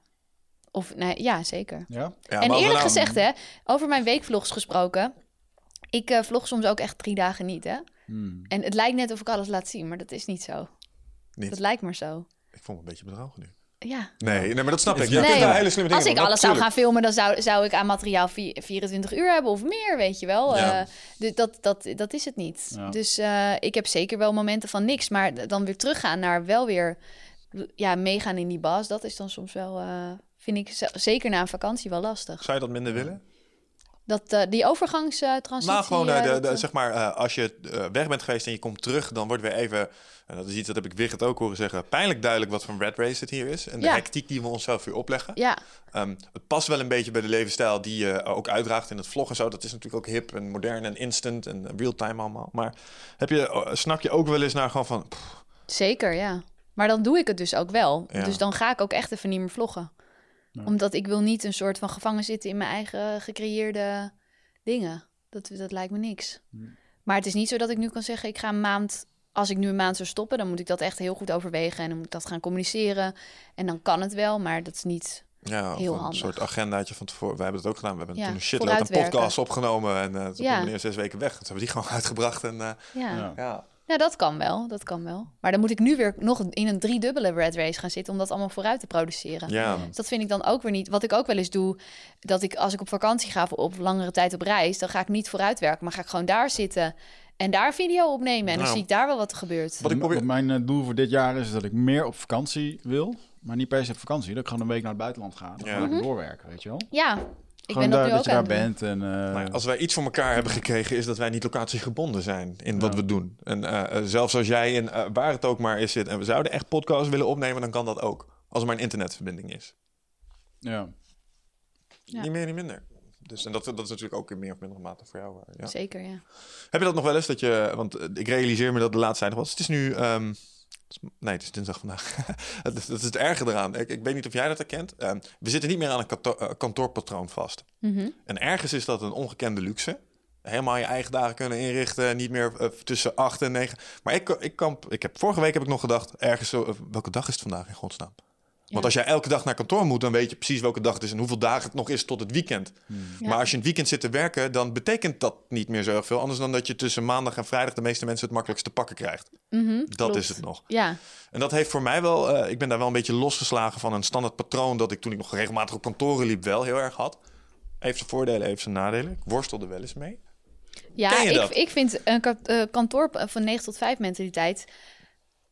Of, nee, ja, zeker. Ja? Ja, en eerlijk nou- gezegd, hè, over mijn weekvlogs gesproken. Ik eh, vlog soms ook echt drie dagen niet, hè. Hmm. En het lijkt net of ik alles laat zien, maar dat is niet zo. Niet. Dat lijkt maar zo. Ik voel me een beetje bedrogen nu. Ja. Nee, nee maar dat snap ik. Nee, hele slimme Als ik alles zou gaan filmen, dan zou, zou ik aan materiaal vi- 24 uur hebben of meer, weet je wel. Ja. Eh, dus dat, dat, dat is het niet. Ja. Dus eh, ik heb zeker wel momenten van niks, maar dan weer teruggaan naar wel weer ja, meegaan in die bas. Dat is dan soms wel, eh, vind ik zeker na een vakantie wel lastig. Zou je dat minder willen? Dat, eh, die overgangstransitie... Nou, gewoon eh, eh, de, dat, de, zeg maar, als je weg bent geweest en je komt terug, dan wordt weer even, en dat is iets dat heb ik Wigert ook horen zeggen, pijnlijk duidelijk wat voor red race het hier is. En de Ja. hectiek die we onszelf weer opleggen. Ja, Ehm, het past wel een beetje bij de levensstijl die je ook uitdraagt in het vlog en zo. Dat is natuurlijk ook hip en modern en instant en real-time allemaal. Maar heb je, eh, snak je ook wel eens naar gewoon van, pff, zeker, ja. Maar dan doe ik het dus ook wel. Ja. Dus dan ga ik ook echt even niet meer vloggen. Omdat ik wil niet een soort van gevangen zitten in mijn eigen gecreëerde dingen. Dat, dat lijkt me niks. Maar het is niet zo dat ik nu kan zeggen, ik ga een maand... Als ik nu een maand zou stoppen, dan moet ik dat echt heel goed overwegen. En dan moet ik dat gaan communiceren. En dan kan het wel, maar dat is niet... ja, Heel een handig. soort agendaatje van tevoren. We hebben het ook gedaan. We hebben Ja, toen een shitload aan podcasts opgenomen. En uh, toen Ja. meneer zes weken weg. Toen hebben we die gewoon uitgebracht. En, eh, Ja. Ja. Ja. Nou, dat kan wel. Dat kan wel. Maar dan moet ik nu weer nog in een driedubbele red race gaan zitten om dat allemaal vooruit te produceren. Ja. Dus dat vind ik dan ook weer niet. Wat ik ook wel eens doe, dat ik als ik op vakantie ga of op langere tijd op reis, dan ga ik niet vooruitwerken, maar ga ik gewoon daar zitten en daar video opnemen. En dan Nou. zie ik daar wel wat er gebeurt. Wat ik probeer- Mijn eh, doel voor dit jaar is dat ik meer op vakantie wil. Maar niet per se op vakantie. Dat ik gewoon een week naar het buitenland ga. Dan Ja. ga ik Mhm. doorwerken, weet je wel. Ja, ik gewoon ben dat nu dat ook je daar doen. bent. En, eh, Nou als wij iets voor elkaar hebben gekregen, is dat wij niet locatiegebonden zijn in wat Ja. we doen. En eh, eh, zelfs als jij in waar het ook maar is zit en we zouden echt podcasts willen opnemen, dan kan dat ook. Als er maar een internetverbinding is. ja. Ja. Niet meer, niet minder. Dus, en dat, dat is natuurlijk ook in meer of mindere mate voor jou. ja. Zeker, ja. Heb je dat nog wel eens dat je, want ik realiseer me dat de laatste tijd was. Het is nu, ehm, nee, het is dinsdag vandaag. dat, is, dat is het erge eraan. Ik, ik weet niet of jij dat herkent. Ehm, we zitten niet meer aan een kantoor, eh, kantoorpatroon vast. Mhm. En ergens is dat een ongekende luxe. Helemaal je eigen dagen kunnen inrichten, niet meer eh, tussen 8 en 9. Maar ik, ik, kan, ik heb, vorige week heb ik nog gedacht, ergens eh, welke dag is het vandaag in godsnaam? Want als jij elke dag naar kantoor moet, dan weet je precies welke dag het is en hoeveel dagen het nog is tot het weekend. Ja. Maar als je in het weekend zit te werken, dan betekent dat niet meer zo veel. Anders dan dat je tussen maandag en vrijdag de meeste mensen het makkelijkst te pakken krijgt. Mhm, Dat klopt. is het nog. Ja, En dat heeft voor mij wel, eh, ik ben daar wel een beetje losgeslagen van een standaard patroon dat ik toen ik nog regelmatig op kantoren liep wel heel erg had. Heeft zijn voordelen, heeft zijn nadelen. Ik worstelde wel eens mee. ja Ken je ik, dat? ik vind een eh, kantoor van 9 tot 5 mentaliteit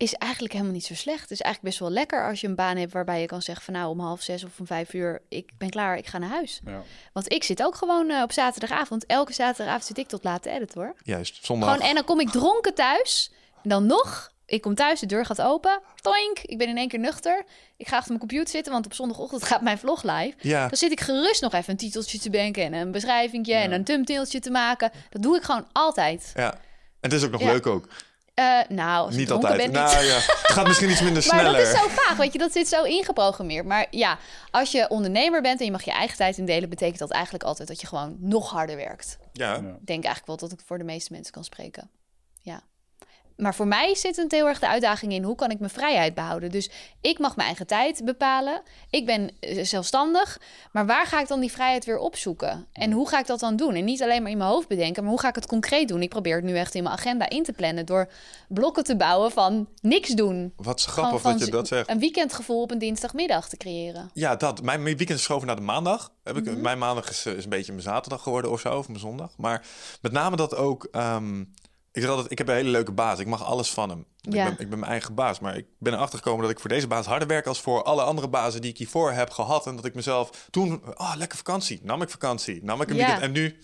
is eigenlijk helemaal niet zo slecht. Het is eigenlijk best wel lekker als je een baan hebt waarbij je kan zeggen van nou om half zes of om vijf uur, ik ben klaar, ik ga naar huis. Ja. Want ik zit ook gewoon eh, op zaterdagavond. Elke zaterdagavond zit ik tot laat te editen hoor. Juist, zondag. Gewoon, en dan kom ik dronken thuis. En dan nog, ik kom thuis, de deur gaat open. Toink, ik ben in één keer nuchter. Ik ga achter mijn computer zitten, want op zondagochtend gaat mijn vlog live. Ja, Dan zit ik gerust nog even een titeltje te denken en een beschrijvingje en een thumbnailtje te maken. Dat doe ik gewoon altijd. ja. En het is ook nog leuk ook. Eh, nou, als niet altijd. niet. nou ja, het gaat misschien iets minder Maar sneller. dat is zo vaag, weet je, dat zit zo ingeprogrammeerd. Maar ja, als je ondernemer bent en je mag je eigen tijd indelen, betekent dat eigenlijk altijd dat je gewoon nog harder werkt. Ja, Ja. Ik denk eigenlijk wel dat ik voor de meeste mensen kan spreken. Ja. Maar voor mij zit het heel erg de uitdaging in hoe kan ik mijn vrijheid behouden. Dus ik mag mijn eigen tijd bepalen. Ik ben eh, zelfstandig. Maar waar ga ik dan die vrijheid weer opzoeken? En hoe ga ik dat dan doen? En niet alleen maar in mijn hoofd bedenken, maar hoe ga ik het concreet doen? Ik probeer het nu echt in mijn agenda in te plannen door blokken te bouwen van niks doen. wat grappig van dat je dat zegt. Een weekendgevoel op een dinsdagmiddag te creëren. Ja, dat. Mijn, weekend is naar de maandag. Heb ik, Mhm. Mijn maandag is, eh, is een beetje mijn zaterdag geworden of zo, of mijn zondag. Maar met name dat ook... ehm, ik zeg altijd, ik heb een hele leuke baas. Ik mag alles van hem. Ja. Ik, ben, ik ben mijn eigen baas. Maar ik ben erachter gekomen dat ik voor deze baas harder werk... als voor alle andere bazen die ik hiervoor heb gehad. En dat ik mezelf toen... Ah, lekker vakantie. Nam ik vakantie. Nam ik een Ja. weekend. En nu...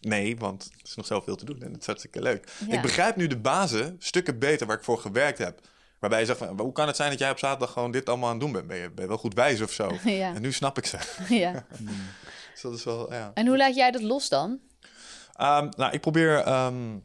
Nee, want er is nog zoveel te doen en het is hartstikke leuk. Ja. Ik begrijp nu de bazen stukken beter waar ik voor gewerkt heb. Waarbij je zegt, van, hoe kan het zijn dat jij op zaterdag gewoon dit allemaal aan het doen bent? Ben je, ben je wel goed wijs of zo? Ja. En nu snap ik ze. ja. Dus dat is wel, ja. En hoe laat jij dat los dan? Ehm, nou, ik probeer, ehm,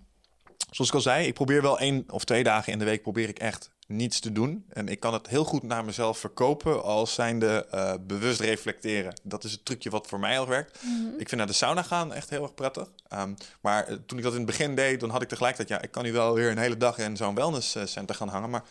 zoals ik al zei, ik probeer wel één of twee dagen in de week probeer ik echt niets te doen. En ik kan het heel goed naar mezelf verkopen als zijnde eh bewust reflecteren. Dat is het trucje wat voor mij al werkt. Ik vind naar de sauna gaan echt heel erg prettig. Ehm, maar eh, toen ik dat in het begin deed, dan had ik tegelijkertijd... ja, ik kan nu wel weer een hele dag in zo'n wellnesscenter gaan hangen... maar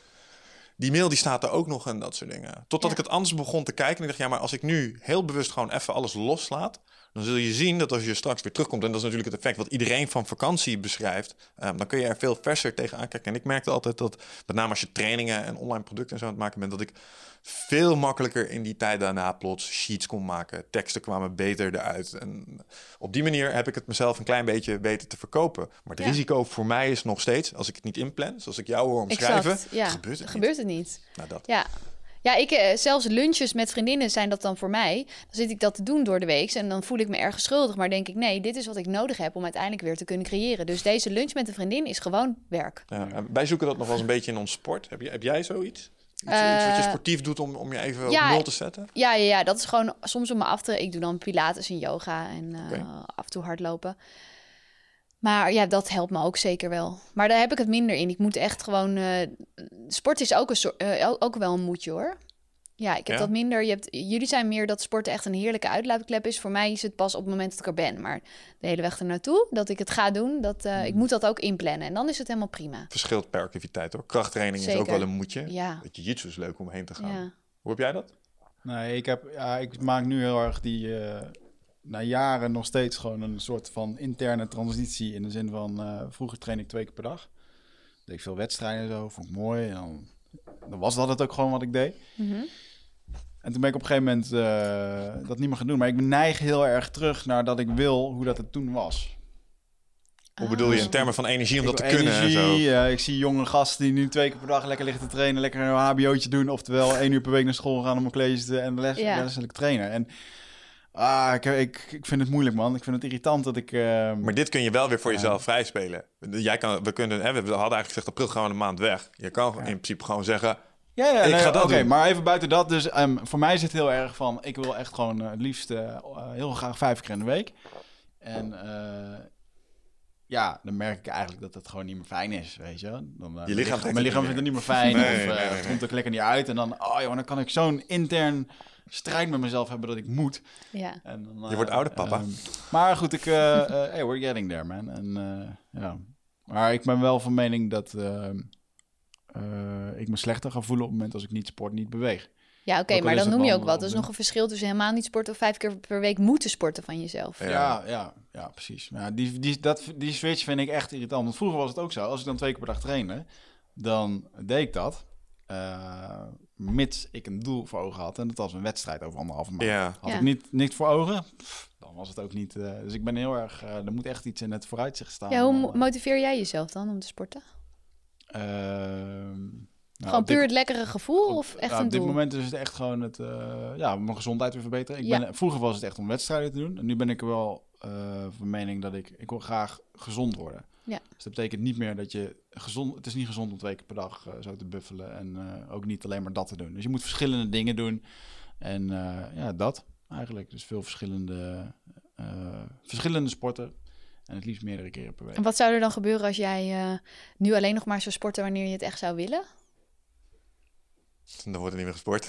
die mail die staat er ook nog en dat soort dingen. Totdat Ja. ik het anders begon te kijken. En ik dacht, ja, maar als ik nu heel bewust gewoon even alles loslaat... dan zul je zien dat als je straks weer terugkomt... en dat is natuurlijk het effect wat iedereen van vakantie beschrijft... ehm, dan kun je er veel verser tegenaan kijken. En ik merkte altijd dat, met name als je trainingen en online producten en zo aan het maken bent... dat ik veel makkelijker in die tijd daarna plots sheets kon maken. Teksten kwamen beter eruit. En op die manier heb ik het mezelf een klein beetje weten te verkopen. Maar het Ja. risico voor mij is nog steeds, als ik het niet inplan... zoals ik jou hoor omschrijven, Exact, ja. gebeurt het niet. gebeurt het niet. Nou, dat. Ja. Ja, ik, eh, zelfs lunches met vriendinnen zijn dat dan voor mij. Dan zit ik dat te doen door de week en dan voel ik me erg schuldig. Maar denk ik, nee, dit is wat ik nodig heb om uiteindelijk weer te kunnen creëren. Dus deze lunch met een vriendin is gewoon werk. Ja, wij zoeken dat nog wel eens een beetje in ons sport. Heb, je, heb jij zoiets? Iets, Eh, iets wat je sportief doet om, om je even ja, op nul te zetten? Ja, ja, ja, dat is gewoon soms om me af te... Ik doe dan pilates en yoga en eh, af en toe hardlopen. Maar ja, dat helpt me ook zeker wel. Maar daar heb ik het minder in. Ik moet echt gewoon... eh, sport is ook, een soort, eh, ook- wel een moedje hoor. Ja, ik heb Ja? dat minder. Je hebt, jullie zijn meer dat sporten echt een heerlijke uitlaatklep is. Voor mij is het pas op het moment dat ik er ben. Maar de hele weg ernaartoe, dat ik het ga doen, dat, eh, Hmm. ik moet dat ook inplannen. En dan is het helemaal prima. Verschilt per activiteit hoor. Krachttraining is ook wel een moedje. Ja. Het jiu-jitsu is leuk om heen te gaan. Ja. Hoe heb jij dat? Nee, ik, heb, ja, ik maak nu heel erg die, eh, na jaren nog steeds gewoon een soort van interne transitie. In de zin van, eh, vroeger train ik twee keer per dag. Deed ik veel wedstrijden en zo, vond ik mooi. En dan, dan was dat het ook gewoon wat ik deed. Mhm. En toen ben ik op een gegeven moment eh, dat niet meer gaan doen. Maar ik neig heel erg terug naar dat ik wil hoe dat het toen was. Hoe bedoel je in termen van energie om Ik dat te kunnen en zo? energie, eh, ik zie jonge gasten die nu twee keer per dag lekker liggen te trainen, lekker een hbo'tje doen. Oftewel één uur per week naar school gaan om een college te en de les, Ja. leselijk trainen. En ah, ik, ik, ik vind het moeilijk, man. Ik vind het irritant dat ik... eh, Maar dit kun je wel weer voor jezelf vrijspelen. Jij kan, we, kunnen, hè, we hadden eigenlijk gezegd april gaan we een maand weg. Je kan in principe gewoon zeggen... Ja, ja Ik nee, ga dat Oké, doen. maar even buiten dat. Dus ehm, voor mij is het heel erg van... Ik wil echt gewoon het liefst eh, heel graag vijf keer in de week. En eh, ja, dan merk ik eigenlijk dat het gewoon niet meer fijn is, weet je. Dan, Je lichaam mijn lichaam, vindt het niet meer fijn. Nee, of nee, het komt ook lekker niet uit. En dan, oh joh, dan kan ik zo'n intern strijd met mezelf hebben dat ik moet. Ja. En dan, Je wordt eh, ouder, papa. ehm, maar goed, ik, eh eh, hey, we're getting there, man. En, eh, ja. Maar ik ben wel van mening dat ehm, eh, ik me slechter ga voelen op het moment als ik niet sport, niet beweeg. Ja, oké, maar dan noem je ook wat. Er is nog een verschil tussen helemaal niet sporten of vijf keer per week moeten sporten van jezelf. Ja. Ja, ja, ja, precies. Ja, die, die, dat, die switch vind ik echt irritant. Want vroeger was het ook zo. Als ik dan twee keer per dag trainde, dan deed ik dat. eh, mits ik een doel voor ogen had. En dat was een wedstrijd over anderhalve maand. Ja. Had Ja. ik niet, niks voor ogen, pff, dan was het ook niet... eh, dus ik ben heel erg... eh, er moet echt iets in het vooruitzicht staan. Ja, hoe eh, motiveer jij jezelf dan om te sporten? ehm, nou, Gewoon dit- puur het lekkere gevoel op- of echt ja, een op dit doel? moment is het echt gewoon het, eh, ja, mijn gezondheid weer verbeteren. Ik Ja. ben, vroeger was het echt om wedstrijden te doen. En nu ben ik er wel eh, van mening dat ik, ik wil graag gezond worden. Ja. Dus dat betekent niet meer dat je gezond, het is niet gezond om twee keer per dag eh, zo te buffelen. En eh, ook niet alleen maar dat te doen. Dus je moet verschillende dingen doen. En eh, ja, dat eigenlijk. Dus veel verschillende, verschillende sporten. En het liefst meerdere keren per week. En wat zou er dan gebeuren als jij nu alleen nog maar zou sporten wanneer je het echt zou willen? Dan wordt er niet meer gesport.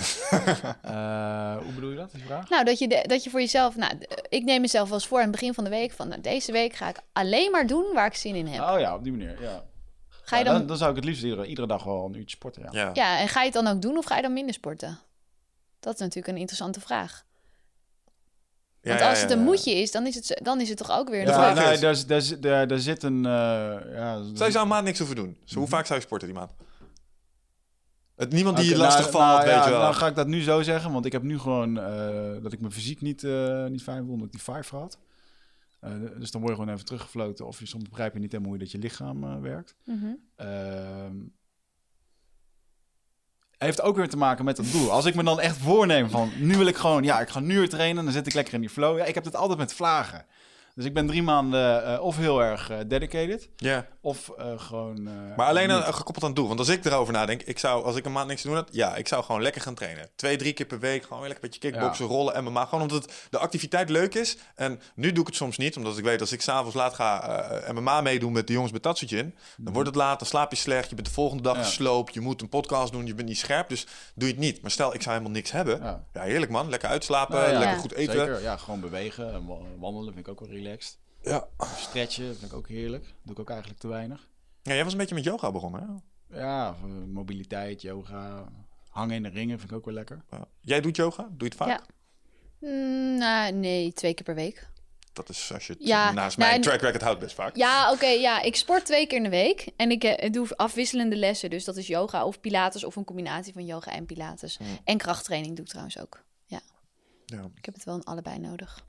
Eh, hoe bedoel je dat, die vraag? Nou, dat je, de- dat je voor jezelf... Nou, ik neem mezelf wel eens voor aan het begin van de week... van nou, deze week ga ik alleen maar doen waar ik zin in heb. Oh ja, op die manier, ja. Ga je Ja, dan, dan, dan zou ik het liefst iedere, iedere dag wel een uurtje sporten, ja. ja. Ja, en ga je het dan ook doen of ga je dan minder sporten? Dat is natuurlijk een interessante vraag. Ja, Want als ja, het een ja. moedje is, dan is het, dan is het toch ook weer... Ja, vraag nee, daar, daar, zit- daar, daar zit een... eh ja, Zou je een maand niks hoeven doen? Zo, hoe vaak zou je sporten die maand? Het, niemand die je lastig nou, valt, nou, weet ja, je wel. Dan ga ik dat nu zo zeggen, want ik heb nu gewoon eh, dat ik mijn fysiek niet, eh, niet fijn vond, omdat ik die five had. Eh, dus dan word je gewoon even teruggefloten of je soms begrijp je niet helemaal hoe dat je lichaam eh, werkt. Mhm. Ehm, heeft ook weer te maken met het doel. Als ik me dan echt voorneem van, nu wil ik gewoon, ja, ik ga nu weer trainen, dan zit ik lekker in die flow. Ja, ik heb het altijd met vlagen. Dus ik ben drie maanden eh, of heel erg eh, dedicated, Ja. of eh, gewoon... Maar alleen aan, gekoppeld aan het doel. Want als ik erover nadenk, ik zou, als ik een maand niks te doen had, ja, ik zou gewoon lekker gaan trainen. Twee, drie keer per week, gewoon weer lekker een beetje kickboksen, rollen, MMA. Gewoon omdat het, de activiteit leuk is. En nu doe ik het soms niet, omdat ik weet als ik s'avonds laat ga eh, MMA meedoen met de jongens bij Tatsujin, dan wordt het laat, dan slaap je slecht, je bent de volgende dag Ja. gesloopt, je moet een podcast doen, je bent niet scherp, dus doe je het niet. Maar stel, ik zou helemaal niks hebben. Ja, Ja. heerlijk man, lekker uitslapen, Nou lekker goed eten. Zeker, ja, gewoon bewegen. en wa- Wandelen vind ik ook wel relaxed. Ja. Stretchen vind ik ook heerlijk. Doe ik ook eigenlijk te weinig. ja, jij was een beetje met yoga begonnen, hè? Ja, eh, mobiliteit, yoga, hangen in de ringen vind ik ook wel lekker. Ja. Jij doet yoga? Doe je het vaak? Ja. Mm, nou, nee, twee keer per week. Dat is als je het Ja, naast nou, mijn track record houdt best vaak. Ja, oké, ja. Ik sport twee keer in de week. En ik eh, doe afwisselende lessen. Dus dat is yoga of pilates of een combinatie van yoga en pilates. Hmm. En krachttraining doe ik trouwens ook. Ja, Ja. ik heb het wel in allebei nodig.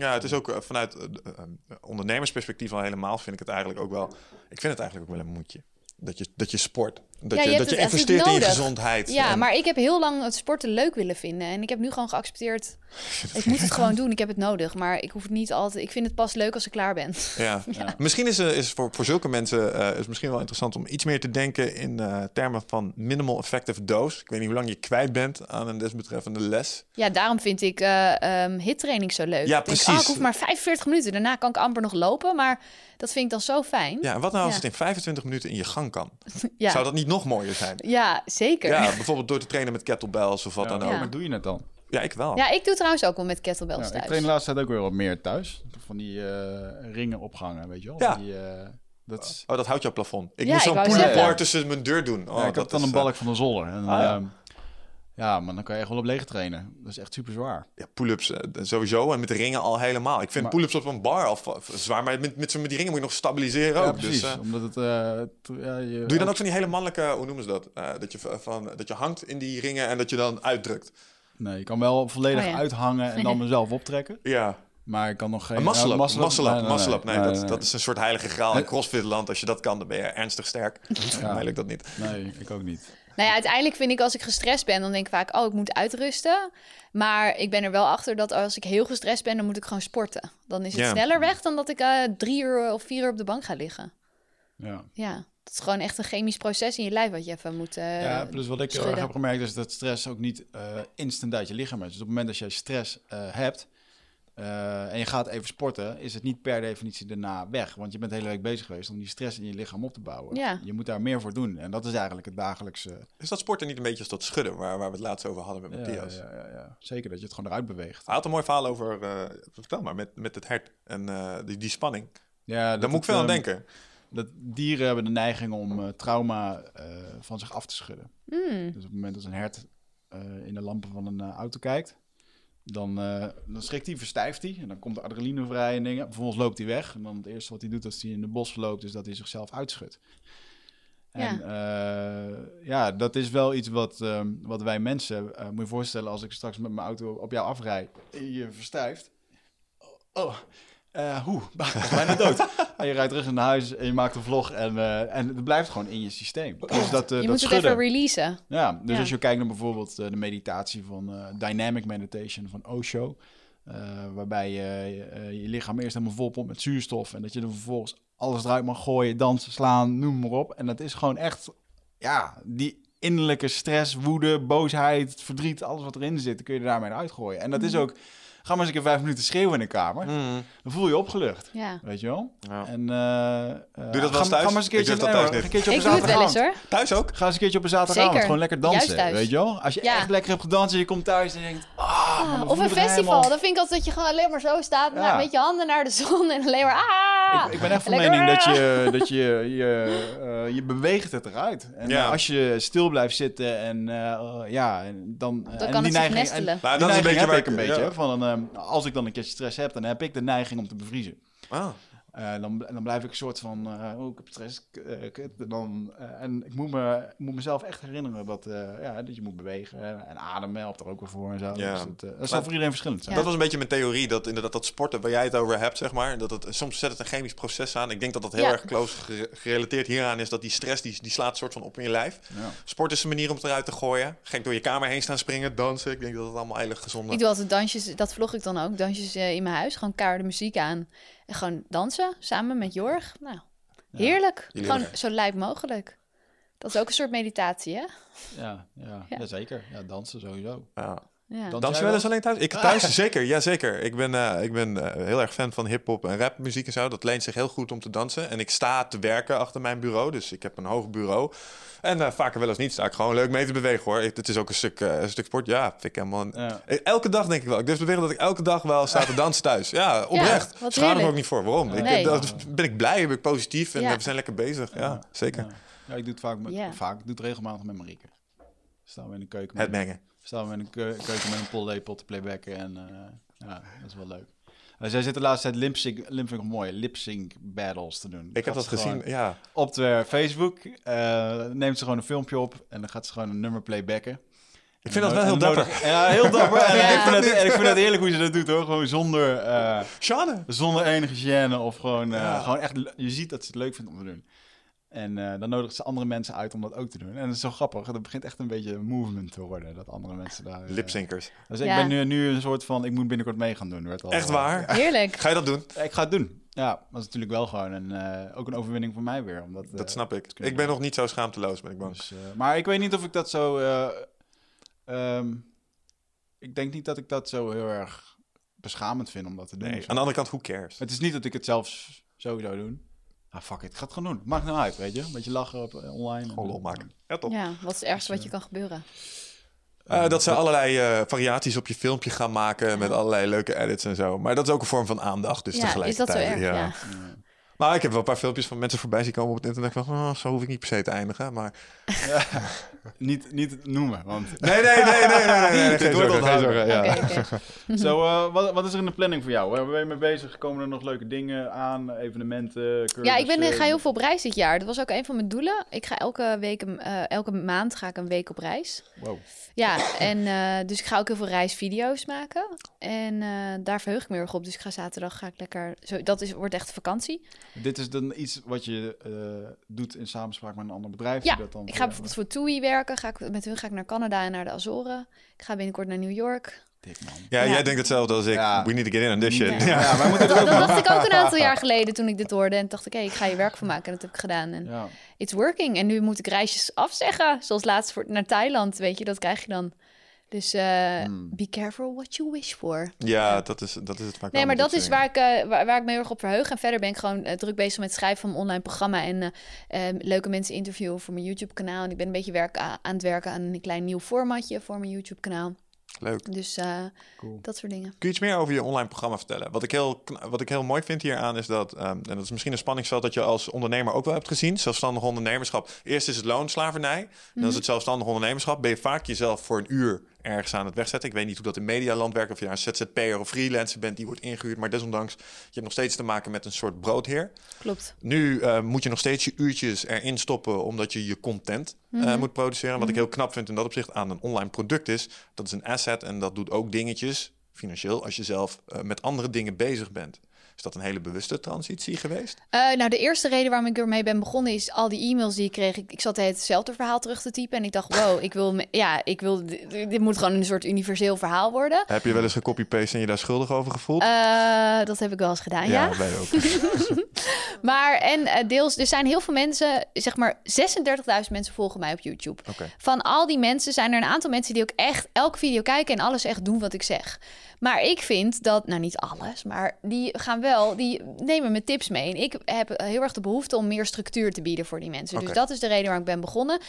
Ja, het is ook eh, vanuit eh, eh, ondernemersperspectief al helemaal vind ik het eigenlijk ook wel. Ik vind het eigenlijk ook wel een moedje. Dat je, dat je sport. Dat Ja, je, je dat je investeert in je gezondheid. Ja, En- maar ik heb heel lang het sporten leuk willen vinden. En ik heb nu gewoon geaccepteerd. Ik moet het gewoon doen. Ik heb het nodig. Maar ik hoef het niet altijd. Ik vind het pas leuk als ik klaar ben. Ja. Misschien is, eh, is voor, voor zulke mensen eh, is misschien wel interessant om iets meer te denken in eh, termen van minimal effective dose. Ik weet niet hoe lang je kwijt bent aan een desbetreffende les. Ja, daarom vind ik eh ehm hittraining zo leuk. Ja, ik denk, precies. ah, ik hoef maar 45 minuten. Daarna kan ik amper nog lopen. Maar dat vind ik dan zo fijn. Ja, en wat nou als Ja. het in 25 minuten in je gang kan? Zou dat niet nog mooier zijn? Ja, zeker. Ja, Ja. bijvoorbeeld door te trainen met kettlebells of wat Ja, dan ook. Ja. Maar doe je het dan? Ja, ik wel. ik doe trouwens ook wel met kettlebells Ja, ik thuis. train de laatste tijd ook weer wat meer thuis. Van die eh, ringen opgangen, weet je wel? Ja. Die, eh, dat is, Oh, dat houdt jouw plafond. Ik Ja, moest zo'n bar tussen mijn deur doen. Oh, ja, ik dat heb dan is, een eh, balk van de zolder. En, Ah, ja. maar dan kan je echt wel op leeg trainen. Dat is echt super zwaar. Ja, pull-ups eh, sowieso en met de ringen al helemaal. Ik vind Maar- pull-ups op een bar al zwaar, maar met, met, die ringen moet je nog stabiliseren Ja, ook. precies. Dus, eh, Omdat het... eh, ja, je, doe je dan ook van die hele mannelijke, hoe noemen ze dat? Eh, dat, je, van, dat je hangt in die ringen en dat je dan uitdrukt. Nee, je kan wel volledig Oh, ja. uithangen en dan mezelf optrekken. Ja, Maar ik kan nog geen... een muscle ja, up. muscle-up. Muscle up, Nee, nee, muscle up. Nee, nee, dat, dat is een soort heilige graal in crossfitland. Als je dat kan, dan ben je ernstig sterk. Ja. Mij lukt dat niet. Nee, ik ook niet. Nou ja, uiteindelijk vind ik als ik gestrest ben, dan denk ik vaak, oh, ik moet uitrusten. Maar ik ben er wel achter dat als ik heel gestrest ben, dan moet ik gewoon sporten. Dan is het Ja. sneller weg dan dat ik eh, drie uur of vier uur op de bank ga liggen. Ja. Ja, dat is gewoon echt een chemisch proces in je lijf wat je even moet eh, ja, plus wat ik heel erg heb gemerkt is dat stress ook niet eh, instant uit je lichaam is. Dus op het moment dat je stress eh, hebt eh, en je gaat even sporten, is het niet per definitie daarna weg. Want je bent de hele week bezig geweest om die stress in je lichaam op te bouwen. Ja. Je moet daar meer voor doen. En dat is eigenlijk het dagelijkse... Is dat sporten niet een beetje als dat schudden, waar, waar we het laatst over hadden met Ja, Matthias? ja, ja, ja. Zeker dat je het gewoon eruit beweegt. Hij had een mooi verhaal over, eh, vertel maar, met, met het hert en eh, die, die spanning. Ja, dat Daar moet ik veel aan ehm, denken. Dat dieren hebben de neiging om eh, trauma eh, van zich af te schudden. Mm. Dus op het moment dat een hert eh, in de lampen van een auto kijkt, dan, eh, dan schrikt hij, verstijft hij. En dan komt de adrenaline vrij en dingen. Vervolgens loopt hij weg. En dan het eerste wat hij doet als hij in de bos loopt, is dat hij zichzelf uitschudt. En ja, ja dat is wel iets wat, ehm, wat wij mensen... eh, moet je voorstellen, als ik straks met mijn auto op jou afrijd... en je verstijft... Oh, eh hoe? Bijna dood. en je rijdt terug naar huis en je maakt een vlog... en, eh, en het blijft gewoon in je systeem. Dus dat, eh, je dat moet het even releasen. Ja, dus Ja. als je kijkt naar bijvoorbeeld de meditatie van Dynamic Meditation van Osho, waarbij je je lichaam eerst helemaal vol pompt met zuurstof en dat je er vervolgens alles eruit mag gooien, dansen, slaan, noem maar op. En dat is gewoon echt, ja, die innerlijke stress, woede, boosheid, verdriet, alles wat erin zit, kun je daarmee uitgooien. En dat is ook, ga maar eens een keer vijf minuten schreeuwen in de kamer, Mm. dan voel je je opgelucht. Ja. Weet je wel? Ja. En, eh, eh, dat wel eens thuis? Ga maar eens een keertje, Ik durf dat nee, thuis een keertje op Ik een doe het wel eens zaterdagavond. hoor. Thuis ook? Ga eens een keertje op een zaterdagavond Zeker. gewoon lekker dansen, Juist thuis. weet je wel? Als je Ja. echt lekker hebt gedanst en je komt thuis en je denkt... Ah, dan Of een je festival, helemaal- dan vind ik altijd dat je gewoon alleen maar zo staat, Ja. met je handen naar de zon en alleen maar ah! Ik, ik ben echt van Lekker, mening dat ah! je, dat je, je, eh, je beweegt het eruit. En Ja. als je stil blijft zitten en eh, eh, ja, en dan... Dan en kan die het neiging, nestelen. En, Nou, dat is een beetje waar ik een beetje. ja. hè, Van, als ik dan een keertje stress heb, dan heb ik de neiging om te bevriezen. Ah. Eh, dan, dan blijf ik een soort van, eh, oh, ik heb stress. eh, kut. En dan, en ik moet, me, moet mezelf echt herinneren dat, eh, ja, dat je moet bewegen. En, en ademen helpt er ook weer voor en zo. Ja. Dus het, dat zal voor iedereen verschillend zijn. Dat was een beetje mijn theorie, dat inderdaad dat sporten waar jij het over hebt, zeg maar, dat het, soms zet het een chemisch proces aan. Ik denk dat dat heel Ja. erg close gere- gerelateerd hieraan is, dat die stress, die, die slaat soort van op in je lijf. Ja. Sport is een manier om het eruit te gooien. Gek door je kamer heen staan springen, dansen. Ik denk dat het allemaal hele gezonde... Ik doe altijd dansjes, dat vlog ik dan ook, dansjes in mijn huis. Gewoon keiharde muziek aan. En gewoon dansen, samen met Jorg. Nou, heerlijk. Gewoon zo lijp mogelijk. Dat is ook een soort meditatie, hè? Ja, ja, Ja. ja. zeker. Ja, dansen sowieso. Ja. Ja. Dan- Dans je wel eens alleen thuis? Ik thuis, zeker. Ja, zeker. Ik ben, eh, ik ben eh, heel erg fan van hip-hop en rapmuziek en zo. Dat leent zich heel goed om te dansen. En ik sta te werken achter mijn bureau. Dus ik heb een hoog bureau. En eh, vaker wel eens niet sta ik gewoon leuk mee te bewegen hoor. Ik- Het is ook een stuk, een stuk sport. Ja, vind ik helemaal. Ja. Elke dag denk ik wel. Ik durf te beweren dat ik elke dag wel sta te dansen thuis. Ja, oprecht. wat Schaam me ook niet voor. Waarom? Ik, Nee. dat, ben ik blij, ben ik positief en Ja. we zijn lekker bezig. Ja, zeker. Ja. Ja, ik doe het vaak, met, Ja. vaak. Ik doe het regelmatig met Marieke. Staan we in de keuken. Het met, mengen. Staan we in keu- keuken met een pollepel te playbacken. En eh, ja, dat is wel leuk. Uh, zij zit de laatste tijd lip-sync, lip mooi, lip-sync battles te doen. Ik heb dat gezien. Ja. Op de Facebook eh, neemt ze gewoon een filmpje op en dan gaat ze gewoon een nummer playbacken. Ik vind dat wel heel dapper. nodig- Ja, heel dapper. En Ja. ik, vind dat, en ik vind dat heerlijk hoe ze dat doet hoor. Gewoon zonder, Sjane. zonder enige gêne of gewoon, Ja. gewoon echt, je ziet dat ze het leuk vindt om te doen. En eh, dan nodigen ze andere mensen uit om dat ook te doen. En dat is zo grappig. Dat begint echt een beetje een movement te worden. Dat andere mensen daar... eh, Lipsynkers. Dus ik Ja. ben nu, nu een soort van... Ik moet binnenkort mee gaan doen. Werd al, Echt eh, waar? ja. Heerlijk. Ga je dat doen? ik ga het doen. Ja, dat is natuurlijk wel gewoon een, eh, ook een overwinning voor mij weer. Omdat, Dat snap ik. Ik ben nog niet zo schaamteloos, ben ik bang. Dus, eh, maar ik weet niet of ik dat zo... eh, ehm, ik denk niet dat ik dat zo heel erg beschamend vind om dat te doen. Nee. Aan de andere kant, who cares? Het is niet dat ik het zelf zo zou doen. Ah, fuck it. Ik ga het gewoon doen. Maakt nou uit, weet je. Een beetje lachen op, eh, online. Gewoon lol maken. Ja, toch? Ja, wat is het ergste wat je kan gebeuren? Eh, dat ze allerlei eh, variaties op je filmpje gaan maken met allerlei leuke edits en zo. Maar dat is ook een vorm van aandacht. Dus ja, is dat zo tegelijkertijd. erg? Ja. ja. Maar ik heb wel een paar filmpjes van mensen voorbij zien komen op het internet. Van, oh, zo hoef ik niet per se te eindigen. Maar... Niet, niet noemen, want... Nee, nee, nee, nee, nee, nee, nee, Dit wordt zorgen. Ja. Eh, wat, wat is er in de planning voor jou? Waar ben je mee bezig? Komen er nog leuke dingen aan? Evenementen? Ja, ik ben, ga heel veel op reis dit jaar. Dat was ook een van mijn doelen. Ik ga elke week, eh, elke maand ga ik een week op reis. Wow. Ja, en eh, dus ik ga ook heel veel reisvideo's maken. En eh, daar verheug ik me heel erg op. Dus ik ga zaterdag ga ik lekker. Zo, dat is, wordt echt vakantie. Dit is dan iets wat je eh, doet in samenspraak met een ander bedrijf? Ja, die dat dan Ik ga jou- bijvoorbeeld voor TUI werken. Ga ik, met hun ga ik naar Canada en naar de Azoren. Ik ga binnenkort naar New York. Dik, man. Ja, Ja. jij denkt hetzelfde als ik. Ja. We need to get in on this shit. Ja. Wij moeten Dat, er dacht ik ook een aantal jaar geleden toen ik dit hoorde. En dacht ik, hé, ik ga hier werk van maken. En dat heb ik gedaan. En Ja. it's working. En nu moet ik reisjes afzeggen. Zoals laatst voor, naar Thailand, weet je. Dat krijg je dan. Dus eh, Hmm. be careful what you wish for. Ja, dat is, dat is het vaak Nee, maar dat is soort waar ik, eh, waar, waar ik me heel erg op verheug. En verder ben ik gewoon eh, druk bezig met het schrijven van mijn online programma. En eh, eh, leuke mensen interviewen voor mijn YouTube-kanaal. En ik ben een beetje werk, aan het werken aan een klein nieuw formatje voor mijn YouTube-kanaal. Leuk. Dus eh, Cool. dat soort dingen. Kun je iets meer over je online programma vertellen? Wat ik heel, wat ik heel mooi vind hieraan is dat, ehm, en dat is misschien een spanningsveld dat je als ondernemer ook wel hebt gezien, zelfstandig ondernemerschap. Eerst is het loonslavernij, dan Mhm. is het zelfstandig ondernemerschap. Ben je vaak jezelf voor een uur ergens aan het wegzetten. Ik weet niet hoe dat in medialand werkt, of je nou een ZZP'er of freelancer bent die wordt ingehuurd, maar desondanks, je hebt nog steeds te maken met een soort broodheer. Klopt. Nu eh, moet je nog steeds je uurtjes erin stoppen omdat je je content eh, Mhm. moet produceren. Wat ik heel knap vind in dat opzicht aan een online product is, dat is een asset en dat doet ook dingetjes financieel als je zelf eh, met andere dingen bezig bent. Is dat een hele bewuste transitie geweest? Eh, nou, de eerste reden waarom ik ermee ben begonnen is al die e-mails die ik kreeg. Ik, ik zat het hetzelfde verhaal terug te typen. En ik dacht, wow, ik wil, me- ja, ik wil, dit, dit moet gewoon een soort universeel verhaal worden. Heb je wel eens gecopy-paste en je daar schuldig over gevoeld? Eh, dat heb ik wel eens gedaan, ja. wij ook. Maar en eh, deels, er zijn heel veel mensen, zeg maar 36.000 mensen volgen mij op YouTube. Van al die mensen zijn er een aantal mensen die ook echt elke video kijken en alles echt doen wat ik zeg. Maar ik vind dat, nou niet alles, maar die gaan wel, die nemen me tips mee. En ik heb heel erg de behoefte om meer structuur te bieden voor die mensen. Dus dat is de reden waar ik ben begonnen.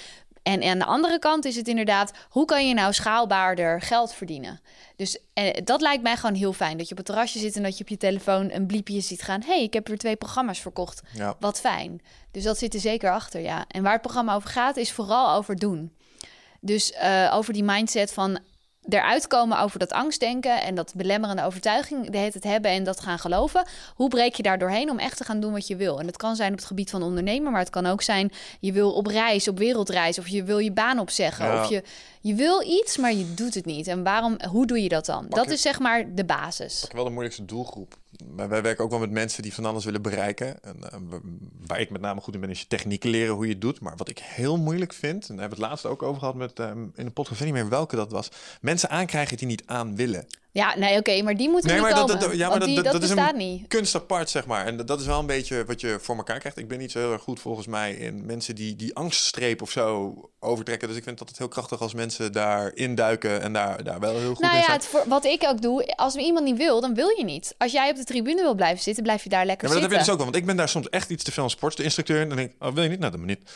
En aan de andere kant is het inderdaad, hoe kan je nou schaalbaarder geld verdienen? Dus eh, dat lijkt mij gewoon heel fijn. Dat je op het terrasje zit en dat je op je telefoon een bliepje ziet gaan. hey, ik heb weer twee programma's verkocht. Ja. Wat fijn. Dus dat zit er zeker achter, ja. En waar het programma over gaat, is vooral over doen. Dus eh, over die mindset van eruit komen over dat angstdenken en dat belemmerende overtuiging de tijd hebben en dat gaan geloven. Hoe breek je daar doorheen om echt te gaan doen wat je wil? En dat kan zijn op het gebied van ondernemen, maar het kan ook zijn je wil op reis, op wereldreis, of je wil je baan opzeggen, Ja. of je, je wil iets, maar je doet het niet. En waarom, hoe doe je dat dan? Dat je- is zeg maar de basis. wel de moeilijkste doelgroep. Maar wij werken ook wel met mensen die van alles willen bereiken. En, waar ik met name goed in ben, is je technieken leren hoe je het doet. Maar wat ik heel moeilijk vind, en daar hebben we het laatst ook over gehad met, ehm, in de podcast, ik weet niet meer welke dat was. Mensen aankrijgen die niet aan willen. Ja, nee, oké, maar die moeten Nee, niet maar komen. dat- ja, maar dat- die, dat- dat, dat is een- bestaat niet. Kunst apart, zeg maar. En dat- is wel een beetje wat je voor elkaar krijgt. Ik ben niet zo heel erg goed volgens mij in mensen die die angststreep of zo overtrekken. Dus ik vind dat het heel krachtig als mensen daar induiken en daar, daar wel heel goed Nou in ja, zijn. het voor, wat ik ook doe, als iemand niet wil, dan wil je niet. Als jij op de tribune wil blijven zitten, blijf je daar lekker Ja, maar dat heb je zitten. dus ook wel. Want ik ben daar soms echt iets te veel een sportinstructeur. En dan denk ik, oh, wil je niet? Nou, dan maar niet.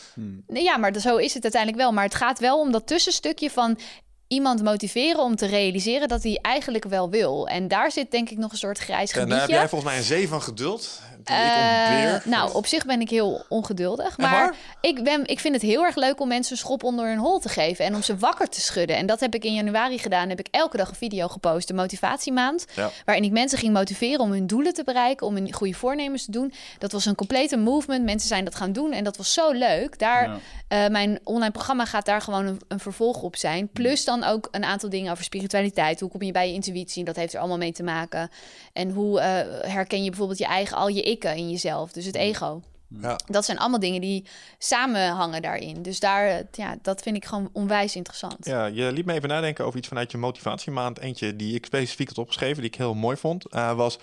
Nee, ja, maar zo is het uiteindelijk wel. Maar het gaat wel om dat tussenstukje van iemand motiveren om te realiseren dat hij eigenlijk wel wil. En daar zit denk ik nog een soort grijs En daar gebiedje. heb jij volgens mij een zee van geduld. Ik Eh, nou, op zich ben ik heel ongeduldig. Maar ik, ben, ik vind het heel erg leuk om mensen een schop onder hun hol te geven. En om ze wakker te schudden. En dat heb ik in januari gedaan. Heb ik elke dag een video gepost. De motivatiemaand. Ja. Waarin ik mensen ging motiveren om hun doelen te bereiken. Om hun goede voornemens te doen. Dat was een complete movement. Mensen zijn dat gaan doen. En dat was zo leuk. Daar, Ja. eh, mijn online programma gaat daar gewoon een, een vervolg op zijn. Plus dan ook een aantal dingen over spiritualiteit. Hoe kom je bij je intuïtie? Dat heeft er allemaal mee te maken. En hoe eh, herken je bijvoorbeeld je eigen, al je ikken in jezelf. Dus het ego. Ja. Dat zijn allemaal dingen die samenhangen daarin. Dus daar, eh, ja, dat vind ik gewoon onwijs interessant. Ja, je liet me even nadenken over iets vanuit je motivatiemaand. Eentje die ik specifiek had opgeschreven, die ik heel mooi vond, eh, was...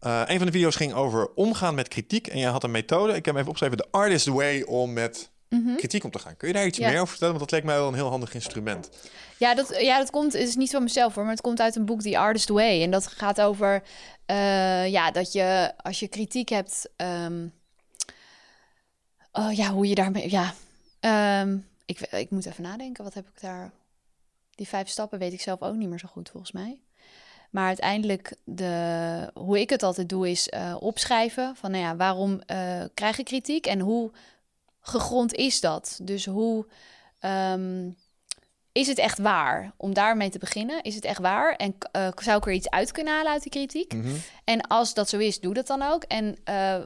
eh, een van de video's ging over omgaan met kritiek. En jij had een methode. Ik heb hem even opgeschreven. De artist way om met kritiek om te gaan. Kun je daar iets Mhm. Ja. meer over vertellen? Want dat leek mij wel een heel handig instrument. Ja, dat, ja, dat komt, het is niet van mezelf hoor, maar het komt uit een boek, The Artist Way. En dat gaat over, eh, ja, dat je als je kritiek hebt, ehm, oh, ja, hoe je daarmee, ja, Ehm, ik, ik moet even nadenken, wat heb ik daar, die vijf stappen weet ik zelf ook niet meer zo goed volgens mij. Maar uiteindelijk, de, hoe ik het altijd doe, is eh, opschrijven van, nou ja, waarom eh, krijg ik kritiek en hoe gegrond is dat? Dus hoe ehm, is het echt waar? Om daarmee te beginnen, is het echt waar? En eh, zou ik er iets uit kunnen halen uit die kritiek? Mhm. En als dat zo is, doe dat dan ook. En eh,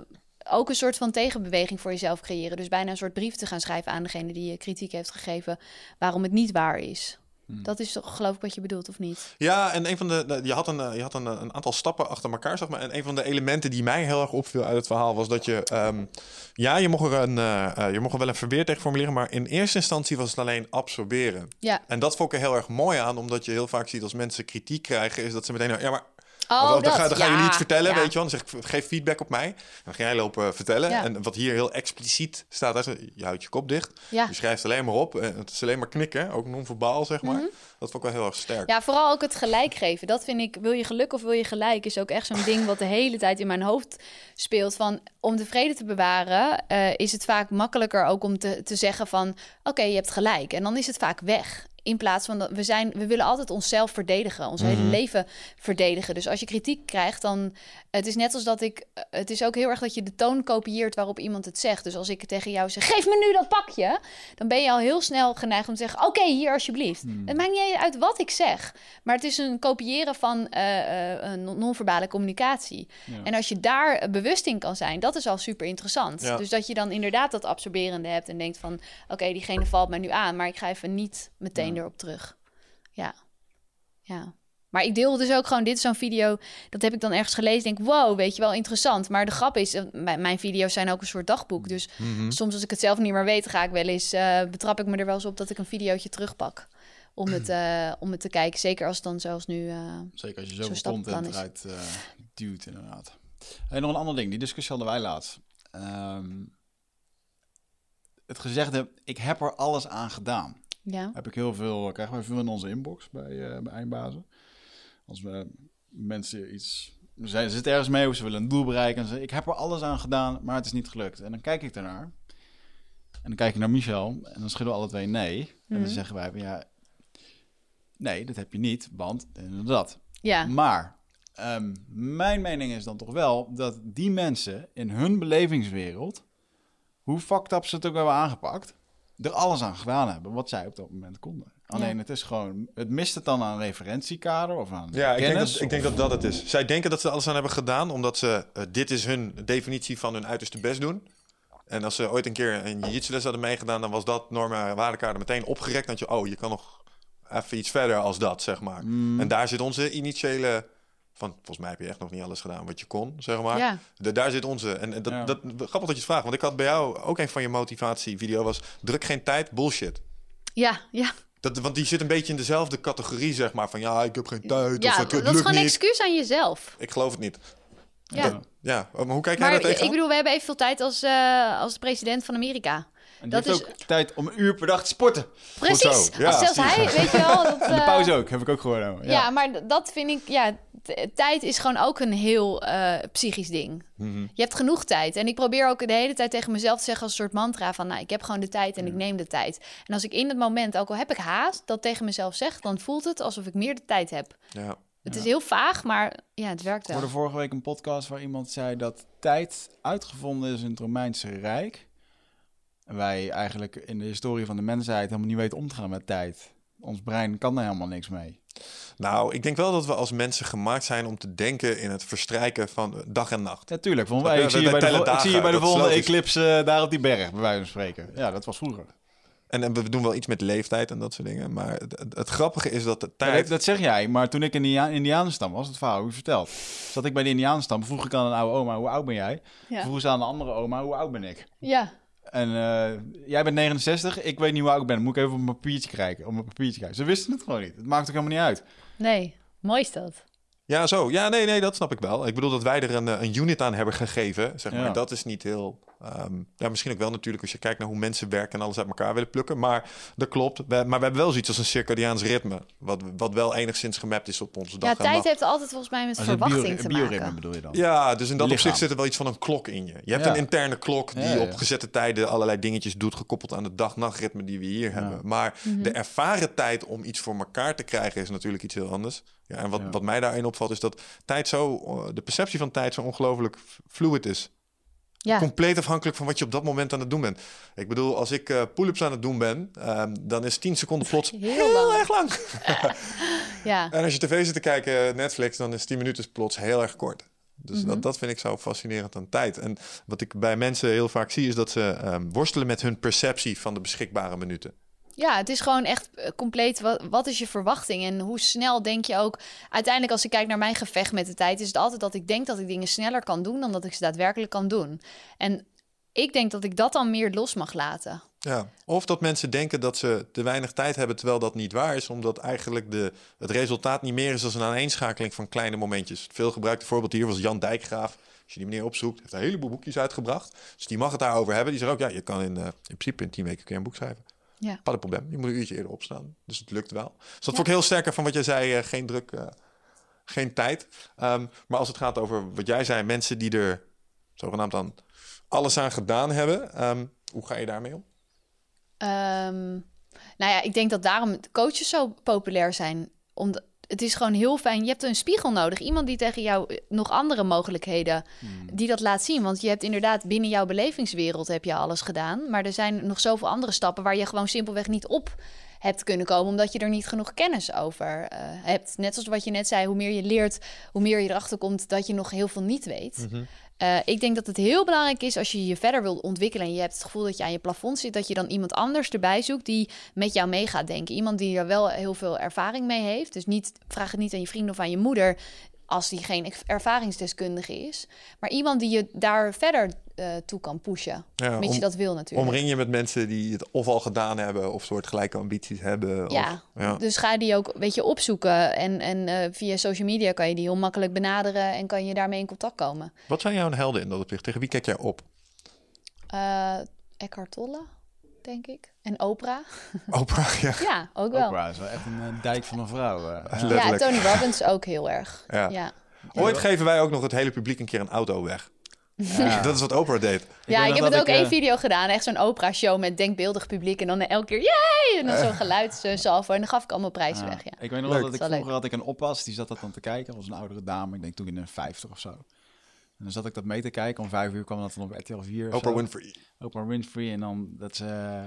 ook een soort van tegenbeweging voor jezelf creëren. Dus bijna een soort brief te gaan schrijven aan degene die je kritiek heeft gegeven, waarom het niet waar is. Dat is toch geloof ik wat je bedoelt, of niet? Ja, en een van de, de- je had, een, eh, je had een, een aantal stappen achter elkaar, zeg maar. En een van de elementen die mij heel erg opviel uit het verhaal was dat je, ehm, ja, je mocht er een, eh, eh, je mocht er wel een verweer tegen formuleren, maar in eerste instantie was het alleen absorberen. Ja. En dat vond ik er heel erg mooi aan, omdat je heel vaak ziet als mensen kritiek krijgen, is dat ze meteen, ja, maar Oh, dan, dat. ga, dan gaan Ja, jullie iets vertellen, ja. weet je wel. Dan zeg ik, geef feedback op mij. Dan ga jij lopen vertellen. Ja. En wat hier heel expliciet staat, je houdt je kop dicht. Je schrijft alleen maar op. En het is alleen maar knikken, ook non-verbaal, zeg maar. Mhm. Dat vond ik wel heel erg sterk. Ja, vooral ook het gelijk geven. Dat vind ik, wil je geluk of wil je gelijk, is ook echt zo'n ding wat de hele tijd in mijn hoofd speelt. Van om de vrede te bewaren, eh, is het vaak makkelijker ook om te, te zeggen van, oké, je hebt gelijk. En dan is het vaak weg. In plaats van dat we zijn, we willen altijd onszelf verdedigen, ons hele leven verdedigen. Dus als je kritiek krijgt, dan het is net als dat ik, het is ook heel erg dat je de toon kopieert waarop iemand het zegt. Dus als ik tegen jou zeg, geef me nu dat pakje, dan ben je al heel snel geneigd om te zeggen, oké, hier alsjeblieft. Het maakt niet uit wat ik zeg, maar het is een kopiëren van een non-verbale communicatie. En als je daar bewust in kan zijn, dat is al super interessant. Ja. Dus dat je dan inderdaad dat absorberende hebt en denkt van, oké, diegene valt mij nu aan, maar ik ga even niet meteen erop terug. Ja, ja. Maar ik deel dus ook gewoon, dit is zo'n video, dat heb ik dan ergens gelezen. Denk, wow, weet je wel, interessant. Maar de grap is, eh, mijn, video's zijn ook een soort dagboek. Dus Mhm. soms als ik het zelf niet meer weet, ga ik wel eens, eh, betrap ik me er wel eens op dat ik een videootje terugpak. Om het, eh, om het te kijken. Zeker als het dan zoals nu. Zeker als je Zo'n zoveel content eruit duwt, inderdaad. En nog een ander ding, die discussie hadden wij laatst. Ehm, het gezegde, ik heb er alles aan gedaan. Ja. Heb ik heel veel, krijgen wij veel in onze inbox bij, eh bij Eindbazen. Als we mensen iets, ze zitten ergens mee of ze willen een doel bereiken. En ze, ik heb er alles aan gedaan, maar het is niet gelukt. En dan kijk ik ernaar. En dan kijk ik naar Michel en dan schudden we alle twee nee. En Mhm. dan zeggen wij, ja, nee, dat heb je niet, want dat. ja. Maar ehm, mijn mening is dan toch wel dat die mensen in hun belevingswereld, hoe fucked up ze het ook hebben aangepakt, er alles aan gedaan hebben wat zij op dat moment konden. Alleen het is gewoon, het mist het dan aan een referentiekader of aan Ja, ik denk, kennis. dat, ik denk dat dat het is. Zij denken dat ze er alles aan hebben gedaan, omdat ze... eh, dit is hun definitie van hun uiterste best doen. En als ze ooit een keer een jiu-jitsu les hadden meegedaan... dan was dat normen en waardekader meteen opgerekt. Dat je, oh, je kan nog even iets verder als dat, zeg maar. Mm. En daar zit onze initiële... Van, volgens mij heb je echt nog niet alles gedaan wat je kon, zeg maar. Ja. De- daar zit onze. En, en dat, Ja. dat, grappig dat je het vraagt. Want ik had bij jou ook een van je motivatievideo was... druk geen tijd, bullshit. Ja, ja. Dat, want die zit een beetje in dezelfde categorie, zeg maar. Van ja, ik heb geen tijd. ja of dat het is lukt gewoon een excuus aan jezelf. Ik geloof het niet. Ja. Ja, maar hoe kijk jij daar tegen? ik bedoel, we hebben evenveel tijd als, eh, als de president van Amerika. En dat heeft is- ook tijd om een uur per dag te sporten. Precies. zo. Ja, als zelfs hij, weet je wel. Dat, En de eh, pauze ook, heb ik ook gehoord. Ja. Ja. maar dat vind ik, ja, tijd is gewoon ook een heel eh, psychisch ding. Mhm. Je hebt genoeg tijd. En ik probeer ook de hele tijd tegen mezelf te zeggen als een soort mantra van, nou, ik heb gewoon de tijd en ik neem de tijd. En als ik in het moment, ook al heb ik haast, dat tegen mezelf zeg, dan voelt het alsof ik meer de tijd heb. Ja. Het is heel vaag, maar ja, het werkt Ik wel. hoorde vorige week een podcast waar iemand zei dat tijd uitgevonden is in het Romeinse Rijk. Wij eigenlijk in de historie van de mensheid helemaal niet weten om te gaan met tijd. Ons brein kan daar helemaal niks mee. Nou, ik denk wel dat we als mensen gemaakt zijn om te denken in het verstrijken van dag en nacht. Natuurlijk, want Snap wij, je? ik zie Wij je bij de, tellen vol- ik zie je bij de dat is volgende logisch. eclipse eh, daar op die berg, bij wijze van spreken. Ja, dat was vroeger. En, en we doen wel iets met leeftijd en dat soort dingen. Maar het, het, het grappige is dat de Ja, tijd... dat, dat zeg jij, maar toen ik in de India- Indianenstam was, het verhaal hoe je vertelt, zat ik bij de Indianenstam, vroeg ik aan een oude oma, hoe oud ben jij? Ja. Vroeg ze aan een andere oma, hoe oud ben ik? Ja. En eh, jij bent 69, ik weet niet hoe oud ik ben. Moet ik even op mijn papiertje kijken? Op mijn papiertje kijken. Ze wisten het gewoon niet. Het maakt ook helemaal niet uit. Nee, mooi is dat. Ja, zo. Ja, nee, nee, dat snap ik wel. Ik bedoel dat wij er een, eh, een unit aan hebben gegeven. Zeg maar. Ja. Dat is niet heel... ehm, ja, misschien ook wel natuurlijk als je kijkt naar hoe mensen werken... en alles uit elkaar willen plukken. Maar dat klopt. We, maar we hebben wel zoiets als een circadiaans ritme. Wat, wat wel enigszins gemapt is op onze dag Ja, tijd heeft altijd volgens mij met Als verwachting bio- te bioritme maken. bedoel je dan? Ja, dus in dat Lichaam. opzicht zit er wel iets van een klok in je. Je hebt Ja. een interne klok die Ja, ja. op gezette tijden allerlei dingetjes doet, gekoppeld aan het dag-nachtritme die we hier hebben. Maar de ervaren tijd om iets voor elkaar te krijgen is natuurlijk iets heel anders. Ja, en wat, Ja. wat mij daarin opvalt is dat tijd zo, eh, de perceptie van tijd zo ongelooflijk fluid is. Ja, Compleet afhankelijk van wat je op dat moment aan het doen bent. Ik bedoel, als ik eh pull-ups aan het doen ben, ehm, dan is 10 seconden plots Heel heel, lang. erg lang. ja. En als je tv zit te kijken, Netflix, dan is 10 minuten plots heel erg kort. Dus Mhm. dat, dat vind ik zo fascinerend aan tijd. En wat ik bij mensen heel vaak zie, is dat ze ehm, worstelen met hun perceptie van de beschikbare minuten. Ja, het is gewoon echt eh, compleet. Wat, wat is je verwachting en hoe snel denk je ook? Uiteindelijk, als ik kijk naar mijn gevecht met de tijd, is het altijd dat ik denk dat ik dingen sneller kan doen dan dat ik ze daadwerkelijk kan doen. En ik denk dat ik dat dan meer los mag laten. Ja. Of dat mensen denken dat ze te weinig tijd hebben, terwijl dat niet waar is, omdat eigenlijk de, het resultaat niet meer is dan een aaneenschakeling van kleine momentjes. Veel gebruikte voorbeeld hier was Jan Dijkgraaf. Als je die meneer opzoekt, heeft een heleboel boekjes uitgebracht. Dus die mag het daarover hebben. Die zegt ook, ja, je kan in, eh, in principe in tien weken kun je een boek schrijven. Ja. Pas een probleem. Je moet een uurtje eerder opstaan. Dus het lukt wel. Dus dat vond ik heel sterker van wat jij zei. eh, geen druk, eh, geen tijd. Ehm, maar als het gaat over wat jij zei, mensen die er zogenaamd aan alles aan gedaan hebben. ehm, hoe ga je daarmee om? Ehm, nou ja, ik denk dat daarom coaches zo populair zijn. Omdat het is gewoon heel fijn. Je hebt een spiegel nodig. Iemand die tegen jou eh, nog andere mogelijkheden die dat laat zien. Want je hebt inderdaad binnen jouw belevingswereld heb je alles gedaan. Maar er zijn nog zoveel andere stappen waar je gewoon simpelweg niet op hebt kunnen komen. Omdat je er niet genoeg kennis over eh, hebt. Net zoals wat je net zei, hoe meer je leert, hoe meer je erachter komt dat je nog heel veel niet weet. Eh, ik denk dat het heel belangrijk is als je je verder wilt ontwikkelen en je hebt het gevoel dat je aan je plafond zit, dat je dan iemand anders erbij zoekt die met jou mee gaat denken. Iemand die er wel heel veel ervaring mee heeft. Dus niet, vraag het niet aan je vrienden of aan je moeder als die geen ervaringsdeskundige is. Maar iemand die je daar verder eh, toe kan pushen. Ja, mits om- je dat wil natuurlijk. Omring je met mensen die het of al gedaan hebben of soortgelijke ambities hebben. Ja, Of, ja. dus ga die ook weet je, opzoeken. En, en eh, via social media kan je die heel makkelijk benaderen en kan je daarmee in contact komen. Wat zijn jouw helden in dat opzicht? Tegen wie kijk jij op? Eh Eckhart Tolle, denk ik. En Oprah. Oprah, ja. Ja, ook wel. Oprah is wel echt een dijk van een vrouw. eh. Ja. Letterlijk. Ja, Tony Robbins ook heel erg. Ja. Ja, ja. Ooit geven wij ook nog het hele publiek een keer een auto weg. Ja. Dat is wat Oprah deed. ik, weet nog heb het ook ik, één eh, video gedaan. Echt zo'n Oprah-show met denkbeeldig publiek. En dan elke keer, yay! En dan zo'n geluidssalvo. En dan gaf ik allemaal prijzen Ja. weg, ja. Ik weet nog wel dat ik vroeger had ik een oppas, die zat dat dan te kijken. Dat was een oudere dame, ik denk toen in de 50 of zo. En dan zat ik dat mee te kijken. Om vijf uur kwam dat dan op RTL 4. of Oprah zo. Winfrey. Oprah Winfrey. En dan dat ze...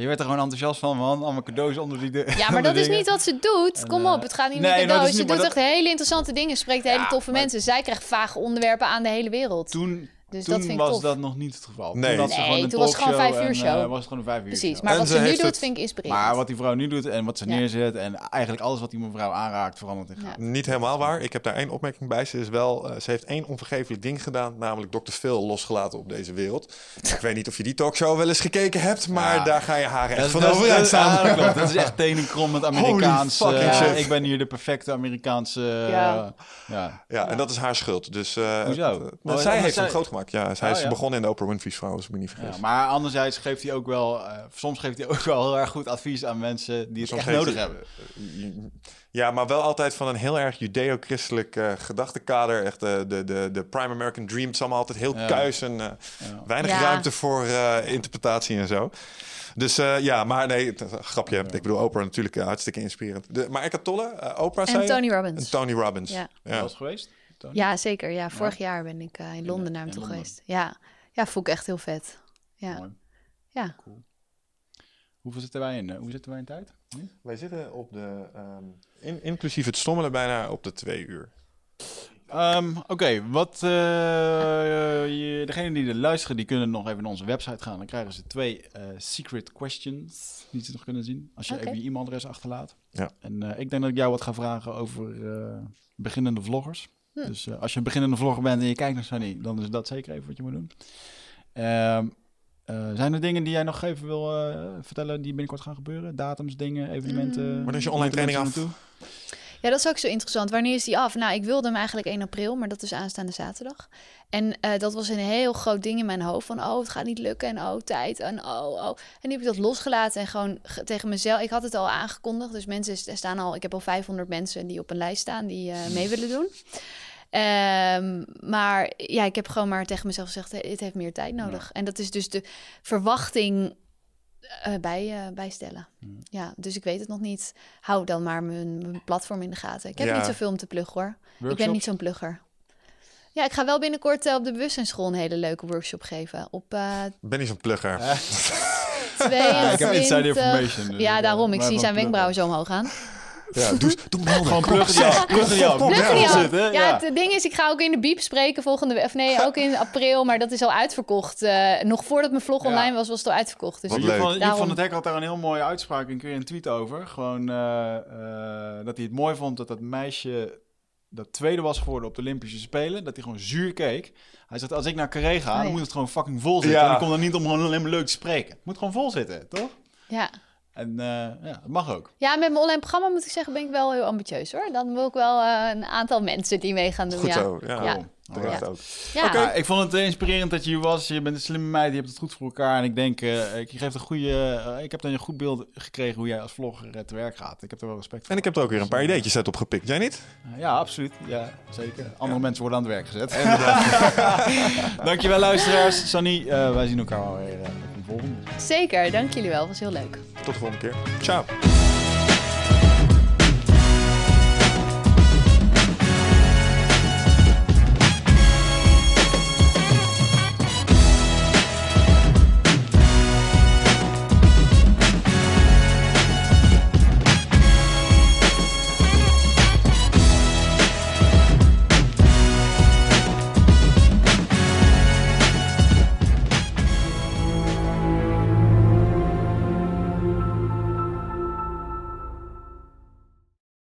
Je werd er gewoon enthousiast van, man. Allemaal cadeaus onder die... de- Ja, maar dat is niet wat ze doet. Kom En, op, eh, het gaat niet nee, om cadeaus. Ze niet- doet echt hele interessante dingen. Spreekt hele Ja, toffe maar- mensen. Zij krijgt vage onderwerpen aan de hele wereld. Toen, Dus toen dat vind ik was tof. dat nog niet het geval. Nee. Toen Nee, gewoon een toen was het gewoon vijf uur en, eh, show. was het gewoon een vijf uur Precies, show. maar En wat ze ze nu doet, het- vind ik inspirerend. Maar wat die vrouw nu doet en wat ze Ja. neerzet en eigenlijk alles wat die mevrouw aanraakt verandert in Ja. gaat. Niet helemaal waar. Ik heb daar één opmerking bij. Ze, is wel, eh, ze heeft één onvergeeflijk ding gedaan, namelijk Dr. Phil losgelaten op deze wereld. Ik weet niet of je die talkshow wel eens gekeken hebt, maar Ja. daar ga je haar echt Dat, van overeind dat- staan. dat is echt tenenkrommend Amerikaans. fucking eh, shit. Ik ben hier de perfecte Amerikaanse... Ja. ja. Ja, en dat is haar schuld. Dus Hoezo? zij heeft hem groot gemaakt. Ja, zij Oh, is ja. begonnen in de Oprah Winfrey's vrouw, als ik me niet vergis. Ja, maar anderzijds geeft hij ook wel... eh, soms geeft hij ook wel heel erg goed advies aan mensen die het Soms echt nodig hij- hebben. Ja, maar wel altijd van een heel erg judeo-christelijk eh gedachtenkader. Echt de, de, de, de Prime American Dream. Het is allemaal altijd heel Ja. kuis en eh, Ja. weinig Ja. ruimte voor eh, interpretatie en zo. Dus eh, ja, maar nee, grapje. Ik bedoel, Oprah natuurlijk eh, hartstikke inspirerend. De, maar Eckhart Tolle, eh, Oprah zei En je? Tony Robbins. En Tony Robbins. Ja. Ja. Was geweest? Tony? Ja, zeker. Ja, vorig jaar ben ik eh, in Londen naar hem toe geweest. Ja. ja, vond ik echt heel vet. Ja, Mooi. ja. Hoeveel zitten wij in? eh, hoe zitten wij in tijd? Nu? Wij zitten op de, ehm, in, inclusief het stommelen, bijna op de twee uur. Ehm, Oké, wat... eh, je, degenen die er luisteren, die kunnen nog even naar onze website gaan. Dan krijgen ze twee eh, secret questions die ze nog kunnen zien. Als je even je e-mailadres achterlaat. Ja. En eh, ik denk dat ik jou wat ga vragen over eh, beginnende vloggers. Hm. Dus eh, als je een beginnende vlogger bent en je kijkt naar Sunny, dan is dat zeker even wat je moet doen. Ehm, eh, zijn er dingen die jij nog even wil eh, vertellen die binnenkort gaan gebeuren? Datums, dingen, evenementen? Mm. Wanneer is je online training af? naartoe? Ja, dat is ook zo interessant. Wanneer is die af? Nou, ik wilde hem eigenlijk 1 april, maar dat is aanstaande zaterdag. En eh, dat was een heel groot ding in mijn hoofd. Van, oh, het gaat niet lukken. En oh, tijd. En oh, oh. En nu heb ik dat losgelaten en gewoon ge- tegen mezelf... Ik had het al aangekondigd, dus mensen er staan al... Ik heb al 500 mensen die op een lijst staan die eh, mee willen doen. Ehm, maar ja, ik heb gewoon maar tegen mezelf gezegd... eh, Het heeft meer tijd nodig. En dat is dus de verwachting eh, bij, eh, bijstellen. Ja, dus ik weet het nog niet. Hou dan maar mijn, mijn platform in de gaten. Ik heb Ja. niet zoveel om te pluggen hoor. Ik ben niet zo'n plugger. Ja, ik ga wel binnenkort op de bewustzijnsschool een hele leuke workshop geven. Op Ben niet zo'n plugger. 22... ik heb inside information. dus Ja, daarom. Ik zie zijn wenkbrauwen zo omhoog gaan. Ja, doe, doe melden. Gewoon. Kom, Pluggen ja. Ja, het ding is, ik ga ook in de biep spreken volgende week. Of nee, ook in april, maar dat is al uitverkocht. Eh, nog voordat mijn vlog Ja. online was, was het al uitverkocht. Dus Wat leuk. van, Daarom. van het Hek had daar een heel mooie uitspraak en kun je een tweet over. Gewoon eh, eh, dat hij het mooi vond dat dat meisje dat tweede was geworden op de Olympische Spelen. Dat hij gewoon zuur keek. Hij zegt, als ik naar Carré ga, Oh, dan moet het gewoon fucking vol zitten. Ja. En ik kom er niet om gewoon alleen maar leuk te spreken. Het moet gewoon vol zitten, toch? ja. En eh, ja, dat mag ook. ja, met mijn online programma moet ik zeggen, ben ik wel heel ambitieus hoor. Dan wil ik wel eh, een aantal mensen die mee gaan doen. Goed ja. zo. Ja, Ja. ook. Ja. Ja, ik vond het inspirerend dat je hier was. Je bent een slimme meid, je hebt het goed voor elkaar. En ik denk, eh, ik, je geeft een goede, ik heb dan een goed beeld gekregen hoe jij als vlogger te werk gaat. Ik heb er wel respect voor. En ik heb er ook weer een paar ideetjes uit opgepikt. Jij niet? Ja, absoluut. Ja, zeker. Andere mensen worden aan het werk gezet. Dankjewel luisteraars. Sunny, eh, wij zien elkaar wel weer volgende. Zeker, dank jullie wel. was heel leuk. Tot de volgende keer. Ciao.